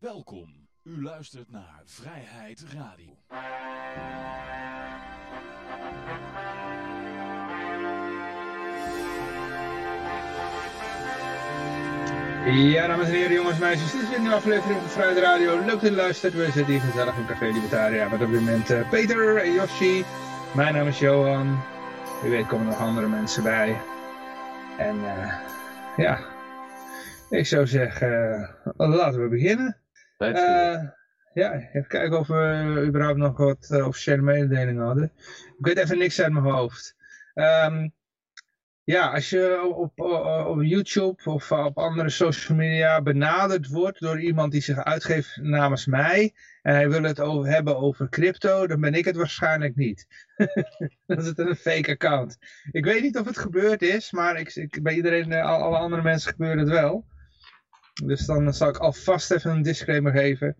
Welkom. U luistert naar Vrijheid Radio. Ja, dames en heren, jongens en meisjes, dit is weer een aflevering van Vrijheid Radio. Leuk dat u luistert. We zitten hier gezellig in Café Libertaria met op dit moment eh, Peter en Yoshi. Mijn naam is Johan. Wie weet komen nog andere mensen bij. En eh, ja, ik zou zeggen, eh, laten we beginnen. Eh, ja, even kijken of we überhaupt nog wat eh, officiële mededelingen hadden. Ik weet even niks uit mijn hoofd. Ehm, ja, als je op, op, op YouTube of op andere social media benaderd wordt door iemand die zich uitgeeft namens mij en hij wil het over, hebben over crypto, dan ben ik het waarschijnlijk niet. dan is het een fake account. Ik weet niet of het gebeurd is, maar ik, ik, bij iedereen, eh, al- alle andere mensen gebeurt het wel. Dus dan zal ik alvast even een disclaimer geven.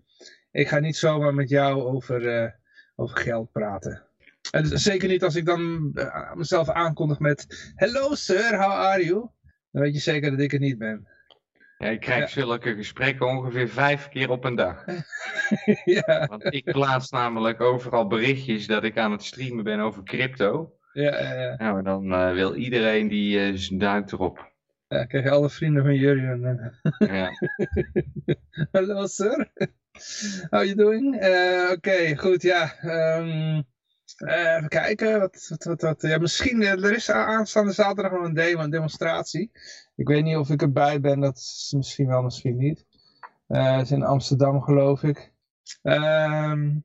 Ik ga niet zomaar met jou over, eh, over geld praten. En dus zeker niet als ik dan eh, mezelf aankondig met Hello sir, how are you? Dan weet je zeker dat ik het niet ben. Ja, ik krijg Ja. zulke gesprekken ongeveer vijf keer op een dag. ja, Want ik plaats namelijk overal berichtjes dat ik aan het streamen ben over crypto. ja, ja, ja. Nou, en dan eh, wil iedereen die duimt erop. Ja. Ik krijg alle vrienden van Jurjen. eh, Ja. Hello sir, how you doing? Eh, Oké, goed, ja. ehm, eh, even kijken, wat, wat, wat, wat, ja, misschien, er is aanstaande zaterdag nog een demo, een demonstratie. Ik weet niet of ik erbij ben, dat is misschien wel, misschien niet. Eh, het is in Amsterdam, geloof ik. Ehm,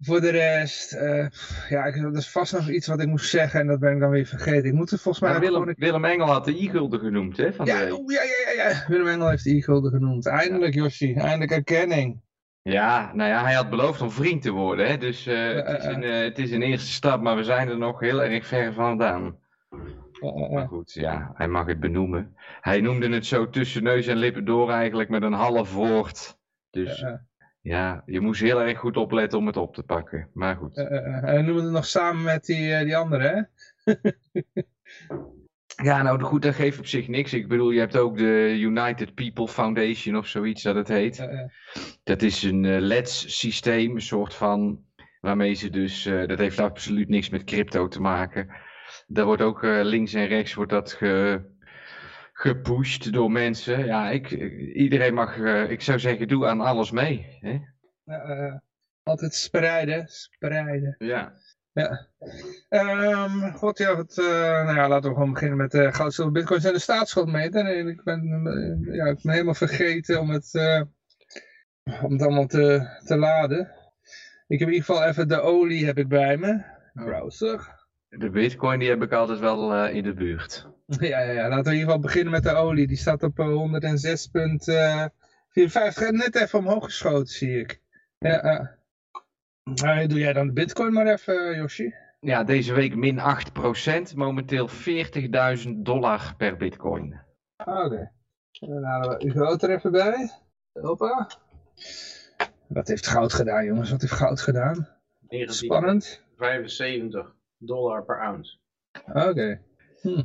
voor de rest, eh, ja, ik, er is vast nog iets wat ik moest zeggen en dat ben ik dan weer vergeten. Ik moet er volgens mij Willem, Willem Engel had de i-gulden genoemd, hè? Van ja, oh, ja, ja, ja, ja. Willem Engel heeft de e-gulden genoemd. Eindelijk, Yoshi. Eindelijk erkenning. Ja, nou ja, hij had beloofd om vriend te worden, hè? Dus eh, het, is een, eh, het is een eerste stap, maar we zijn er nog heel erg ver vandaan. Maar goed, ja, hij mag het benoemen. Hij noemde het zo tussen neus en lippen door eigenlijk met een half woord. Dus ja, je moest heel erg goed opletten om het op te pakken. Maar goed. eh, eh. Hij noemde het nog samen met die, die andere, hè? Ja, nou goed, dat geeft op zich niks. Ik bedoel, je hebt ook de United People Foundation of zoiets dat het heet. Dat is een eh, LEDS-systeem, een soort van, waarmee ze dus, dat heeft absoluut niks met crypto te maken. Daar wordt ook links en rechts wordt dat ge, gepusht door mensen. Ja, ik, iedereen mag, eh, ik zou zeggen, doe aan alles mee. Hè? Eh. Altijd spreiden, spreiden. Ja. Ja. Ehm, God, ja, wat, eh, nou ja, laten we gewoon beginnen met eh goud, zilver, bitcoins en de staatschuldmeter. En ik ben, ja, ik ben helemaal vergeten om het, om het allemaal te, te laden. Ik heb in ieder geval even de olie heb ik bij me. Browser. De bitcoin die heb ik altijd wel in de buurt. Ja, ja, ja, laten we in ieder geval beginnen met de olie. Die staat op eh, 106,54. Net even omhoog geschoten, zie ik. Ja, eh. Doe jij dan de bitcoin maar even, Yoshi. Ja, deze week min 8%, momenteel 40.000 dollar per bitcoin. Oké. Dan halen we uw goud er even bij. Hoppa. Wat heeft goud gedaan, jongens? Wat heeft goud gedaan? Spannend. 75 dollar per ounce. Oké. Hm.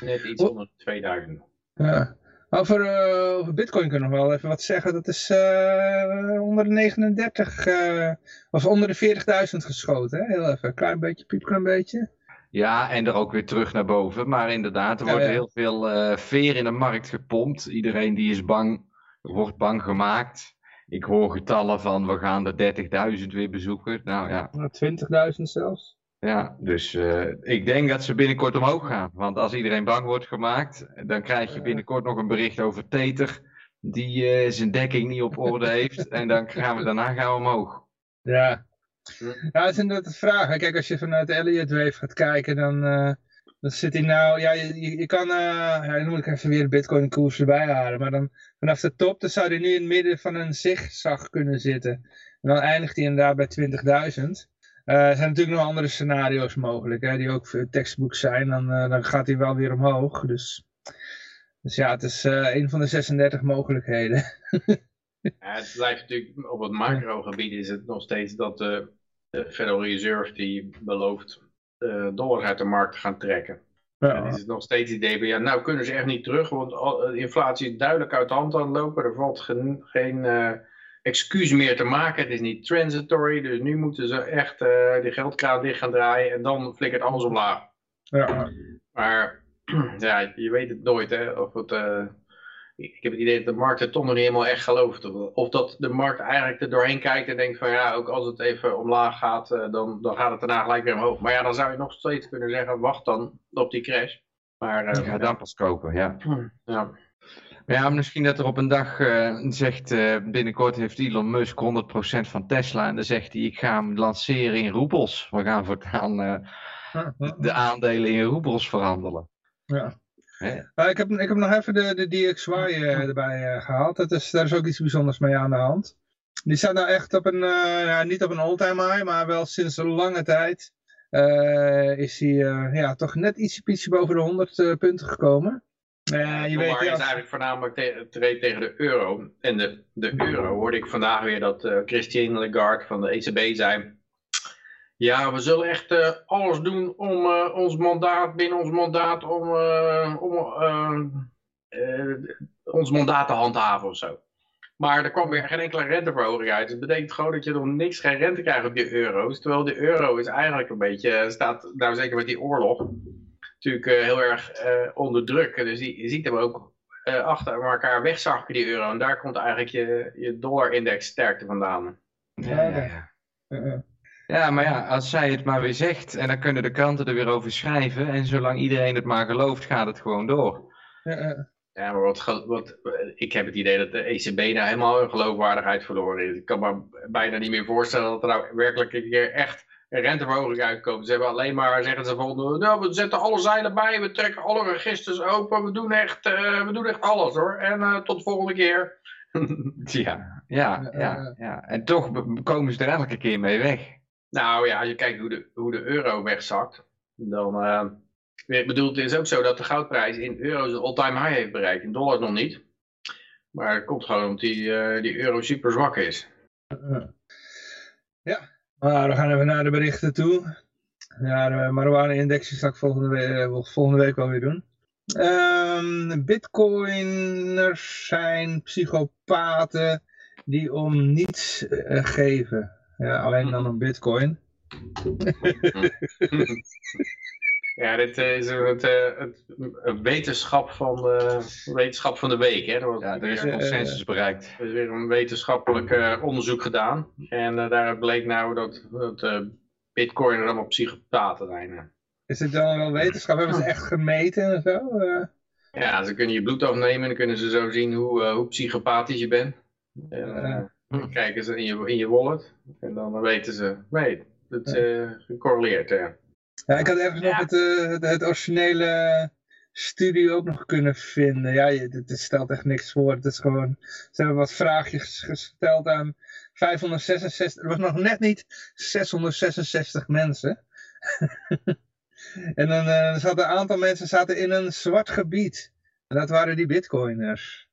Net iets onder de 2000. Ja. Over, eh, over Bitcoin kunnen we wel even wat zeggen. Dat is eh, onder de 39 eh, of onder de 40.000 geschoten. Hè? Heel even. Klein beetje, piepklein beetje. Ja, en er ook weer terug naar boven. Maar inderdaad, er Ja, wordt ja. heel veel eh, veer in de markt gepompt. Iedereen die is bang, wordt bang gemaakt. Ik hoor getallen van we gaan de 30.000 weer bezoeken. Nou ja, Nou, 20.000 zelfs. Ja dus eh, ik denk dat ze binnenkort omhoog gaan. Want als iedereen bang wordt gemaakt, dan krijg je binnenkort nog een bericht over Teter. Die eh, zijn dekking niet op orde heeft. En dan gaan we daarna gaan we omhoog. Ja. Ja, dat is inderdaad de vraag. Kijk, als je vanuit de Elliott Wave gaat kijken, dan, eh, dan zit hij nou... Ja, je, je, kan... ja, dan moet ik even weer de Bitcoin koers erbij halen. Maar dan vanaf de top, dan zou hij nu in het midden van een zigzag kunnen zitten. En dan eindigt hij inderdaad bij 20.000. Eh, er zijn natuurlijk nog andere scenario's mogelijk, hè, die ook voor textbook zijn. Dan, eh, dan gaat hij wel weer omhoog. Dus, dus ja, het is eh, een van de 36 mogelijkheden. Ja, het blijft natuurlijk op het macro-gebied is het nog steeds dat de, de Federal Reserve die belooft dollars uit de markt te gaan trekken. En Ja. is het nog steeds het idee van ja, nou kunnen ze echt niet terug, want inflatie is duidelijk uit de hand aan het lopen. Er valt geen, geen, excuus meer te maken. Het is niet transitory, dus nu moeten ze echt uh, die geldkraan dicht gaan draaien en dan flikkert alles omlaag. Ja. Maar ja, je weet het nooit hè, of het... Uh, ik heb het idee dat de markt het toch nog niet helemaal echt gelooft. Of dat de markt eigenlijk er doorheen kijkt en denkt van ja, ook als het even omlaag gaat, dan, dan gaat het daarna gelijk weer omhoog. Maar ja, dan zou je nog steeds kunnen zeggen, wacht dan op die crash. Maar, uh, ja, dan pas kopen, ja. ja. Ja, misschien dat er op een dag uh, zegt, uh, binnenkort heeft Elon Musk 100% van Tesla en dan zegt hij, ik ga hem lanceren in roebels. We gaan voortaan uh, de aandelen in roebels verhandelen. Ja. Ik, heb, ik heb nog even de, de DXY erbij gehaald. Dat is, daar is ook iets bijzonders mee aan de hand. Die staat nou echt op een, ja, niet op een all-time high, maar wel sinds een lange tijd is hij ja, toch net ietsje boven de 100 punten gekomen. Uh, je weet, ja. is eigenlijk voornamelijk te, te tegen de euro. En de, de euro hoorde ik vandaag weer dat uh, Christine Lagarde van de ECB zei. Ja, we zullen echt uh, alles doen om ons mandaat, binnen ons mandaat, om, om ons mandaat te handhaven of zo. Maar er kwam weer geen enkele renteverhoging uit. Dat betekent gewoon dat je nog niks, geen rente krijgt op je euro's. Terwijl de euro is eigenlijk een beetje, staat, nou zeker met die oorlog, natuurlijk uh, heel erg uh, onder druk. Dus je ziet hem ook uh, achter elkaar wegzakken, die euro. En daar komt eigenlijk je, je dollar-index sterkte vandaan. Ja, ja. ja, maar ja, als zij het maar weer zegt en dan kunnen de kranten er weer over schrijven. En zolang iedereen het maar gelooft, gaat het gewoon door. Ja, maar wat, wat, ik heb het idee dat de ECB nou helemaal hun geloofwaardigheid verloren is. Ik kan me bijna niet meer voorstellen dat er nou werkelijk een keer echt renteverhoging uitkomen. Ze hebben alleen maar, zeggen ze van, nou, we zetten alle zeilen bij, we trekken alle registers open, we doen echt, uh, we doen echt alles hoor. En uh, tot de volgende keer. ja, ja, ja, ja. En toch komen ze er elke keer mee weg. Nou ja, als je kijkt hoe de, hoe de euro wegzakt, dan... Uh, ik bedoel, het is ook zo dat de goudprijs in euro's een all-time high heeft bereikt. In dollars nog niet. Maar het komt gewoon omdat die, die euro super zwak is. Ja, maar we gaan even naar de berichten toe. Ja, de marijuana-index zal ik volgende week, volgende week wel weer doen. Um, Bitcoiners zijn psychopaten die om niets uh, geven. Ja, alleen dan een bitcoin. ja, dit is het, het, het, wetenschap, van de, wetenschap van de week. Hè? Er, ja, er is een consensus bereikt. Er is weer een wetenschappelijk uh, onderzoek gedaan. En uh, daar bleek nou dat, dat uh, bitcoiners allemaal psychopaten zijn. Is het dan wel wetenschap? Hebben ze echt gemeten en zo? Ja, ze kunnen je bloed afnemen en dan kunnen ze zo zien hoe, hoe psychopathisch je bent. En, kijken ze in je, in je wallet en dan weten ze, nee, het is gecorreleerd. Ja, ik had even nog het, uh, het, het, originele studie ook nog kunnen vinden. Ja, het, stelt echt niks voor. Het is gewoon, ze hebben wat vraagjes gesteld aan 566, er was nog net niet 666 mensen. en dan uh, zaten een aantal mensen zaten in een zwart gebied. En dat waren die bitcoiners.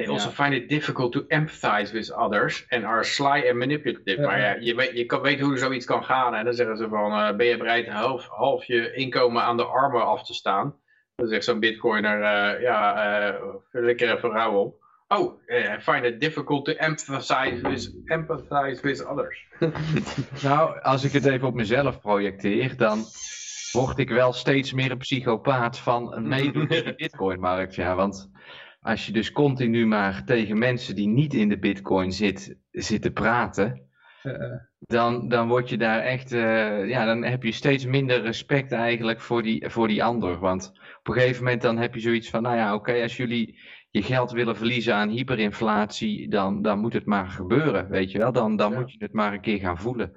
They also find it difficult to empathize with others and are sly and manipulative. Maar ja, je weet, je kan weten hoe zoiets kan gaan. En dan zeggen ze van, uh, ben je bereid half, half je inkomen aan de armen af te staan? Dan zegt zo'n bitcoiner, uh, ja, uh, lekker even rouw op. Oh, I find it difficult to empathize with, empathize with others. nou, als ik het even op mezelf projecteer, dan word ik wel steeds meer een psychopaat van een meedoen in de bitcoinmarkt. Ja, want als je dus continu maar tegen mensen die niet in de bitcoin zit, zit te praten, dan, dan word je daar echt, uh, ja, dan heb je steeds minder respect eigenlijk voor die, voor die ander. Want op een gegeven moment dan heb je zoiets van, nou ja, oké, als jullie je geld willen verliezen aan hyperinflatie, dan, dan moet het maar gebeuren, weet je wel. Dan, dan moet je het maar een keer gaan voelen.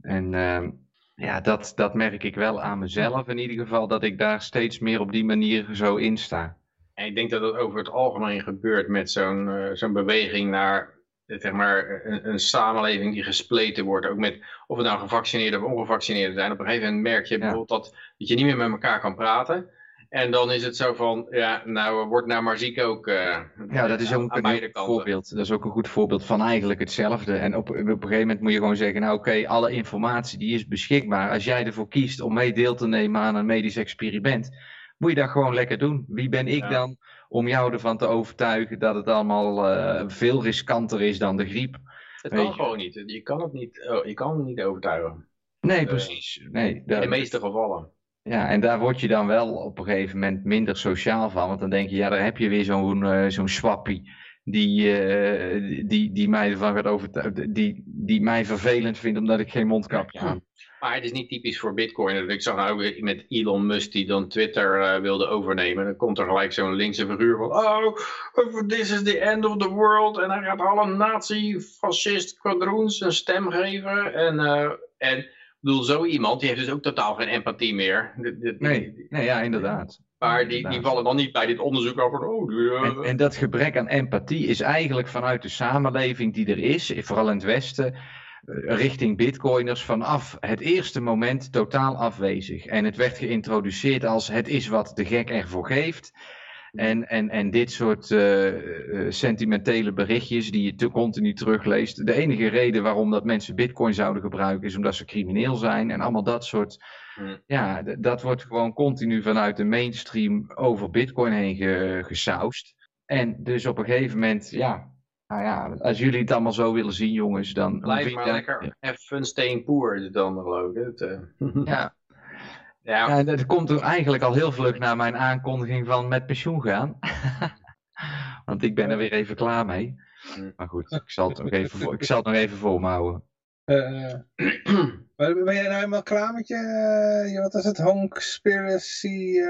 En uh, ja, dat, dat merk ik wel aan mezelf in ieder geval, dat ik daar steeds meer op die manier zo in sta. En ik denk dat het over het algemeen gebeurt met zo'n uh, zo'n beweging naar zeg maar, een, een, samenleving die gespleten wordt. Ook met of het nou gevaccineerden of ongevaccineerden zijn. Op een gegeven moment merk je bijvoorbeeld dat, dat je niet meer met elkaar kan praten. En dan is het zo van, ja, nou wordt nou maar ziek ook. Uh, ja, dat is ook een voorbeeld. Dat is ook een goed voorbeeld van eigenlijk hetzelfde. En op, op een gegeven moment moet je gewoon zeggen, nou oké, alle informatie die is beschikbaar. Als jij ervoor kiest om mee deel te nemen aan een medisch experiment, moet je dat gewoon lekker doen. Wie ben ik dan om jou ervan te overtuigen dat het allemaal eh, veel riskanter is dan de griep. Het kan gewoon niet. Je kan het niet, oh, je kan het niet overtuigen. Nee, precies. Nee, In de meeste gevallen. Ja, en daar word je dan wel op een gegeven moment minder sociaal van. Want dan denk je, ja, daar heb je weer zo'n eh, zo'n swappie. Die, eh, die, die mij ervan gaat overtuigen. Die, die mij vervelend vindt omdat ik geen mondkapje aan. Maar het is niet typisch voor Bitcoin. Ik zag ook met Elon Musk die dan Twitter eh, wilde overnemen. Dan komt er gelijk zo'n linkse figuur van. Oh, this is the end of the world. En hij gaat alle nazi-fascist quadroons een stem geven. En, eh, en ik bedoel, zo iemand die heeft dus ook totaal geen empathie meer. Nee, nee, ja, inderdaad. Maar die, die vallen dan niet bij dit onderzoek over. Oh, die, eh, En, en dat gebrek aan empathie is eigenlijk vanuit de samenleving die er is, vooral in het Westen, richting bitcoiners vanaf het eerste moment totaal afwezig. En het werd geïntroduceerd als het is wat de gek ervoor geeft. En, en, en dit soort eh, eh, sentimentele berichtjes die je te continu terugleest. De enige reden waarom dat mensen bitcoin zouden gebruiken is omdat ze crimineel zijn. En allemaal dat soort. Hmm. Ja, dat wordt gewoon continu vanuit de mainstream over bitcoin heen ge, gesausd. En dus op een gegeven moment, ja, nou ja, als jullie het allemaal zo willen zien, jongens, dan. Blijf maar ik- lekker even steen poer is het dan geloof ik. Het, eh, Ja, ja. ja, dat komt er eigenlijk al heel vlug na mijn aankondiging van met pensioen gaan. Want ik ben er weer even klaar mee. Hmm. Maar goed, ik zal het nog even, voor, ik zal het nog even voor me houden. Eh, maar ben jij nou helemaal klaar met je, eh, wat is het, Honk-spiracy?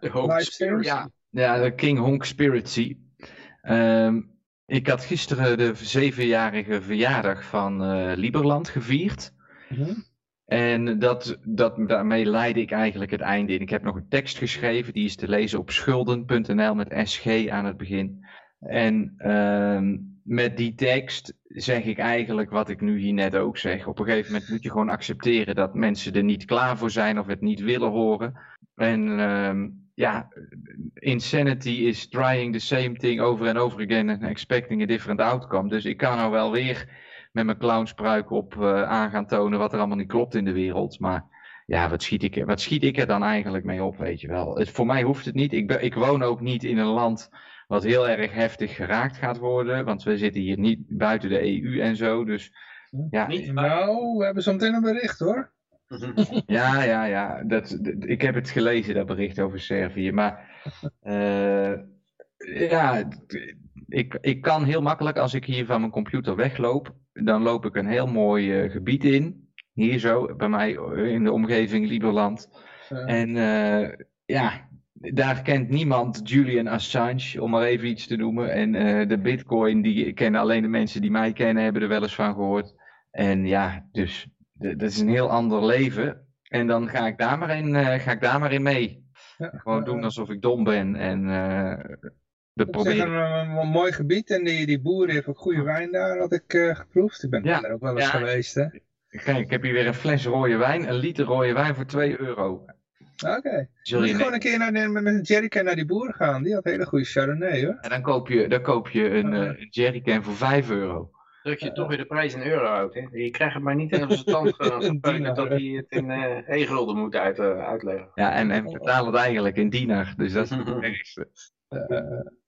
hoop Live? Ja, ja de King Honk Spiracy. Ik had gisteren de zevenjarige verjaardag van eh, Liberland gevierd. mhm. En dat, dat, daarmee leidde ik eigenlijk het einde in. Ik heb nog een tekst geschreven, die is te lezen op schulden.nl met SG aan het begin. En ehm, met die tekst zeg ik eigenlijk wat ik nu hier net ook zeg. Op een gegeven moment moet je gewoon accepteren dat mensen er niet klaar voor zijn of het niet willen horen. En ehm, ja, insanity is trying the same thing over and over again and expecting a different outcome. Dus ik kan nou wel weer met mijn clownspruik op eh, aan gaan tonen wat er allemaal niet klopt in de wereld. Maar ja, wat schiet ik, er- wat schiet ik er dan eigenlijk mee op, weet je wel. Het, voor mij hoeft het niet. Ik, ben, ik woon ook niet in een land wat heel erg heftig geraakt gaat worden. Want we zitten hier niet buiten de EU en zo. Dus ja, Niet Nou, we hebben zo meteen een bericht hoor. ja, ja, ja. Dat, dat- ik heb het gelezen, dat bericht over Servië. Maar eh, ja, ik, ik kan heel makkelijk, als ik hier van mijn computer wegloop, dan loop ik een heel mooi eh, gebied in. Hier zo, bij mij in de omgeving Lieberland. Eh, En eh, ja, daar kent niemand Julian Assange, om maar even iets te noemen. En eh, de bitcoin, die kennen alleen de mensen die mij kennen, hebben er wel eens van gehoord. En ja, dus dat is een heel ander leven. En dan ga ik daar maar in, eh, ga ik daar maar in mee. ja, Gewoon doen alsof ik dom ben. En we Het is een, mooi gebied en die, die boer heeft ook goede wijn daar, had ik eh, geproefd. Ik ben Ja. daar ook wel eens Ja. geweest, hè. Kijk, ik heb hier weer een fles rode wijn, een liter rode wijn voor 2 euro. Oké. Moet je gewoon een keer naar de, met een jerrycan naar die boer gaan. Die had hele goede chardonnay, hoor. En dan koop je, dan koop je een, eh, een jerrycan voor 5 euro. Druk je toch weer de prijs in euro uit. Hè? Je krijgt het maar niet in zijn tand dinar, dat hij het in eh e-gulden moet uit, eh, uitleggen. Ja, en, en betaal het eigenlijk in dinar. Dus dat is het ergste. Eh,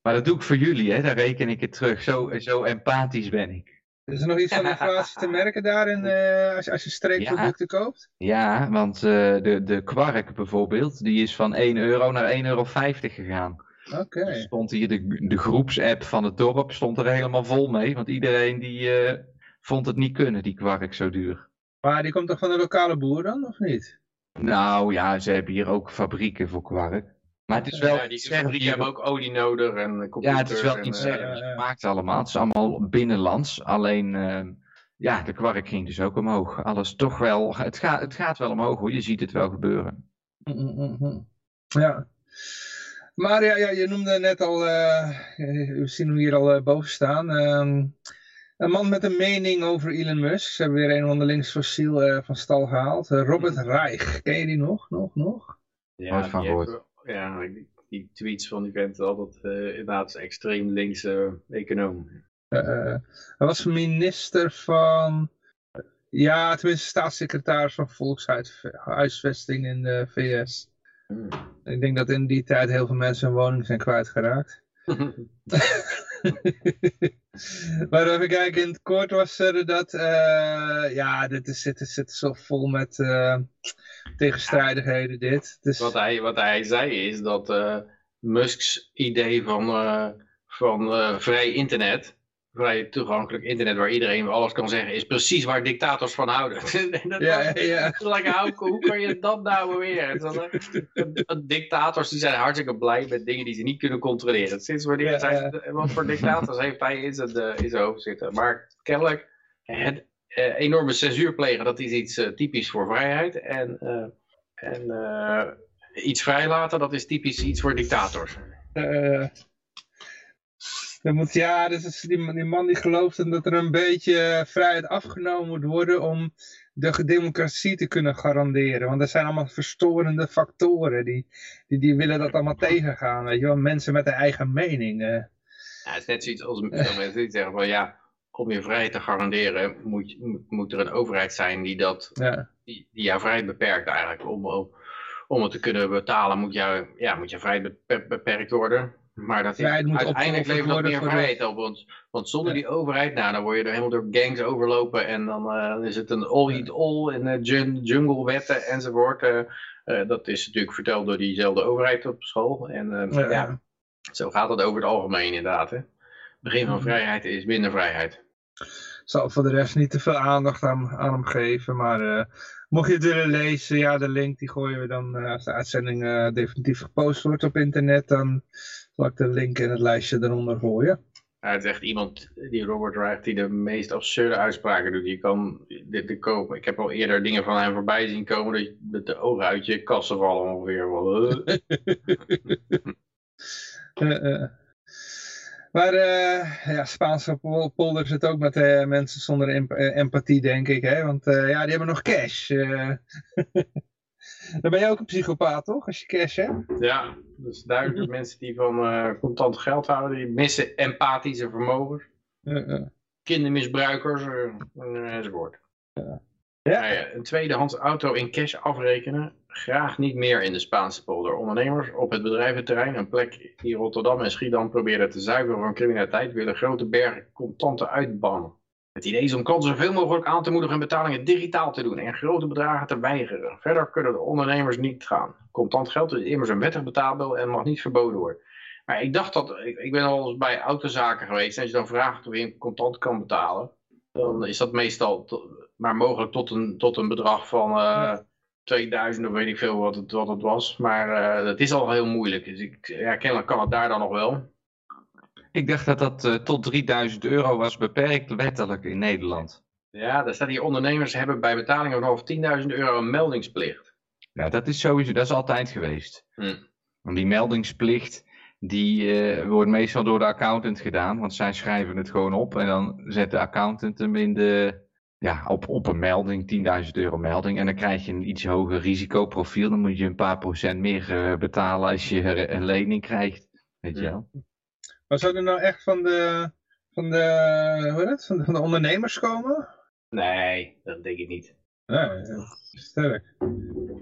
Maar dat doe ik voor jullie, hè? Dan reken ik het terug. Zo, zo empathisch ben ik. is er nog iets van inflatie te merken daar in, eh, als, als je streekproducten koopt? Ja, want eh, de, de kwark bijvoorbeeld, die is van 1 euro naar 1,50 euro gegaan. Oké. Stond hier de, de groepsapp van het dorp stond er helemaal vol mee. Want iedereen die eh, vond het niet kunnen, die kwark zo duur. Maar die komt toch van de lokale boer dan, of niet? Nou ja, ze hebben hier ook fabrieken voor kwark. Maar het is wel ja, die fabrieken hebben ook olie nodig en eh, computers. Ja, het is wel eh, ja, ja. gemaakt allemaal. Het is allemaal binnenlands. Alleen, ehm, ja, de kwark ging dus ook omhoog. Alles toch wel, het, gaat het gaat wel omhoog hoor, je ziet het wel gebeuren. Mm, mm, mm. Ja. Maar ja, ja, je noemde net al, eh, we zien hem hier al eh, boven staan. ehm, een man met een mening over Elon Musk. Ze hebben weer een van de linksfossiel eh van stal gehaald. Eh, Robert Reich. Ken je die nog? Nog? Nog? Ja, van die gehoord. heeft- Ja, die, die tweets van die vent altijd eh, inderdaad extreem linkse econoom. Eh, hij was minister van... Ja, tenminste staatssecretaris van Volkshuisvesting in de VS. Hmm. Ik denk dat in die tijd heel veel mensen hun woning zijn kwijtgeraakt. maar even kijken, in het kort was er dat, uh, ja, dit is, dit is, dit is zo vol met uh, tegenstrijdigheden dit. Dus... Wat, hij, wat hij zei is dat uh, Musk's idee van, van vrij internet, vrij toegankelijk internet waar iedereen alles kan zeggen, is precies waar dictators van houden. dat ja, was, ja. Like, hoe, kan je dat nou beweren? dictators die zijn hartstikke blij met dingen die ze niet kunnen controleren. Sinds wanneer ja, zijn, wat voor dictators heeft hij in zijn, uh, in zijn hoofd zitten? Maar kennelijk, het uh, enorme censuur plegen, dat is iets uh, typisch voor vrijheid. En, en iets vrijlaten, dat is typisch iets voor dictators. Dan moet, ja, dus die, die man die gelooft dat er een beetje vrijheid afgenomen moet worden om de democratie te kunnen garanderen. Want er zijn allemaal verstorende factoren die, die, die willen dat allemaal tegengaan. Weet je wel, mensen met een eigen mening. Ja, het is net zoiets als mensen die zeggen van ja, om je vrijheid te garanderen moet, moet er een overheid zijn die, dat, ja. die, die jouw vrijheid beperkt eigenlijk. Om, om, om het te kunnen betalen moet, jou, ja, moet je vrijheid beperkt worden. Maar dat is, uiteindelijk levert dat meer vrijheid op. Want, want zonder die overheid, nou, dan word je er helemaal door gangs overlopen. En dan uh, is het een all-eat-all in uh, jungle-wetten enzovoort. Uh, dat is natuurlijk verteld door diezelfde overheid op school. En ja. ja. zo gaat het over het algemeen inderdaad. Hè. Begin van mhm. vrijheid is minder vrijheid. Ik zal voor de rest niet te veel aandacht aan, aan hem geven. Maar mocht je het willen lezen, ja, de link die gooien we dan als de uitzending definitief gepost wordt op internet. Dan zal ik de link in het lijstje eronder gooien. Ja, het is echt iemand, die Robert Wright, die de meest absurde uitspraken doet. Je kan dit de kopen. Ik heb al eerder dingen van hem voorbij zien komen, dat, je, de ogen uit je kassen vallen ongeveer. uh, uh. Maar uh, ja, Spaanse polder zit ook met mensen zonder empathie, denk ik. Hè? Want ja, die hebben nog cash. Dan ben je ook een psychopaat, toch? Als je cash hebt. Ja, dus duidelijk mensen die van uh, contant geld houden, die missen empathische vermogens. Kindermisbruikers uh, enzovoort. Ja. Ja. een tweedehands auto in cash afrekenen, graag niet meer in de Spaanse polder. Ondernemers op het bedrijventerrein, een plek die Rotterdam en Schiedam proberen te zuiveren van criminaliteit, willen grote bergen contanten uitbannen. Het idee is om klanten zoveel mogelijk aan te moedigen betalingen digitaal te doen en grote bedragen te weigeren. Verder kunnen de ondernemers niet gaan. Contant geld is immers een wettig betaalmiddel en mag niet verboden worden. Maar ik dacht dat, ik, ik ben al eens bij autozaken geweest en als je dan vraagt of je contant kan betalen, dan is dat meestal maar mogelijk tot een, tot een bedrag van uh, 2000 of weet ik veel wat het, wat het was. Maar uh, dat is al heel moeilijk. Dus ik, ja, kennelijk kan het daar dan nog wel. Ik dacht dat dat uh, tot 3000 euro was beperkt wettelijk in Nederland. Ja, daar staat hier ondernemers hebben bij betalingen vanaf 10.000 euro een meldingsplicht. Ja, dat is sowieso, dat is altijd geweest. Hm. Want die meldingsplicht, die uh, wordt meestal door de accountant gedaan, want zij schrijven het gewoon op en dan zet de accountant hem in de, ja, op, op een melding, 10.000 euro melding. En dan krijg je een iets hoger risicoprofiel, dan moet je een paar procent meer uh, betalen als je een lening krijgt. Weet je hm. Maar zou er nou echt van de, van de, hoe het, van de, van de ondernemers komen? Nee, dat denk ik niet. Nee, sterk.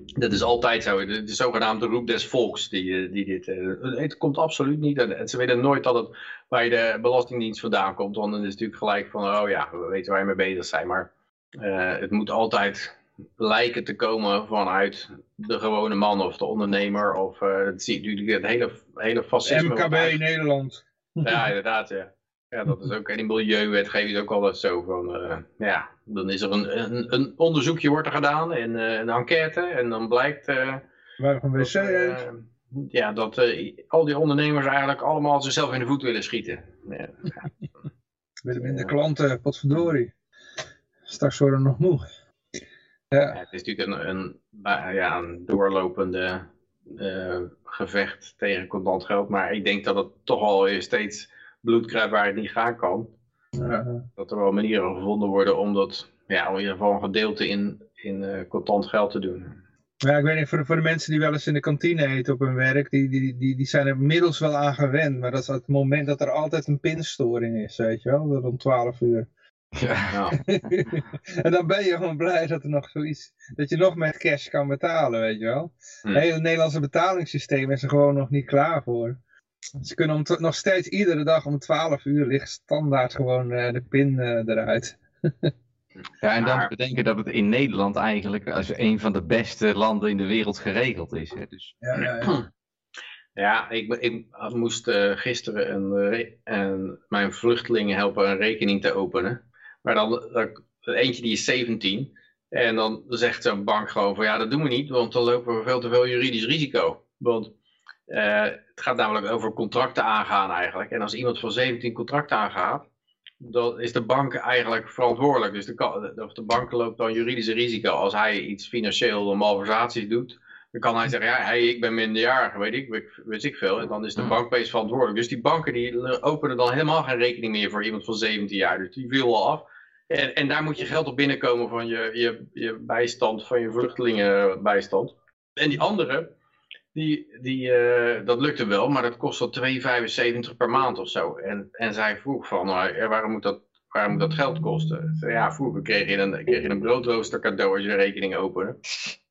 Dat is altijd zo. De, de zogenaamde roep des volks die, eh, die dit... Uh, het komt absoluut niet. En ze weten nooit dat het bij de Belastingdienst vandaan komt. Want dan is het natuurlijk gelijk van... Oh ja, we weten waar je mee bezig zijn. Maar uh, het moet altijd lijken te komen vanuit de gewone man of de ondernemer. Of uh, het, het hele, hele fascisme. MKB Nederland. Ja, inderdaad, ja. Ja, dat is ook, en in milieuwetgeving is ook altijd zo van, uh, ja, dan is er een, een, een, onderzoekje wordt er gedaan, en, uh, een enquête, en dan blijkt... Uh, Waar een wc dat, Ja, dat al die ondernemers eigenlijk allemaal zichzelf in de voet willen schieten. Ja, ja. Willen minder klanten, potverdorie. Straks worden we nog moe. Ja. ja. het is natuurlijk een, een, ja, een doorlopende gevecht tegen contant geld. Maar ik denk dat het toch al steeds bloed krijgt waar het niet gaan kan. Dat er wel manieren gevonden worden om dat, ja, in ieder geval een gedeelte in, in uh, contant geld te doen. Ja, ik weet niet, voor de, voor de mensen die wel eens in de kantine eten op hun werk, die, die, die, die zijn er inmiddels wel aan gewend. Maar dat is het moment dat er altijd een pinstoring is, weet je wel, om 12 uur. Ja. en dan ben je gewoon blij dat er nog zoiets, dat je nog met cash kan betalen, weet je wel. Hm. Het hele Nederlandse betalingssysteem is er gewoon nog niet klaar voor. Ze kunnen om nog steeds iedere dag om 12 uur ligt standaard gewoon eh, de pin eh, eruit. Ja, en dan bedenken dat het in Nederland eigenlijk als een van de beste landen in de wereld geregeld is. Hè? Dus, Ja, ja, ja. Ja, ik, ik moest eh, gisteren een, re- een, mijn vluchtelingen helpen een rekening te openen. Maar dan, eentje die is 17. En dan zegt zo'n bank gewoon van ja, dat doen we niet, want dan lopen we veel te veel juridisch risico. Want eh, het gaat namelijk over contracten aangaan eigenlijk. En als iemand van 17 contracten aangaat, dan is de bank eigenlijk verantwoordelijk. Dus de, de, of de bank loopt dan juridisch risico. Als hij iets financieel malversaties doet, dan kan hij zeggen, ja, hey, ik ben minderjarig, weet ik, weet, ik veel. En dan is de Hmm. bank verantwoordelijk. Dus die banken die openen dan helemaal geen rekening meer voor iemand van 17 jaar. Dus die viel al af. En, en daar moet je geld op binnenkomen van je, je, je bijstand, van je vluchtelingenbijstand. En die andere, die, die, eh, dat lukte wel, maar dat kost al 2,75 per maand of zo. En, en zij vroeg van, ja, waarom, moet dat, waarom moet dat geld kosten? Zei, Ja, vroeger kreeg je een, kreeg je een broodrooster cadeau als je een rekening opende. Op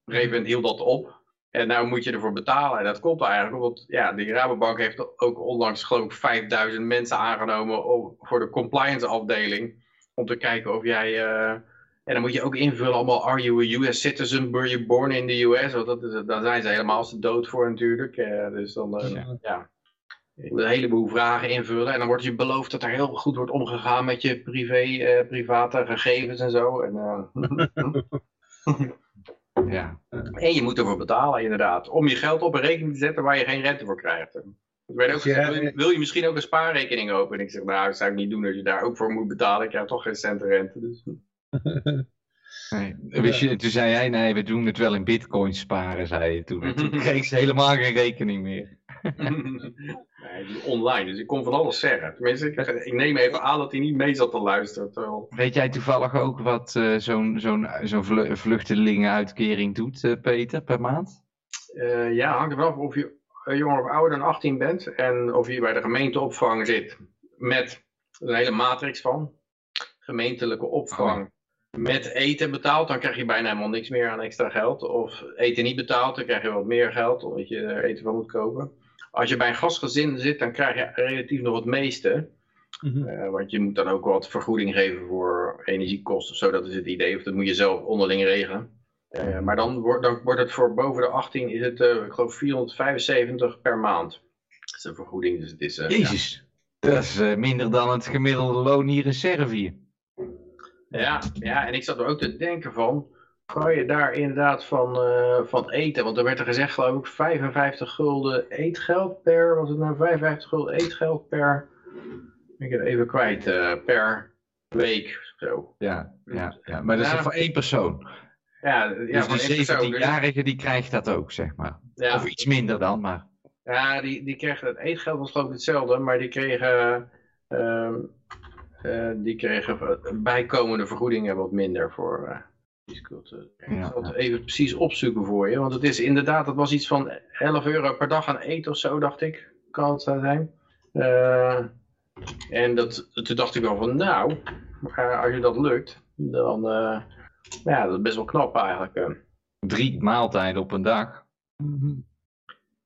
een gegeven moment hield dat op. En nou moet je ervoor betalen. En dat komt eigenlijk omdat ja, de Rabobank heeft ook onlangs geloof ik 5000 mensen aangenomen om- voor de compliance afdeling. Om te kijken of jij... eh, en dan moet je ook invullen allemaal, are you a US citizen, were you born in the US? Want dat is, daar zijn ze helemaal te dood voor natuurlijk. Eh, dus dan, eh, Ja. ja. Je moet een heleboel vragen invullen. En dan wordt je beloofd dat er heel goed wordt omgegaan met je privé, eh, private gegevens en zo. En, ja. en je moet ervoor betalen inderdaad. Om je geld op een rekening te zetten waar je geen rente voor krijgt. Ik weet ook, Ja, gezegd, wil, je, wil je misschien ook een spaarrekening openen? Ik zeg, nou, dat zou ik niet doen als je daar ook voor moet betalen. Ik krijg toch geen cent rente. Dus. Nee. Wist je, toen zei hij, nee, we doen het wel in bitcoin sparen, zei je toen. En toen kreeg ze helemaal geen rekening meer. nee, online, dus ik kon van alles zeggen. Tenminste, ik, ik neem even aan dat hij niet mee zat te luisteren. Terwijl... Weet jij toevallig ook wat eh, zo'n zo'n zo'n vlu vluchtelingenuitkering doet, eh, Peter, per maand? Eh, ja, hangt er vanaf of je jonger of ouder dan 18 bent en of je bij de gemeenteopvang zit met een hele matrix van gemeentelijke opvang. Met eten betaald, dan krijg je bijna helemaal niks meer aan extra geld. Of eten niet betaald, dan krijg je wat meer geld, omdat je er eten van moet kopen. Als je bij een gastgezin zit, dan krijg je relatief nog het meeste. Mhm. Eh, want je moet dan ook wat vergoeding geven voor energiekosten of zo. Dat is het idee, of dat moet je zelf onderling regelen. Eh, maar dan wordt, dan wordt het voor boven de 18 is het, eh, ik geloof 475 per maand. Dat is de vergoeding, dus het is... eh, Jezus, dat is minder dan het gemiddelde loon hier in Servië. Ja, ja, en ik zat er ook te denken van, kan je daar inderdaad van, van eten? Want er werd er gezegd geloof ik 55 gulden eetgeld per, was het nou 55 gulden eetgeld per, ik ben het even kwijt, per week zo. Ja, ja, ja. maar dat is Ja. voor één persoon. Ja, ja dus. Dus- 17-jarige die krijgt dat ook, zeg maar. ja, Of iets minder dan, maar. ja die, die kregen, het eetgeld was geloof ik hetzelfde, maar die kregen, ehm, eh, die kregen bijkomende vergoedingen wat minder voor... sculptuur. Ik zal het even precies opzoeken voor je. Want het is inderdaad, het was iets van 11 euro per dag aan eten of zo, dacht ik. Kan het zijn. Eh, en dat, toen dacht ik wel van, nou, als je dat lukt, dan uh, ja, dat is best wel knap eigenlijk. eh. Drie maaltijden op een dag. Mhm.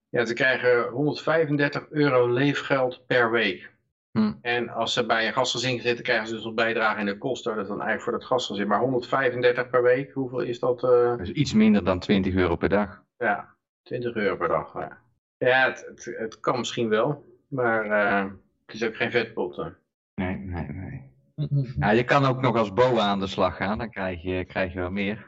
Ja, ze krijgen 135 euro leefgeld per week. Hm. En als ze bij een gastgezin zitten, krijgen ze dus nog bijdrage in de kosten. Dat is dan eigenlijk voor het gastgezin. Maar 135 per week, hoeveel is dat? eh? Dus iets minder dan 20 euro per dag. Ja, 20 euro per dag. Ja, ja het, het, het kan misschien wel. Maar eh, het is ook geen vetpot. Nee, nee, nee. Mhm. Ja, je kan ook nog als boa aan de slag gaan, dan krijg je, krijg je wel meer.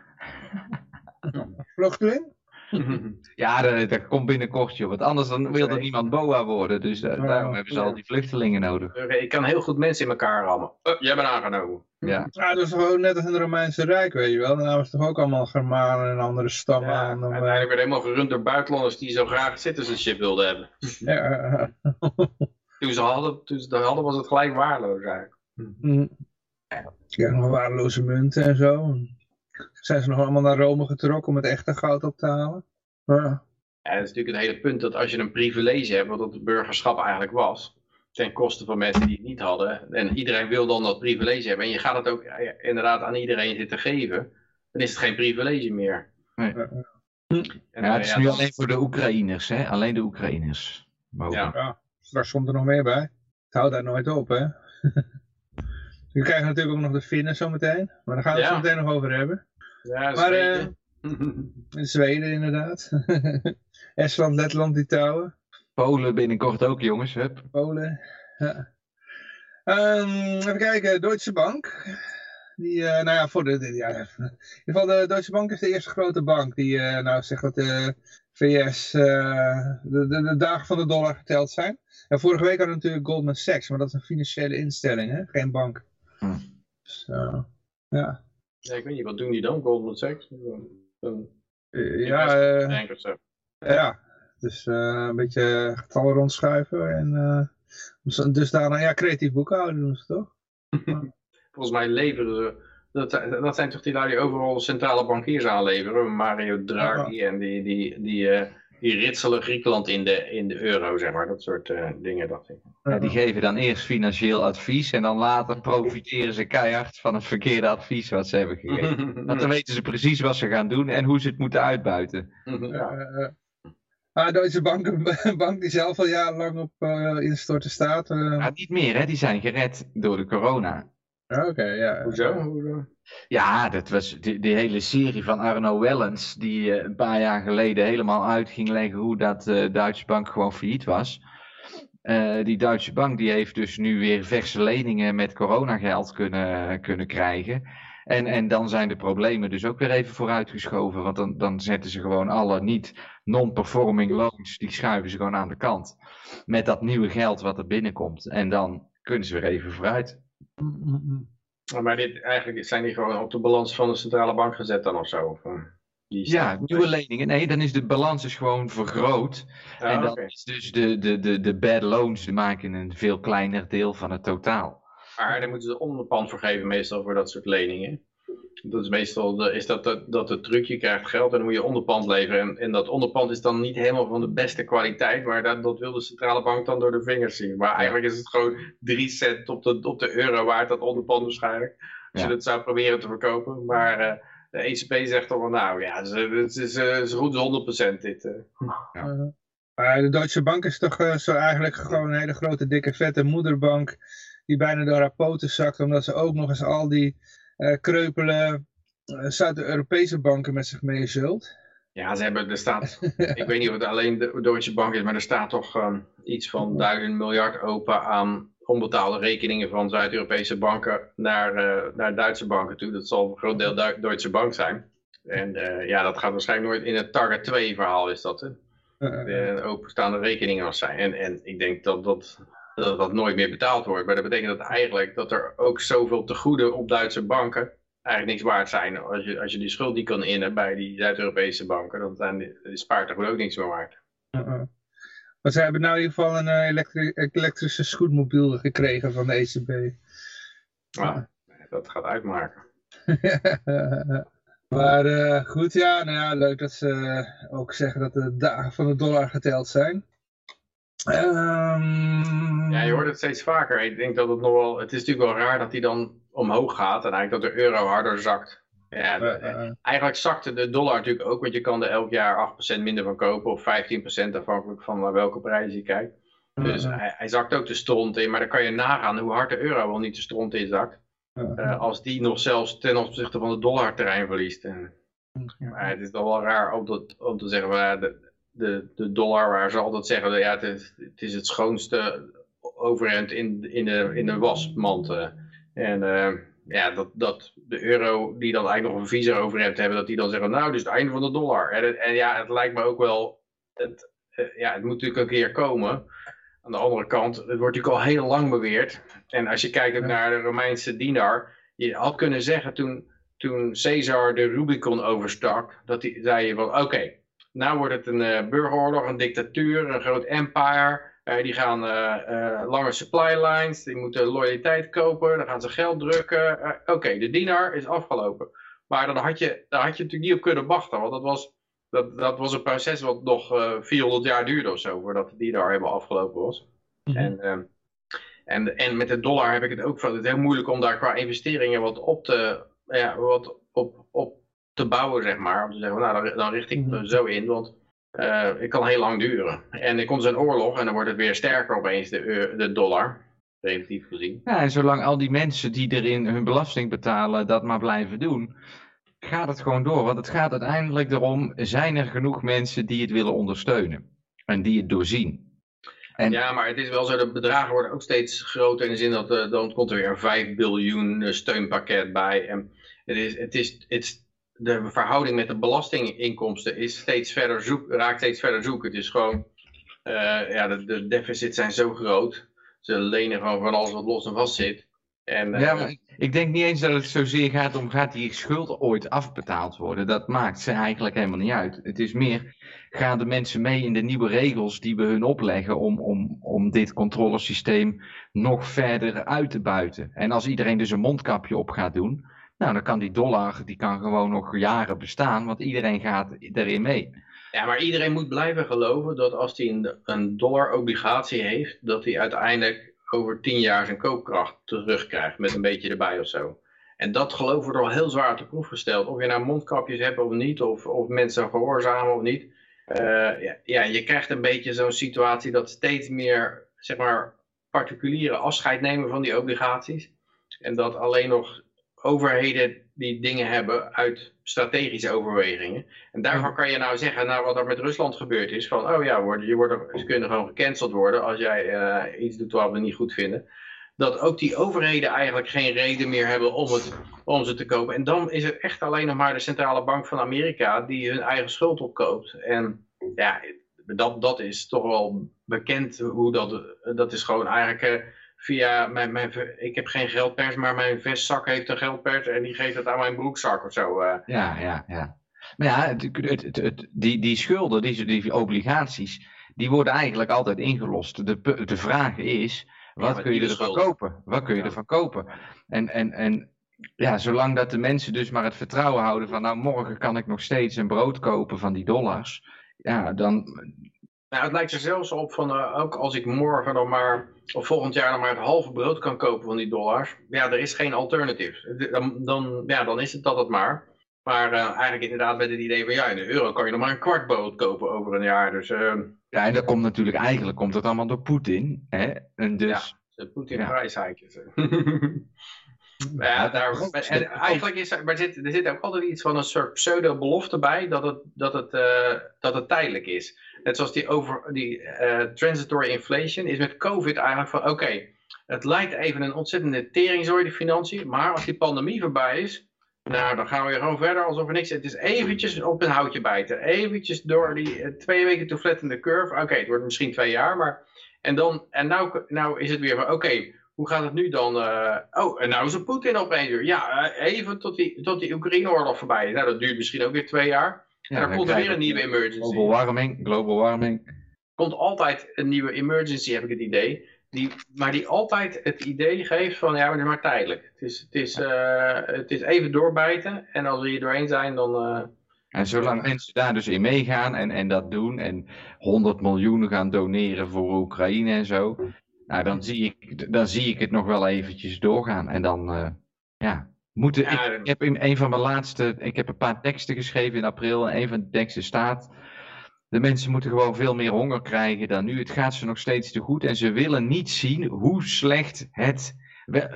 Vluchteling? Ja, dat, dat komt binnenkort, joh. Want anders dan wil er niemand boa worden. Dus eh, daarom hebben ze al die vluchtelingen nodig. Ik kan heel goed mensen in elkaar rammen. Uh, jij bent aangenomen. Ja, Ja, dat is gewoon net als in het Romeinse Rijk, weet je wel. Daar was toch ook allemaal Germanen en andere stammen. Ja, aan. dan, eh, uiteindelijk werd helemaal gerund door buitenlanders die zo graag citizenship wilden hebben. ja, Toen ze hadden, toen ze dat hadden was het gelijk waardeloos eigenlijk. Mhm. Ja, nog waardeloze munten en zo. Zijn ze nog allemaal naar Rome getrokken om het echte goud op te halen? Ja. Ja, dat is natuurlijk het hele punt dat als je een privilege hebt, wat het burgerschap eigenlijk was, ten koste van mensen die het niet hadden, en iedereen wil dan dat privilege hebben, en je gaat het ook eh, inderdaad aan iedereen zitten geven, dan is het geen privilege meer. Nee. En, ja, het is nu alleen voor de Oekraïners, hè? Alleen de Oekraïners. mogen. Ja. Ja. straks komt er nog meer bij. Het houdt daar nooit op, hè. We krijgen natuurlijk ook nog de Finnen zometeen. Maar daar gaan we het Ja. zo meteen nog over hebben. Ja, Maar, Zweden. In Zweden inderdaad. Estland, Letland, Litouwen. Polen binnenkort ook, jongens. Hup. Polen. Ja. Ehm, even kijken, Deutsche Bank. Die, eh, nou ja, voor de, de- ja, in ieder geval de Deutsche Bank is de eerste grote bank die, eh, nou zegt dat de VS eh, de, de, de dagen van de dollar geteld zijn. En vorige week hadden we natuurlijk Goldman Sachs, maar dat is een financiële instelling, hè? geen bank. Hm. Dus, eh, ja. Ja, ik weet niet, wat doen die dan, Goldman Sachs? Een Eh, ja, eh, bank of zo. ja, dus eh, een beetje getallen rondschuiven en eh, dus daarna, ja, creatief boekhouden doen ze toch? Volgens mij leveren ze... Dat, zijn- dat zijn toch die lui die overal centrale bankiers aanleveren? Mario Draghi en die, die, die, eh, die ritselen Griekenland in de, in de euro, zeg maar. Dat soort eh, dingen, dacht ik. Ja, die geven dan eerst financieel advies en dan later profiteren ze keihard van het verkeerde advies wat ze hebben gegeven. Want dan weten ze precies wat ze gaan doen en hoe ze het moeten uitbuiten. ja. Eh, eh, ah, Deutsche Bank, een bank die zelf al jarenlang op eh, instorten staat. eh. Maar niet meer, hè? die zijn gered door de corona. Ja, Oké, ja. Hoezo? Ja, dat was die, die hele serie van Arno Wellens, die eh, een paar jaar geleden helemaal uit ging leggen hoe dat eh Duitse bank gewoon failliet was. Eh, die Duitse bank die heeft dus nu weer verse leningen met coronageld kunnen, kunnen krijgen. En, en dan zijn de problemen dus ook weer even vooruitgeschoven, want dan, dan zetten ze gewoon alle niet non-performing loans, die schuiven ze gewoon aan de kant. Met dat nieuwe geld wat er binnenkomt. En dan kunnen ze weer even vooruit. Maar dit, eigenlijk zijn die gewoon op de balans van de centrale bank gezet dan of zo? Of, eh, die Ja, nieuwe leningen. Nee, dan is de balans is gewoon vergroot. Ah, en dan is dus de, de, de, de bad loans, die maken een veel kleiner deel van het totaal. Maar daar moeten ze onderpand voor geven meestal voor dat soort leningen. Dat is meestal de, is dat, dat, dat het truc, je krijgt geld en dan moet je onderpand leveren. En, en dat onderpand is dan niet helemaal van de beste kwaliteit, maar dat, dat wil de centrale bank dan door de vingers zien. Maar eigenlijk is het gewoon 3 cent op de, op de euro waard, dat onderpand waarschijnlijk. Als je Ja. dat zou proberen te verkopen. Maar eh, de ECB zegt dan van nou ja, het is, het is, het is goed 100% dit. eh. Eh, maar de Deutsche Bank is toch eh, zo eigenlijk gewoon een hele grote, dikke, vette moederbank die bijna door haar poten zakt, omdat ze ook nog eens al die kreupele eh, Zuid-Europese banken met zich meezult. Ja, ze hebben, er staat, ik weet niet of het alleen de Deutsche Bank is, maar er staat toch ehm, iets van duizend miljard open aan onbetaalde rekeningen van Zuid-Europese banken naar, eh, naar Duitse banken toe. Dat zal een groot deel Du Deutsche Bank zijn. En eh, ja, dat gaat waarschijnlijk nooit in het Target 2 verhaal is dat, hè? Eh, De openstaande rekeningen als zijn. En, en ik denk dat dat, dat dat nooit meer betaald wordt. Maar dat betekent dat eigenlijk dat er ook zoveel tegoeden op Duitse banken eigenlijk niks waard zijn. Als je, als je die schuld niet kan innen bij die Zuid-Europese banken, dan zijn die, die spaartegoed ook niks meer waard. eh. Maar ze hebben nou in ieder geval een eh, elektri- elektrische scootmobiel gekregen van de ECB. Nou, dat gaat uitmaken. maar eh, goed, ja, nou ja, leuk dat ze eh, ook zeggen dat de dagen van de dollar geteld zijn. Ehm, Ja, je hoort het steeds vaker. Ik denk dat het nog wel, het is natuurlijk wel raar dat die dan omhoog gaat en eigenlijk dat de euro harder zakt. Ja, eh, eh, Eigenlijk zakte de dollar natuurlijk ook, want je kan er elk jaar 8% minder van kopen of 15% afhankelijk van welke prijs je kijkt. Dus eh, hij, hij zakt ook de stront in, maar dan kan je nagaan hoe hard de euro wel niet de stront in zakt. eh, eh, als die nog zelfs ten opzichte van de dollar terrein verliest. Maar het is toch wel raar om, dat, om te zeggen, de, de, dollar waar ze altijd zeggen, ja, het, is, het is het schoonste overhemd in, in, de, in de wasmand. En eh, ja, dat, dat de euro die dan eigenlijk nog een viezer overhemd hebben, dat die dan zeggen, nou, dit is het einde van de dollar. En, en ja, het lijkt me ook wel, het, eh, ja, het moet natuurlijk een keer komen. Aan de andere kant, het wordt natuurlijk al heel lang beweerd. En als je kijkt ook naar de Romeinse dinar, je had kunnen zeggen toen, toen Caesar de Rubicon overstak, dat hij zei je van oké, nou wordt het een eh, burgeroorlog, een dictatuur, een groot empire. Eh, die gaan eh, eh, lange supply lines, die moeten loyaliteit kopen, dan gaan ze geld drukken. Oké, de dinar is afgelopen. Maar dan had, je, daar had je natuurlijk niet op kunnen wachten, want dat was, dat, dat was een proces wat nog eh 400 jaar duurde of zo, voordat de dinar helemaal afgelopen was. Mhm. En, ehm, en, en met de dollar heb ik het ook van. Het is heel moeilijk om daar qua investeringen wat op te, ja, wat op, op te bouwen, zeg maar. Om te zeggen, nou, dan, richt ik me Mhm. zo in. Want uh, het kan heel lang duren. En er komt een oorlog en dan wordt het weer sterker opeens, de, de dollar. Relatief gezien. Ja, en zolang al die mensen die erin hun belasting betalen dat maar blijven doen, gaat het gewoon door. Want het gaat uiteindelijk erom, zijn er genoeg mensen die het willen ondersteunen? En die het doorzien? En... Ja, maar het is wel zo, de bedragen worden ook steeds groter in de zin dat uh, dan komt er weer een 5 biljoen uh, steunpakket bij. En het is, het is, het de verhouding met de belastinginkomsten is steeds verder zoek, raakt steeds verder zoeken. Het is gewoon, uh, ja, de, de deficits zijn zo groot. Ze lenen gewoon van alles wat los en vast zit. En, ja, maar ik denk niet eens dat het zozeer gaat om, gaat die schuld ooit afbetaald worden? Dat maakt ze eigenlijk helemaal niet uit. Het is meer, gaan de mensen mee in de nieuwe regels die we hun opleggen om, om, om dit controlesysteem nog verder uit te buiten? En als iedereen dus een mondkapje op gaat doen, nou dan kan die dollar, die kan gewoon nog jaren bestaan, want iedereen gaat erin mee. Ja, maar iedereen moet blijven geloven dat als hij een, een dollar obligatie heeft, dat hij uiteindelijk over tien jaar zijn koopkracht terugkrijgt met een beetje erbij of zo. En dat geloof wordt al heel zwaar te proef gesteld. Of je nou mondkapjes hebt of niet, of, of mensen gehoorzamen of niet. Uh, ja, ja, je krijgt een beetje zo'n situatie dat steeds meer, zeg maar, particulieren afscheid nemen van die obligaties. En dat alleen nog overheden die dingen hebben uit strategische overwegingen. En daarvan kan je nou zeggen, nou wat er met Rusland gebeurd is, van oh ja, je wordt, ze kunnen gewoon gecanceld worden als jij uh, iets doet wat we niet goed vinden. Dat ook die overheden eigenlijk geen reden meer hebben om, het, om ze te kopen. En dan is het echt alleen nog maar de centrale bank van Amerika die hun eigen schuld opkoopt. En ja, dat, dat is toch wel bekend hoe dat, dat is gewoon eigenlijk... Via mijn, mijn, ik heb geen geldpers, maar mijn vestzak heeft een geldpers en die geeft het aan mijn broekzak of zo. Uh. Ja, ja, ja. Maar ja, het, het, het, die, die schulden, die, die obligaties, die worden eigenlijk altijd ingelost. De, de vraag is, wat kun je ervan kopen? Wat kun je ervan kopen? En, en, en ja, zolang dat de mensen dus maar het vertrouwen houden van, nou morgen kan ik nog steeds een brood kopen van die dollars. Ja, dan, nou, het lijkt er zelfs op van, uh, ook als ik morgen nog maar, of volgend jaar nog maar het halve brood kan kopen van die dollars. Ja, er is geen alternatief. Dan, dan, ja, dan is het dat het maar. Maar uh, eigenlijk inderdaad met het idee van, ja, in de euro kan je nog maar een kwart brood kopen over een jaar. Dus, uh, ja, en dat komt natuurlijk, eigenlijk komt dat allemaal door Poetin. Hè? En dus, ja, de Poetin ja. Ja, daar, en eigenlijk is er, maar zit, er zit ook altijd iets van een soort pseudo-belofte bij dat het, dat, het, dat het tijdelijk is. Net zoals die, over, die uh, transitory inflation is met COVID eigenlijk van oké, het lijkt even een ontzettende teringzooi de financiën, maar als die pandemie voorbij is, nou dan gaan we gewoon verder alsof er niks Het is eventjes op een houtje bijten, eventjes door die uh, twee weken te flattende curve. Oké, het wordt misschien twee jaar, maar en dan, en nou, nou is het weer van oké, hoe gaat het nu dan? Uh, oh, en nou is het Poetin opeens weer. Ja, even tot die, tot die Oekraïne-oorlog voorbij is. Nou, dat duurt misschien ook weer twee jaar. En dan, komt er weer een nieuwe emergency. Global warming, global warming. komt altijd een nieuwe emergency, heb ik het idee. Die, maar die altijd het idee geeft van, ja, maar het is maar tijdelijk. Het is, het is, uh, het is even doorbijten. En als we hier doorheen zijn, dan... En zolang mensen daar dus in meegaan en, en dat doen en 100 miljoen gaan doneren voor Oekraïne en zo, nou, dan zie, ik, dan zie ik het nog wel eventjes doorgaan. En dan, uh, ja, moeten, ik, ik, heb in een van mijn laatste, ik heb een paar teksten geschreven in april. En een van de teksten staat, de mensen moeten gewoon veel meer honger krijgen dan nu. Het gaat ze nog steeds te goed. En ze willen niet zien hoe slecht het,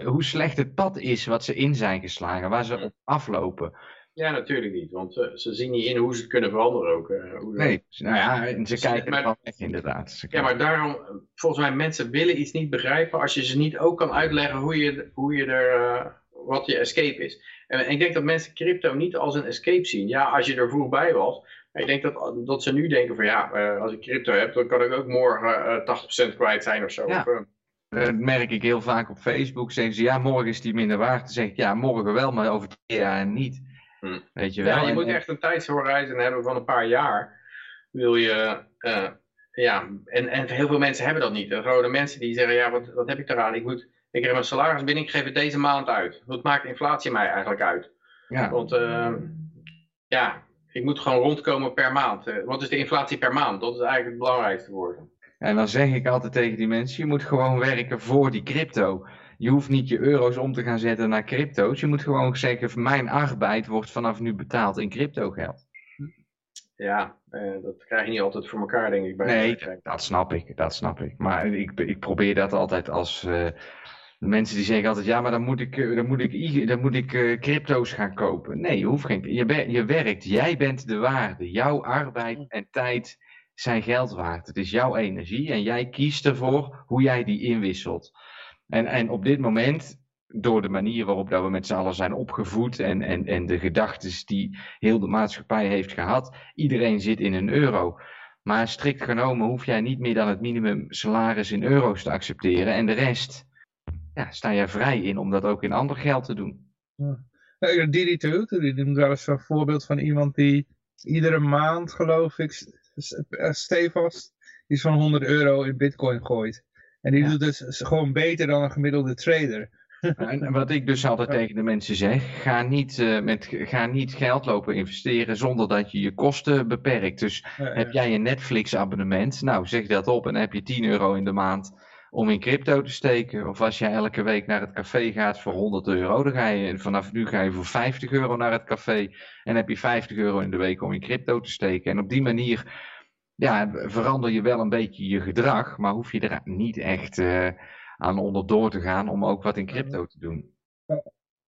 hoe slecht het pad is wat ze in zijn geslagen. Waar ze op aflopen. Ja, natuurlijk niet, want uh, ze zien niet in hoe ze het kunnen veranderen ook. Uh, hoe nee, nou ja, ze kijken maar, er echt inderdaad. ja, maar daarom, volgens mij, mensen willen iets niet begrijpen als je ze niet ook kan uitleggen hoe je, hoe je er, uh, wat je escape is. En, en, ik denk dat mensen crypto niet als een escape zien. Ja, als je er vroeg bij was. Maar ik denk dat, dat ze nu denken van ja, als ik crypto heb, dan kan ik ook morgen 80% kwijt zijn of zo. Ja. Of, dat merk ik heel vaak op Facebook. Zeggen ze ja, morgen is die minder waard. Dan zeg ik ja, morgen wel, maar over twee jaar niet. Hm. Weet je wel? Ja, je moet echt een tijdshorizon hebben van een paar jaar. Wil je, uh, ja, en, en heel veel mensen hebben dat niet. Gewoon de mensen die zeggen, ja, wat, wat heb ik eraan? Ik, moet, ik heb mijn salaris binnen, ik geef het deze maand uit. Wat maakt inflatie mij eigenlijk uit? Ja. Want uh, ja, ik moet gewoon rondkomen per maand. Eh, wat is de inflatie per maand? Dat is eigenlijk het belangrijkste worden. En dan zeg ik altijd tegen die mensen, je moet gewoon werken voor die crypto. Je hoeft niet je euro's om te gaan zetten naar crypto's. Je moet gewoon zeggen, mijn arbeid wordt vanaf nu betaald in crypto geld. ja, dat krijg je niet altijd voor elkaar, denk ik. Bij nee, dat snap ik, dat snap ik. Maar ik, ik probeer dat altijd als de mensen die zeggen altijd, ja, maar dan moet ik, eh, dan moet ik, dan moet ik uh, crypto's gaan kopen. Nee, je hoeft geen. Je, je werkt, jij bent de waarde. Jouw arbeid en tijd zijn geld waard. Het is jouw energie en jij kiest ervoor hoe jij die inwisselt. En, en op dit moment, door de manier waarop dat we met z'n allen zijn opgevoed en, en, en de gedachten die heel de maatschappij heeft gehad, iedereen zit in een euro. Maar strikt genomen hoef jij niet meer dan het minimum salaris in euro's te accepteren en de rest ja, sta je vrij in om dat ook in ander geld te doen. Ja. Didi Tut, die noemt wel eens een voorbeeld van iemand die iedere maand, geloof ik, stevast iets van 100 euro in bitcoin gooit. En die doet dus gewoon beter dan een gemiddelde trader. En wat ik dus altijd tegen de mensen zeg, ga niet, uh, met, ga niet geld lopen investeren zonder dat je je kosten beperkt. Dus heb jij een Netflix abonnement, nou zeg dat op en dan heb je 10 euro in de maand om in crypto te steken. Of als je elke week naar het café gaat voor 100 euro, dan ga je vanaf nu ga je voor 50 euro naar het café. En heb je 50 euro in de week om in crypto te steken. En op die manier ja, verander je wel een beetje je gedrag, maar hoef je er niet echt uh, aan onderdoor te gaan om ook wat in crypto te doen.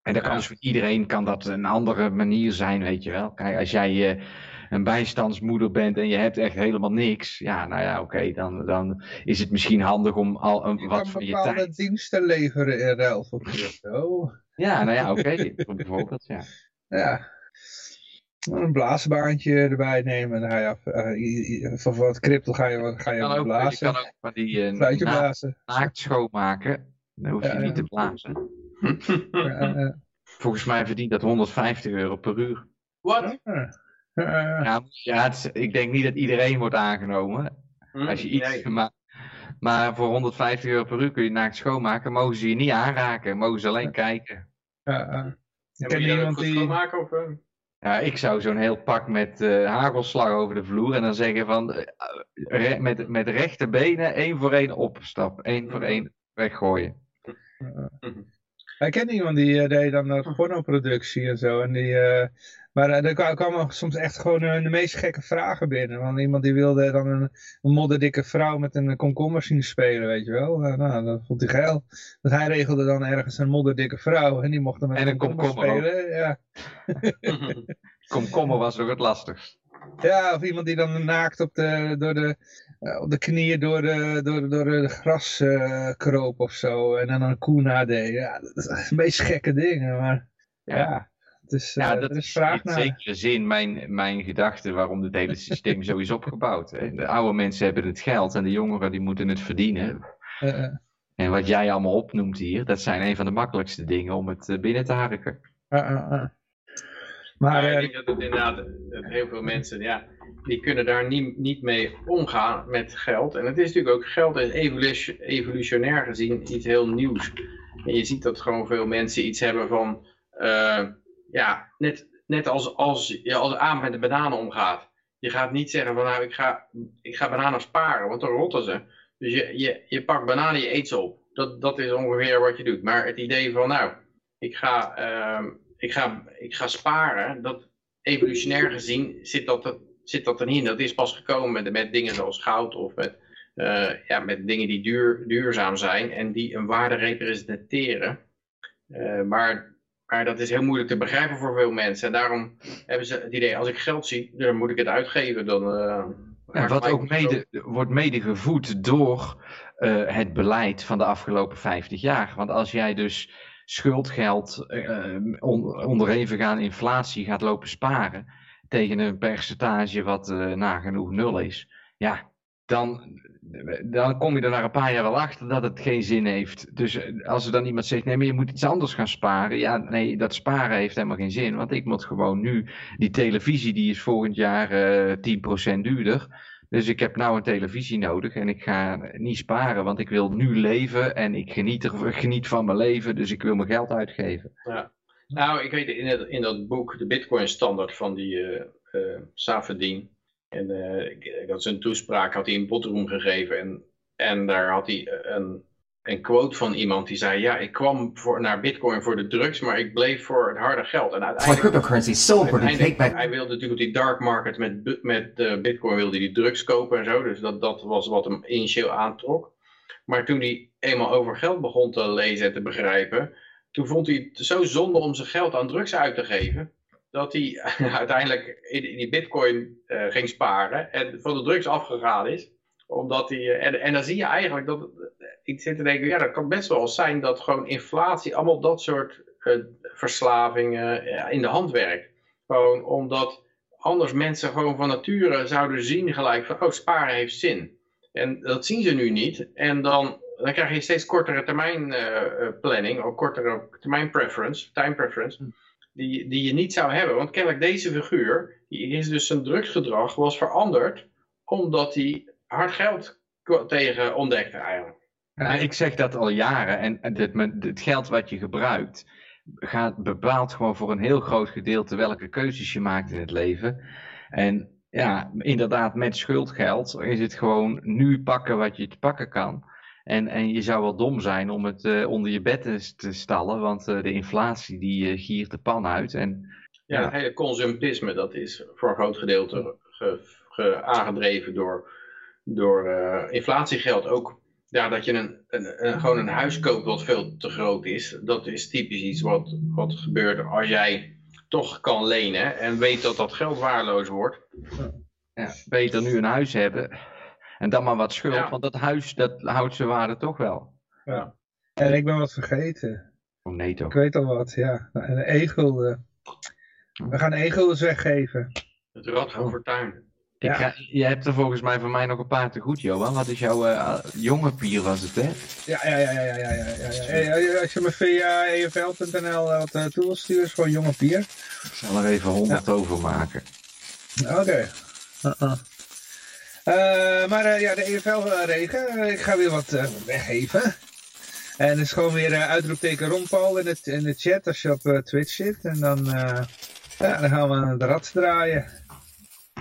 En dat kan dus voor iedereen kan dat een andere manier zijn, weet je wel. Kijk, als jij uh, een bijstandsmoeder bent en je hebt echt helemaal niks, ja, nou ja, oké, dan, dan is het misschien handig om al een, wat van je tijd... Je kan diensten leveren in ruil voor crypto. Ja, nou ja, oké, bijvoorbeeld, ja. Ja. Een blaasbaantje erbij nemen, dan ga je af, uh, wat crypto ga je, ga je, je blazen. Je kan ook van die uh, na blazen. naakt schoonmaken, dan hoef je ja, niet te blazen. Ja, Volgens mij verdient dat 150 euro per uur. Wat? Ja, ja ik denk niet dat iedereen wordt aangenomen. Hm, Als je iets, maar, maar voor 150 euro per uur kun je naakt schoonmaken, mogen ze je niet aanraken, mogen ze alleen kijken. Ja, uh, ken je iemand die... schoonmaken of... Uh... Ja, ik zou zo'n heel pak met uh, hagelslag over de vloer en dan zeggen van uh, met, met rechte benen één voor één opstap, één voor hm. één weggooien. Ik ken iemand die deed dan de pornoproductie en zo en die maar uh, er kwamen soms echt gewoon uh, de meest gekke vragen binnen. Want iemand die wilde dan een, een modderdikke vrouw met een komkommer zien spelen, weet je wel. Uh, nou, dat vond hij geil. Want hij regelde dan ergens een modderdikke vrouw en die mocht dan met en een komkommer, spelen. Ja. komkommer was ook het lastigst. Ja, of iemand die dan naakt op de, door de, op de knieën door de, door, door de gras kroop of zo. En dan een koe nadeed. Ja, dat een beetje gekke dingen, maar ja. Dus, ja, dat is, vraag in zekere zin mijn, mijn gedachte waarom dit hele systeem zo is opgebouwd. Hè. De oude mensen hebben het geld en de jongeren die moeten het verdienen. Uh, en wat jij allemaal opnoemt hier, dat zijn een van de makkelijkste dingen om het eh, binnen te harken. Maar ja, ik denk dat het inderdaad dat heel veel mensen, ja, die kunnen daar niet, niet mee omgaan met geld. En het is natuurlijk ook, geld is evolutionair gezien iets heel nieuws. En je ziet dat gewoon veel mensen iets hebben van... Uh, ja, net, net als, als je als aan met de bananen omgaat. Je gaat niet zeggen van nou ik ga, ik ga bananen sparen, want dan rotten ze. Dus je, je, je pakt bananen, je eet ze op. Dat, dat is ongeveer wat je doet. Maar het idee van nou, ik ga, uh, ik ga, ik ga sparen, dat evolutionair gezien zit dat, er, zit dat er niet in. Dat is pas gekomen met, met dingen zoals goud of met, uh, ja, met dingen die duur, duurzaam zijn en die een waarde representeren. Uh, maar maar dat is heel moeilijk te begrijpen voor veel mensen. En daarom hebben ze het idee, als ik geld zie, dan moet ik het uitgeven. Dan, uh, wat ook mede, wordt mede gevoed door uh, het beleid van de afgelopen 50 jaar. Want als jij dus schuldgeld uh, on, onderhevig aan inflatie gaat lopen sparen tegen een percentage wat nagenoeg nul is. Ja, dan, dan kom je er na een paar jaar wel achter dat het geen zin heeft. Dus eh, als er dan iemand zegt, nee, maar je moet iets anders gaan sparen. Ja, nee, dat sparen heeft helemaal geen zin. Want ik moet gewoon nu, die televisie die is volgend jaar uh, eh, 10% duurder. Dus ik heb nou een televisie nodig en ik ga niet sparen, want ik wil nu leven en ik geniet, er, geniet van mijn leven, dus ik wil mijn geld uitgeven. Ja. Nou, ik weet in, in dat boek, de Bitcoin standaard van die uh, uh Safedin, en uh, ik had zijn toespraak had hij in Botroom gegeven. En, en daar had hij een, een quote van iemand die zei, ja, ik kwam voor, naar bitcoin voor de drugs, maar ik bleef voor het harde geld. En uiteindelijk, cryptocurrency hij wilde natuurlijk op die dark market met, met uh, bitcoin wilde die drugs kopen en zo, dus dat, dat was wat hem initieel aantrok. Maar toen hij eenmaal over geld begon te lezen en te begrijpen, toen vond hij het zo zonde om zijn geld aan drugs uit te geven, dat hij uiteindelijk in die bitcoin uh, ging sparen en van de drugs afgegaan is. Omdat hij, uh, en, en dan zie je eigenlijk dat, ik zit te denken, ja dat kan best wel zijn dat gewoon inflatie, allemaal dat soort verslavingen in de hand werkt. Gewoon omdat anders mensen gewoon van nature zouden zien gelijk van, oh sparen heeft zin. En dat zien ze nu niet. En dan, dan krijg je steeds kortere termijn planning, of kortere termijn preference, time preference die, die je niet zou hebben. Want kennelijk deze figuur, die is dus zijn drugsgedrag was veranderd omdat hij hard geld tegen ontdekte eigenlijk. Ik zeg dat al jaren en het, het geld wat je gebruikt gaat, bepaalt gewoon voor een heel groot gedeelte welke keuzes je maakt in het leven. En ja, inderdaad, met schuldgeld is het gewoon nu pakken wat je te pakken kan. En, en je zou wel dom zijn om het uh, onder je bed te stallen, want uh, de inflatie die uh, giert de pan uit. En, ja, het hele consumptisme, dat is voor een groot gedeelte ge, ge, aangedreven door, door inflatiegeld. Ook ja, dat je een, een, een, gewoon een huis koopt wat veel te groot is. Dat is typisch iets wat, wat gebeurt als jij toch kan lenen en weet dat dat geld waardeloos wordt. Ja, beter nu een huis hebben en dan maar wat schuld, want dat huis dat houdt zijn waarde toch wel. Ja. En ik ben wat vergeten. Oh nee toch. Ik weet al wat, ja. Een egel. Uh, we gaan egels weggeven. Het rad van fortuin. Ik ga, je hebt er volgens mij van mij nog een paar te goed, Johan. Wat is jouw uh, jonge pier was het, hè? Ja, ja, ja, ja, ja, ja, ja, ja. ja. Als je me via efl.nl wat uh, tools stuurt, is gewoon jonge pier. Ik zal er even 100 ja. over maken. Oké. Okay. Uh -uh. Uh, maar uh, ja, de EFL-regen, ik ga weer wat weggeven. En het is gewoon weer uitroepteken rondval in, het, in de chat als je op Twitch zit. En dan, ja, dan gaan we de rad draaien.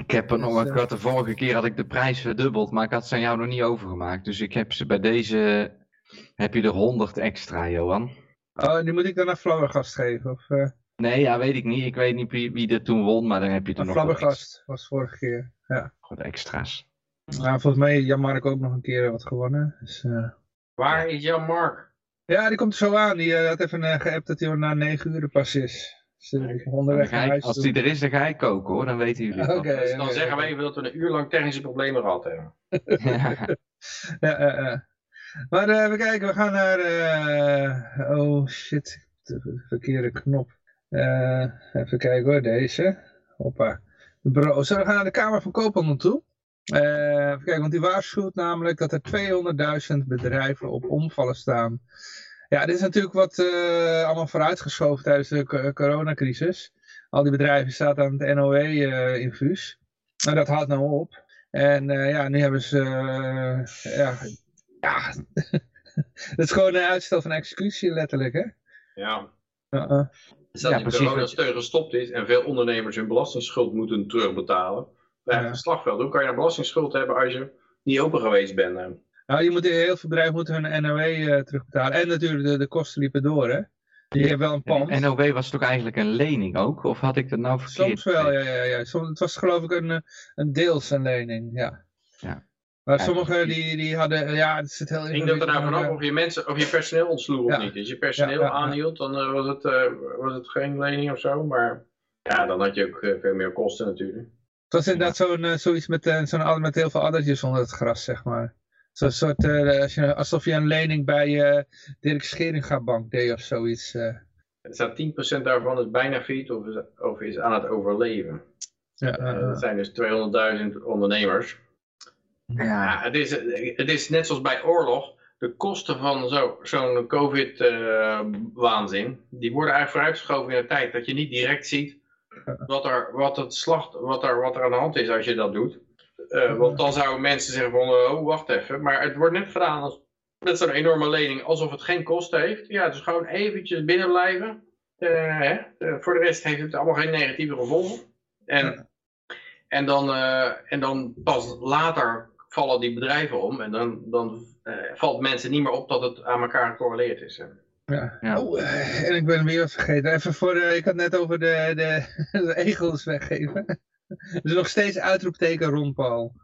Ik heb er nog, ik had de vorige keer had ik de prijs verdubbeld, maar ik had ze aan jou nog niet overgemaakt. Dus ik heb ze bij deze, heb je er 100 extra, Johan. Oh, nu moet ik dan een Flauwergast geven? Of, Nee, ja, weet ik niet. Ik weet niet wie, wie er toen won, maar dan heb je er nog Flauwergast was vorige keer, ja. Goed, extra's. Nou, volgens mij heeft Jan-Mark ook nog een keer wat gewonnen. Dus, uh... Waar is Jan-Mark? Ja, die komt er zo aan. Die uh, had even uh, geappt dat hij na 9 uur pas is. Dus, onderweg naar huis als die er is, dan ga ik koken hoor. Dan weten jullie Oké. Okay, dus dan okay. zeggen we even dat we een uur lang technische problemen gehad hebben. ja, ja maar even kijken, we gaan naar... oh shit, de verkeerde knop. even kijken hoor, deze. Hoppa. De browser. We gaan naar de Kamer van Koophandel toe. Uh, even kijken, want die waarschuwt namelijk dat er 200.000 bedrijven op omvallen staan. Ja, dit is natuurlijk wat uh, allemaal vooruitgeschoven tijdens de coronacrisis. Al die bedrijven staan aan het NOE-infuus. Uh, en dat houdt nou op. En ja, nu hebben ze... ja, ja het is gewoon een uitstel van executie letterlijk, hè? Ja. -uh. Dus dat ja, die coronasteun gestopt is en veel ondernemers hun belastingsschuld moeten terugbetalen bij ja. slagveld. Hoe kan je een belastingsschuld hebben als je niet open geweest bent? Nou, je moet, heel veel bedrijven moeten hun NOW uh, terugbetalen. En natuurlijk, de, de kosten liepen door, hè? Je hebt wel een pand. NOW was toch eigenlijk een lening ook? Of had ik dat nou verkeerd? Soms wel, ja. ja, ja. Soms, het was geloof ik een, een deels een lening, ja. ja. Maar ja, sommigen die, die hadden, ja, het zit heel Ik dat er nou vanaf of je mensen, of je personeel ontsloeg ja. of niet. Als je personeel ja, aanhield, dan uh, was, het, uh, was het geen lening of zo. Maar ja, dan had je ook uh, veel meer kosten natuurlijk. Het was inderdaad zo'n zoiets met, zo'n met heel veel addertjes onder het gras, zeg maar. Zo'n soort, als je, alsof je een lening bij uh, Dirk Scheringa Bank deed of zoiets. Uh. Er staat 10% daarvan is bijna failliet of is, of is aan het overleven. Ja, uh, dat zijn dus 200.000 ondernemers. Ja. ja, het, is, het is net zoals bij oorlog. De kosten van zo'n zo COVID-waanzin, die worden eigenlijk vooruitgeschoven in de tijd. Dat je niet direct ziet wat er, wat het slacht, wat er, wat er aan de hand is als je dat doet. Uh, want dan zouden mensen zeggen van, oh wacht even. Maar het wordt net gedaan als, met zo'n enorme lening alsof het geen kosten heeft. Ja, dus gewoon eventjes binnen blijven. Uh, hè? Uh, voor de rest heeft het allemaal geen negatieve gevolgen. En, en, dan, en dan pas later vallen die bedrijven om en dan, dan valt mensen niet meer op dat het aan elkaar gecorreleerd is. Ja. ja. Oh, uh, en ik ben weer wat vergeten. Even voor, uh, ik had net over de, de, de egels weggeven. Er is nog steeds uitroepteken rond Paul.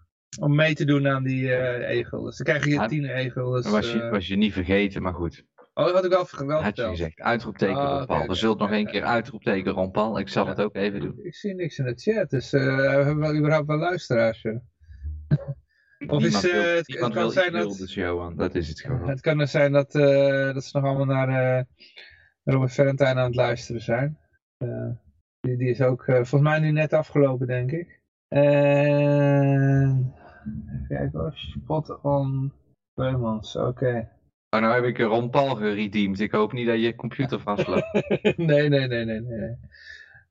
Om mee te doen aan die egel. Dus dan krijg je tien egels. was, je, was je niet vergeten, maar goed. Oh, dat had ik wel, wel Had je gezegd, uitroepteken oh, Ron Paul. We zullen nog een keer uitroepteken Ron Paul. Ik zal het ook even doen. Ik zie niks in de chat, dus uh, we hebben wel überhaupt wel luisteraars. Of is, wil, het, het kan zijn dat, dus Johan, dat is het gewoon. Het kan dus zijn dat, uh, dat ze nog allemaal naar uh, Robert Valentine aan het luisteren zijn. die, die is ook volgens mij nu net afgelopen, denk ik. En... Kijk hoor, spot on Beumans, oké. Okay. Oh, nou heb ik Ron Paul geredeemd. Ik hoop niet dat je computer vastloopt. nee, nee, nee, nee, nee.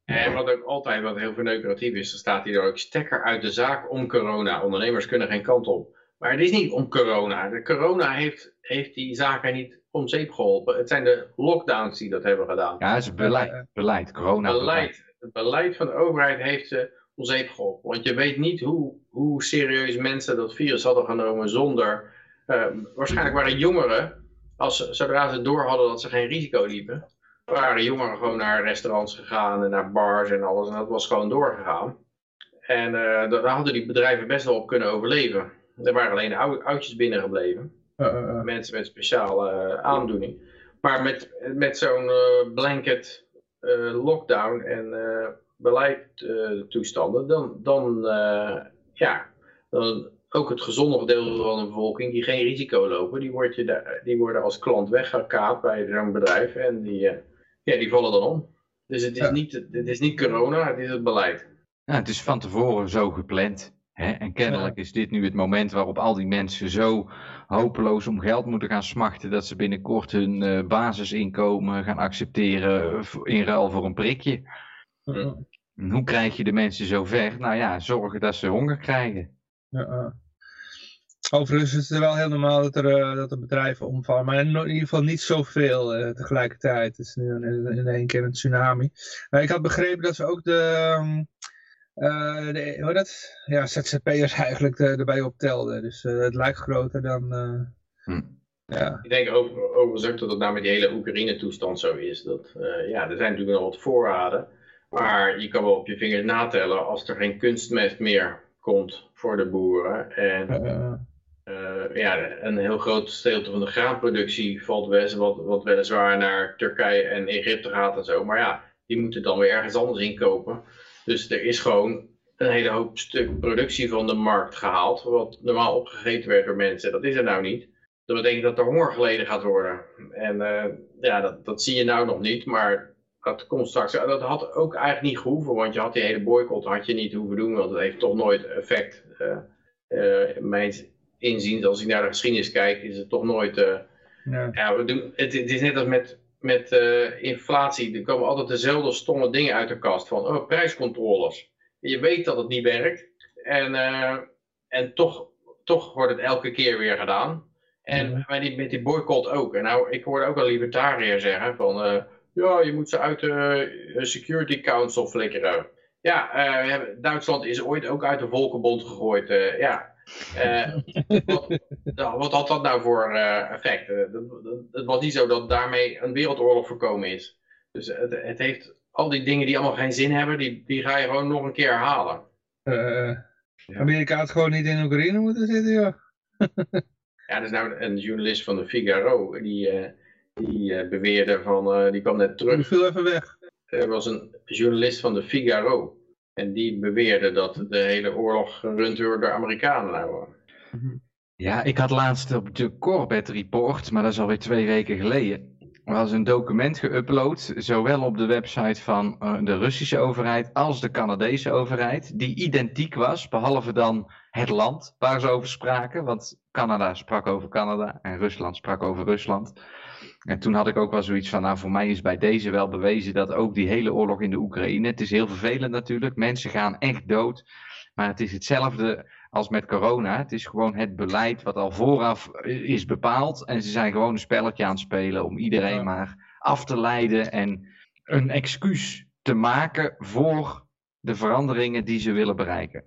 En wat ook altijd wat heel verneukeratief is, dan staat hier ook stekker uit de zaak om corona. Ondernemers kunnen geen kant op. Maar het is niet om corona. De corona heeft, heeft die zaken niet om zeep geholpen. Het zijn de lockdowns die dat hebben gedaan. Ja, het is beleid. beleid corona beleid. Het beleid van de overheid heeft ze om zeep geholpen. Want je weet niet hoe, hoe serieus mensen dat virus hadden genomen zonder... Uh, waarschijnlijk waren jongeren, als, zodra ze door hadden dat ze geen risico liepen waren jongeren gewoon naar restaurants gegaan en naar bars en alles. En dat was gewoon doorgegaan. En uh, daar hadden die bedrijven best wel op kunnen overleven. Er waren alleen oudjes binnengebleven. Uh, Mensen met speciale aandoening. Maar met, met zo'n blanket lockdown en beleidtoestanden, dan, dan ja, dan ook het gezonde deel van de bevolking die geen risico lopen, die, word je die worden als klant weggekaapt bij zo'n bedrijf en die, ja, die vallen dan om. Dus het is, niet, het is niet corona, het is het beleid. Ja, het is van tevoren zo gepland. Hè? En kennelijk is dit nu het moment waarop al die mensen zo hopeloos om geld moeten gaan smachten dat ze binnenkort hun uh, basisinkomen gaan accepteren in ruil voor een prikje. Hoe krijg je de mensen zo ver? Nou ja, zorgen dat ze honger krijgen. Ja, Overigens is het wel heel normaal dat er, uh, dat er bedrijven omvallen, maar in ieder geval niet zoveel uh, tegelijkertijd. Het is nu in, in één keer een tsunami. Uh, ik had begrepen dat ze ook de, uh, de hoe dat? Ja, ZZP'ers eigenlijk erbij optelden. Dus het lijkt groter dan... Hm. Ja. Ik denk over, overigens ook dat het nou met die hele Oekraïne-toestand zo is. Dat, ja, er zijn natuurlijk nog wat voorraden, maar je kan wel op je vingers natellen als er geen kunstmest meer komt voor de boeren. En uh, ja, een heel groot gedeelte van de graanproductie valt best, wat, wat weliswaar naar Turkije en Egypte gaat en zo. Maar ja, die moeten dan weer ergens anders inkopen. Dus er is gewoon een hele hoop stuk productie van de markt gehaald, wat normaal opgegeten werd door mensen. Dat is er nou niet. Dat betekent dat er honger geleden gaat worden. En uh, ja, dat, dat zie je nou nog niet, maar dat komt straks. Dat had ook eigenlijk niet gehoeven, want je had die hele boycott had je niet hoeven doen, want het heeft toch nooit effect. Uh, mijn inzien, als ik naar de geschiedenis kijk, is het toch nooit... Uh, ja. ja. we doen, het, het, is net als met, met uh, inflatie, er komen altijd dezelfde stomme dingen uit de kast van oh, prijscontroles. Je weet dat het niet werkt en, uh, en toch, toch wordt het elke keer weer gedaan. En met, die, met die boycott ook. En nou, ik hoorde ook een libertariër zeggen van ja, je moet ze uit de Security Council flikkeren. Ja, Duitsland is ooit ook uit de Volkenbond gegooid. ja, uh, wat, wat, had dat nou voor uh, effect? Het was niet zo dat daarmee een wereldoorlog voorkomen is. Dus het, het, heeft al die dingen die allemaal geen zin hebben, die, die ga je gewoon nog een keer herhalen. Uh, Amerika had gewoon niet in Oekraïne moeten zitten, joh. ja, er is nou een journalist van de Figaro, die, die beweerde van, die kwam net terug. Die viel even weg. Er was een journalist van de Figaro. En die beweerde dat de hele oorlog gerund wordt door Amerikanen. Mhm. Ja, ik had laatst op de Corbett Report, maar dat is alweer twee weken geleden, was een document geüpload, zowel op de website van uh, de Russische overheid als de Canadese overheid, die identiek was, behalve dan het land waar ze over spraken, want Canada sprak over Canada en Rusland sprak over Rusland. En toen had ik ook wel zoiets van, nou voor mij is bij deze wel bewezen dat ook die hele oorlog in de Oekraïne, het is heel vervelend natuurlijk, mensen gaan echt dood, maar het is hetzelfde als met corona. Het is gewoon het beleid wat al vooraf is bepaald en ze zijn gewoon een spelletje aan het spelen om iedereen maar af te leiden en een excuus te maken voor de veranderingen die ze willen bereiken.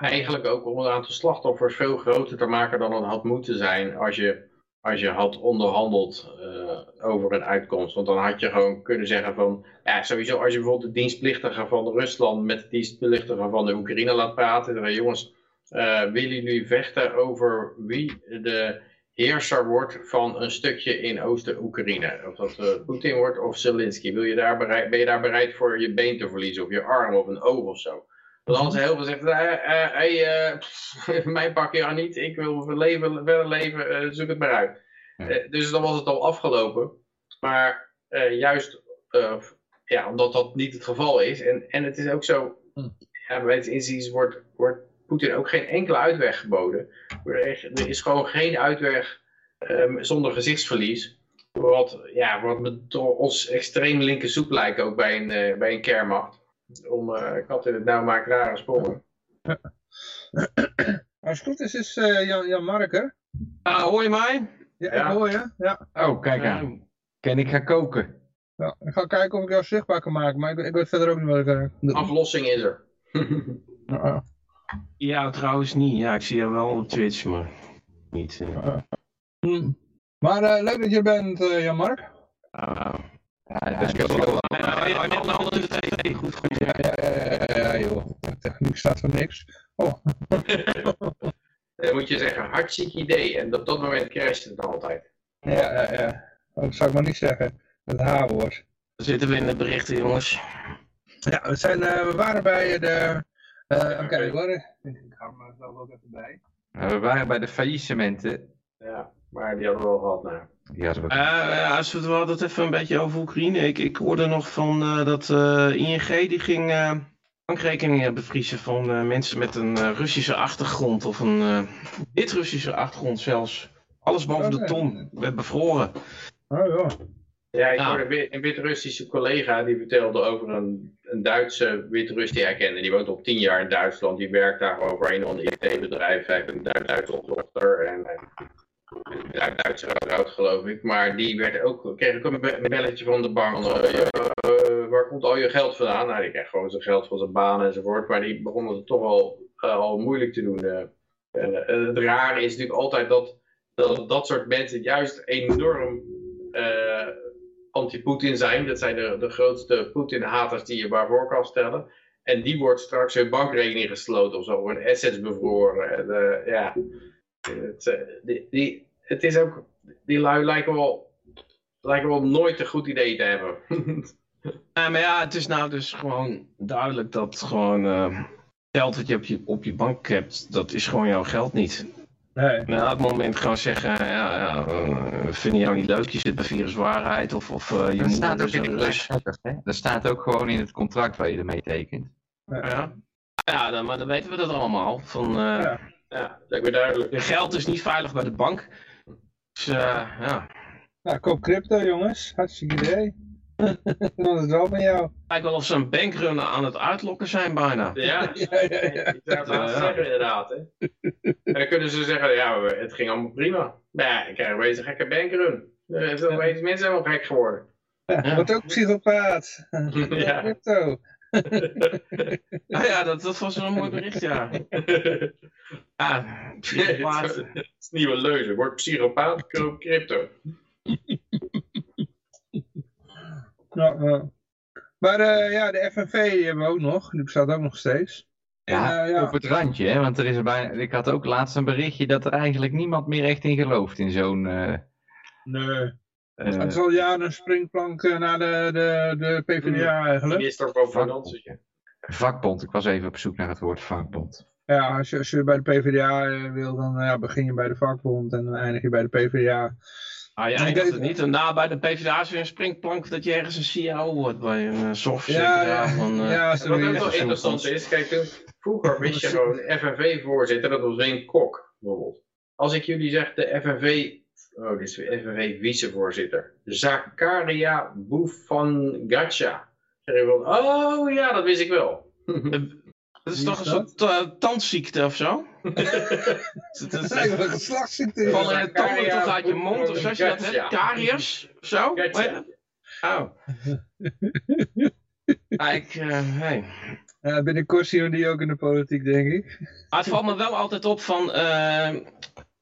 eigenlijk ook om het aantal slachtoffers veel groter te maken dan het had moeten zijn als je, als je had onderhandeld uh, over een uitkomst. Want dan had je gewoon kunnen zeggen van, ja sowieso als je bijvoorbeeld de dienstplichtigen van Rusland met de dienstplichtigen van de Oekraïne laat praten, dan jongens, uh, willen jullie vechten over wie de heerser wordt van een stukje in Oost-Oekraïne. Of dat uh, Poetin wordt of Zelensky. Wil je daar ben je daar bereid voor je been te verliezen of je arm of een oog of zo? Want anders heel veel zegt, hey, uh, mijn pak je niet, ik wil leven, verder leven, uh, zoek het maar uit. Uh, dus dan was het al afgelopen. Maar juist ja, omdat dat niet het geval is. En, en het is ook zo, hm. ja, bij het inziens wordt, wordt Poetin ook geen enkele uitweg geboden. Er is gewoon geen uitweg um, zonder gezichtsverlies. Wat, ja, wat ons extreem linker soep lijkt ook bij een, bij een kernmacht om uh, kat in het nauw maakt rare sprongen. Als het goed is, is uh, Jan, Jan Marker. Uh, hoor je mij? Ja, ja, ik hoor je. Ja. Oh, kijk aan. Ken ik ga koken. Ja, ik ga kijken of ik jou zichtbaar kan maken, maar ik, ik weet verder ook niet wat ik... Uh, Aflossing is er. ja, trouwens niet. Ja, ik zie je wel op Twitch, maar niet. Hm. Maar leuk dat je er bent, Jan Mark. Ja, dat is wel... Goed, goed. Ja, ja, ja, ja, joh. Staat voor niks. Oh. Dan moet je zeggen, hartstikke idee. En op dat moment crasht het altijd. Ja, ja, ja. Dat zou ik maar niet zeggen. Het H-woord. Dan zitten we in de berichten, jongens. Ja, we, zijn, uh, we waren bij de... Uh, Oké, okay, hoor. Ik hou er zelf ook even bij. we waren bij de faillissementen. Ja, maar die hadden we al gehad, nou. Ja, uh, als we het wel dat even een beetje over Oekraïne. Ik, ik hoorde nog van uh, dat uh, ING die ging bankrekeningen bevriezen van mensen met een Russische achtergrond of een wit-Russische achtergrond zelfs. Alles boven de ton werd bevroren. Oh ja. Ja, ik hoorde een wit-Russische collega die vertelde over een, een Duitse wit-Rus die hij kende. Die woont al tien jaar in Duitsland. Die werkt daar over een of IT-bedrijf. Hij heeft een Duitse dochter. En, ja, Duitser uiteraard geloof ik, maar die werd ook, kreeg ook een belletje van de bank. Uh, uh, waar komt al je geld vandaan? Nou, die kreeg gewoon zijn geld van zijn baan enzovoort, maar die begonnen het toch al, uh, al moeilijk te doen. het rare is natuurlijk altijd dat, dat dat soort mensen juist enorm anti-Poetin zijn. Dat zijn de, de grootste Poetin-haters die je waarvoor kan stellen. En die wordt straks hun bankrekening gesloten of zo, hun assets bevroren. En, ja... Het, eh, die, die, het is ook, die lui lijken wel, lijken wel nooit een goed idee te hebben. ja, maar ja, het is nou dus gewoon duidelijk dat gewoon uh, geld dat je op, je op je bank hebt, dat is gewoon jouw geld niet. Nee. Nou, op het moment gewoon zeggen, ja, ja uh, vinden jou niet leuk, je zit bij viruswaarheid of, of uh, je dat staat ook in de Dat staat ook gewoon in het contract waar je ermee tekent. Ja, ja dan, maar dan weten we dat allemaal. Van, uh, ja. Ja, lijkt me duidelijk. Je geld is niet veilig bij de bank. Dus uh, ja. Nou, koop crypto jongens. Hartstikke idee. Dan is het wel van jou. Lijkt wel of ze een bankrun aan het uitlokken zijn bijna. Ja, ja, ja. ja. Ik zou het zeggen inderdaad. Hè. En dan kunnen ze zeggen, ja, het ging allemaal prima. Nou ja, ik krijg een beetje een gekke bankrun. Mensen zijn wel gek geworden. Ja, wordt ook psychopaat. ja. Crypto. ah ja, dat, dat was wel een mooi bericht, ja. Ah, psychopaat. Het is nieuwe leuze. Word psychopaat, koop crypto. ja, Maar uh, ja, de FNV die hebben we ook nog. Die bestaat ook nog steeds. Ja, uh, ja, op het randje, hè? want er is bijna, ik had ook laatst een berichtje dat er eigenlijk niemand meer echt in gelooft in zo'n... Uh... Nee. Uh, het is al jaren een springplank naar de, de, de PvdA eigenlijk. Minister van Financiën. Vakbond, ik was even op zoek naar het woord vakbond. Ja, als je, als je bij de PvdA wil, dan ja, begin je bij de vakbond en dan eindig je bij de PvdA. Ah ja, ik dacht het niet. En na bij de PvdA is weer een springplank dat je ergens een CIO wordt bij een zorgverzekeraar. Ja, ja, van, uh, ja, wat ook wel interessant is, kijk, vroeger wist je gewoon FNV-voorzitter, dat was Wayne Kok bijvoorbeeld. Als ik jullie zeg de FNV oh, dit is FNV vicevoorzitter, Zakaria Boufangacha. Oh ja, dat wist ik wel. Dat is toch een soort uh, tandziekte of zo? het is een geslachtsziekte. Van een tanden tot uit je mond of zo, als je dat hebt. Kariërs of zo? Oh. Ja, ik, eh, hey. Ja, binnenkort zien we die ook in de politiek, denk ik. Maar het valt me wel altijd op van... eh,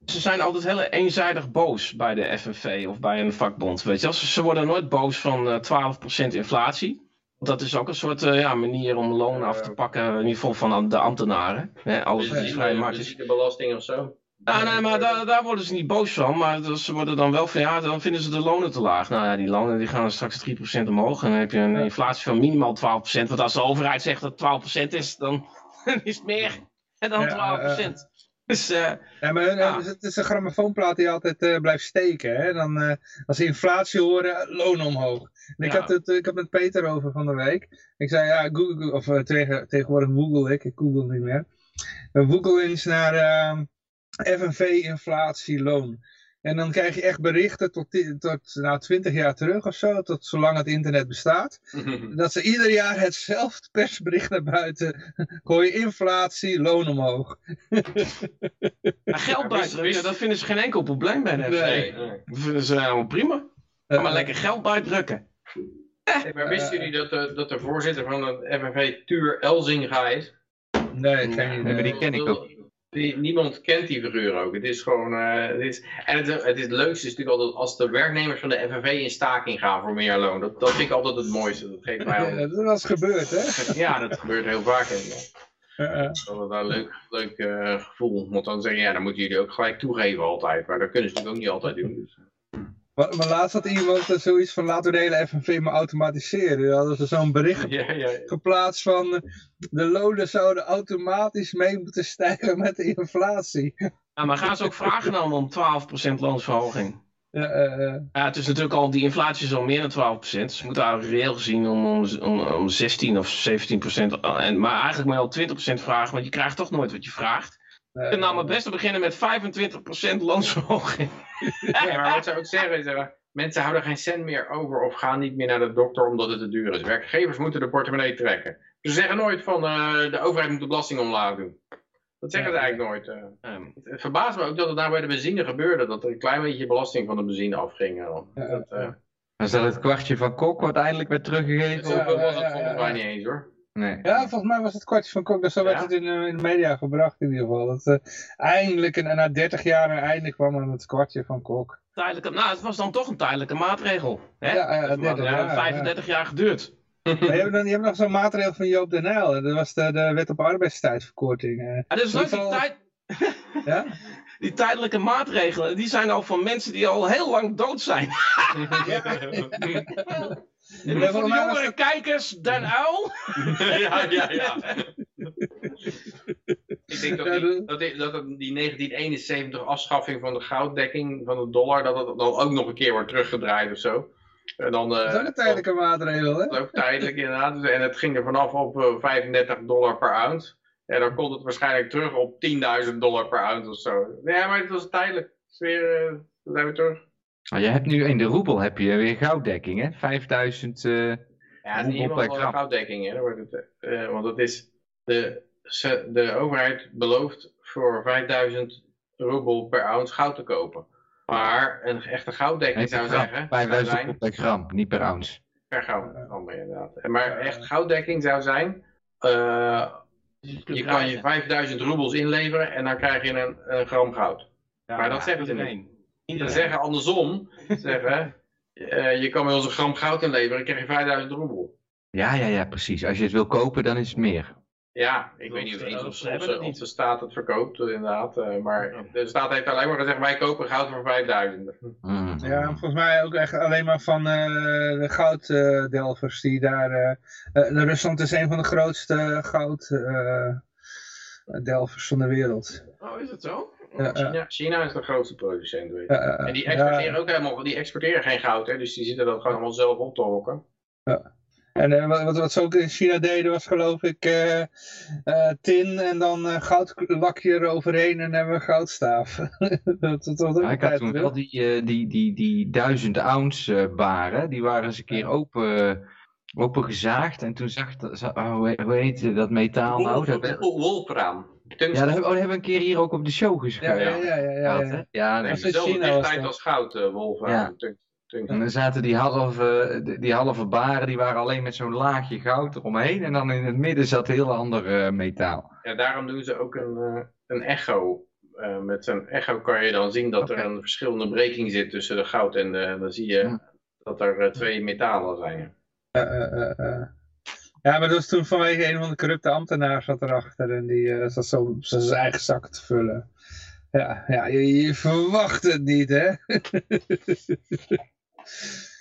ze zijn altijd heel eenzijdig boos bij de FNV of bij een vakbond. Weet je? Ze, worden nooit boos van eh 12% inflatie. Dat is ook een soort eh, ja, manier om lonen af te pakken, in ieder geval van de ambtenaren. Hè, alles wat Dus vrij die, markt is. de belasting of zo. Nou, nee, maar daar, daar worden ze niet boos van. Maar ze worden dan wel van, ja, dan vinden ze de lonen te laag. Nou ja, die lonen die gaan straks 3% omhoog. En dan heb je een inflatie van minimaal 12%. Want als de overheid zegt dat het 12% is, dan is het meer dan 12%. Dus, eh, Ja, maar Ja. het is een grammofoonplaat die altijd eh, blijft steken. Hè? Dan, eh, als ze inflatie horen, loon omhoog. En ik, Ja. had het, ik had het met Peter over van de week. Ik zei, ja, Google, of tegen, tegenwoordig Google ik, ik Google niet meer. Google eens naar ehm, FNV inflatie loon. En dan krijg je echt berichten tot, tot nou, 20 jaar terug of zo, tot zolang het internet bestaat. Dat ze ieder jaar hetzelfde persbericht naar buiten gooien. Inflatie, loon omhoog. maar geld buitdrukken, dat vinden ze geen enkel probleem bij de FNV. Nee. Dat vinden ze helemaal prima. Eh, maar lekker geld buitdrukken. Hey, maar wisten jullie dat de, dat de voorzitter van het FNV Tuur Elzinga is? Nee, geen Nee, maar die ken ik ook. Die, niemand kent die figuur ook. Het is gewoon. eh, het is, en het, het, is het leukste is natuurlijk altijd als de werknemers van de FNV in staking gaan voor meer loon. Dat, dat vind ik altijd het mooiste. Dat geeft mij Ja, dat was gebeurd, hè? Ja, dat gebeurt heel vaak. Eh, eh. dat is wel een leuk, leuk eh, gevoel. Want dan zeggen ja, dan moeten jullie ook gelijk toegeven altijd. Maar dat kunnen ze natuurlijk ook niet altijd doen. Dus. Maar, maar laatst had iemand er zoiets van, laten we de hele FNV maar automatiseren. Dan hadden ze zo'n bericht Ja, ja, ja. geplaatst van, eh, de lonen zouden automatisch mee moeten stijgen met de inflatie. Ja, maar gaan ze ook vragen dan om 12% loonsverhoging? Ja, eh, eh. Ja, het is natuurlijk al, die inflatie is al meer dan 12%. Dus ze moeten eigenlijk reëel gezien om, om, om, om 16 of 17%. En, maar eigenlijk je al 20% vragen, want je krijgt toch nooit wat je vraagt. Je eh, kunt nou maar best beginnen met 25% loonsverhoging. Ja, maar wat ze ook zeggen is, mensen houden geen cent meer over of gaan niet meer naar de dokter omdat het te duur is. Werkgevers moeten de portemonnee trekken. Ze zeggen nooit van eh, de overheid moet de belasting omlaag doen. Dat zeggen ze Ja, eigenlijk nooit. eh. Ehm, Het verbaast me ook dat het nou bij de benzine gebeurde, dat er een klein beetje belasting van de benzine afging. Ja, dat, eh, Was dat het kwartje van Kok wat eindelijk werd teruggegeven? Ja, was het volgens mij niet eens hoor. Nee. Ja, volgens mij was het kwartje van Kok, dus zo werd Ja? het in, eh, in de media gebracht in ieder geval. Dat eh, eindelijk, en na 30 jaar, een einde kwam aan het kwartje van Kok. tijdelijke, nou, het was dan toch een tijdelijke maatregel. Hè? Ja, ja, Het heeft 30 maar, jaar, eh, 35 jaar geduurd. Maar je hebt, dan, je hebt nog zo'n maatregel van Joop den Uyl, dat was de, de wet op arbeidstijdverkorting. eh. Leuk, die, tijd, ja? die tijdelijke maatregelen, die zijn al van mensen die al heel lang dood zijn. En voor de jongere kijkers, Den Uil. ja, ja, ja. Ik denk dat die, dat, die, dat die 1971 afschaffing van de gouddekking van de dollar, dat het dan ook nog een keer wordt teruggedraaid of zo. En dan, Dat is eh, ook een tijdelijke maatregel, hè? dat is ook tijdelijk inderdaad. Dus- En het ging er vanaf op eh, 35 dollar per ounce. En dan komt het waarschijnlijk terug op 10.000 dollar per ounce of zo. Ja, maar het was tijdelijk. Het is weer, eh, dan zijn we terug. Maar je hebt nu in de roebel heb je weer gouddekking, hè? 5000. eh, Ja, niet helemaal gouddekking, hè. Dan wordt het, eh, want dat is, de, de overheid belooft voor 5000 roebel per ounce goud te kopen. Maar een echte gouddekking zou gram. zeggen, zou 5000 zijn, roebel per gram, niet per ounce. per goud, gram, inderdaad. Maar echt gouddekking zou zijn, eh, je kan je 5000 roebels inleveren en dan krijg je een, een gram goud. maar dat zeggen ze niet. Iedereen. zeggen andersom, zeggen, eh, je kan bij ons een gram goud inleveren, dan krijg je 5000 roebel. Ja, ja, ja, precies. Als je het wil kopen, dan is het meer. Ja, ik Dat, weet niet of, eens dat of, de staat het verkoopt, eh, inderdaad. eh, maar de staat heeft alleen maar gezegd, wij kopen goud voor 5000. Mm. Ja, en volgens mij ook echt alleen maar van eh, de gouddelvers die daar... Rusland is een van de grootste gouddelvers van de wereld. Oh, is het zo? China, China is de grootste producent, weet je. En die exporteren ook helemaal, die exporteren geen goud, hè, dus die zitten dat gewoon allemaal zelf op te hokken. En eh, wat, wat, wat ze ook in China deden was geloof ik eh, eh, tin en dan eh, goudlakje eroverheen en hebben we goudstaaf. dat, dat, ook Ja, ik had toen wel die, die, die, die 1000 ounce baren, die waren eens een keer open, open gezaagd. En toen zag dat, oh, hoe, he- hoe heet dat metaal nou? Dat, Wol- wol- Wolfraam. Ja, dat, hebben- oh, dat hebben we een keer hier ook op de show geschaald. ja, ja, ja, ja, ja. Ja, Nee, dezelfde als goud, eh, wolfraam. Ja. en dan zaten die halve, die halve baren, die waren alleen met zo'n laagje goud eromheen. En dan in het midden zat heel ander uh, metaal. Ja, daarom doen ze ook een, uh, een echo. Uh, met een echo kan je dan zien dat okay. er een verschillende breking zit tussen de goud en de, dan zie je ja. dat er twee metalen zijn. Ja, maar dat was toen vanwege een van de corrupte ambtenaren zat erachter en die zat zo zijn eigen zak te vullen. Ja, ja je, verwacht het niet, hè?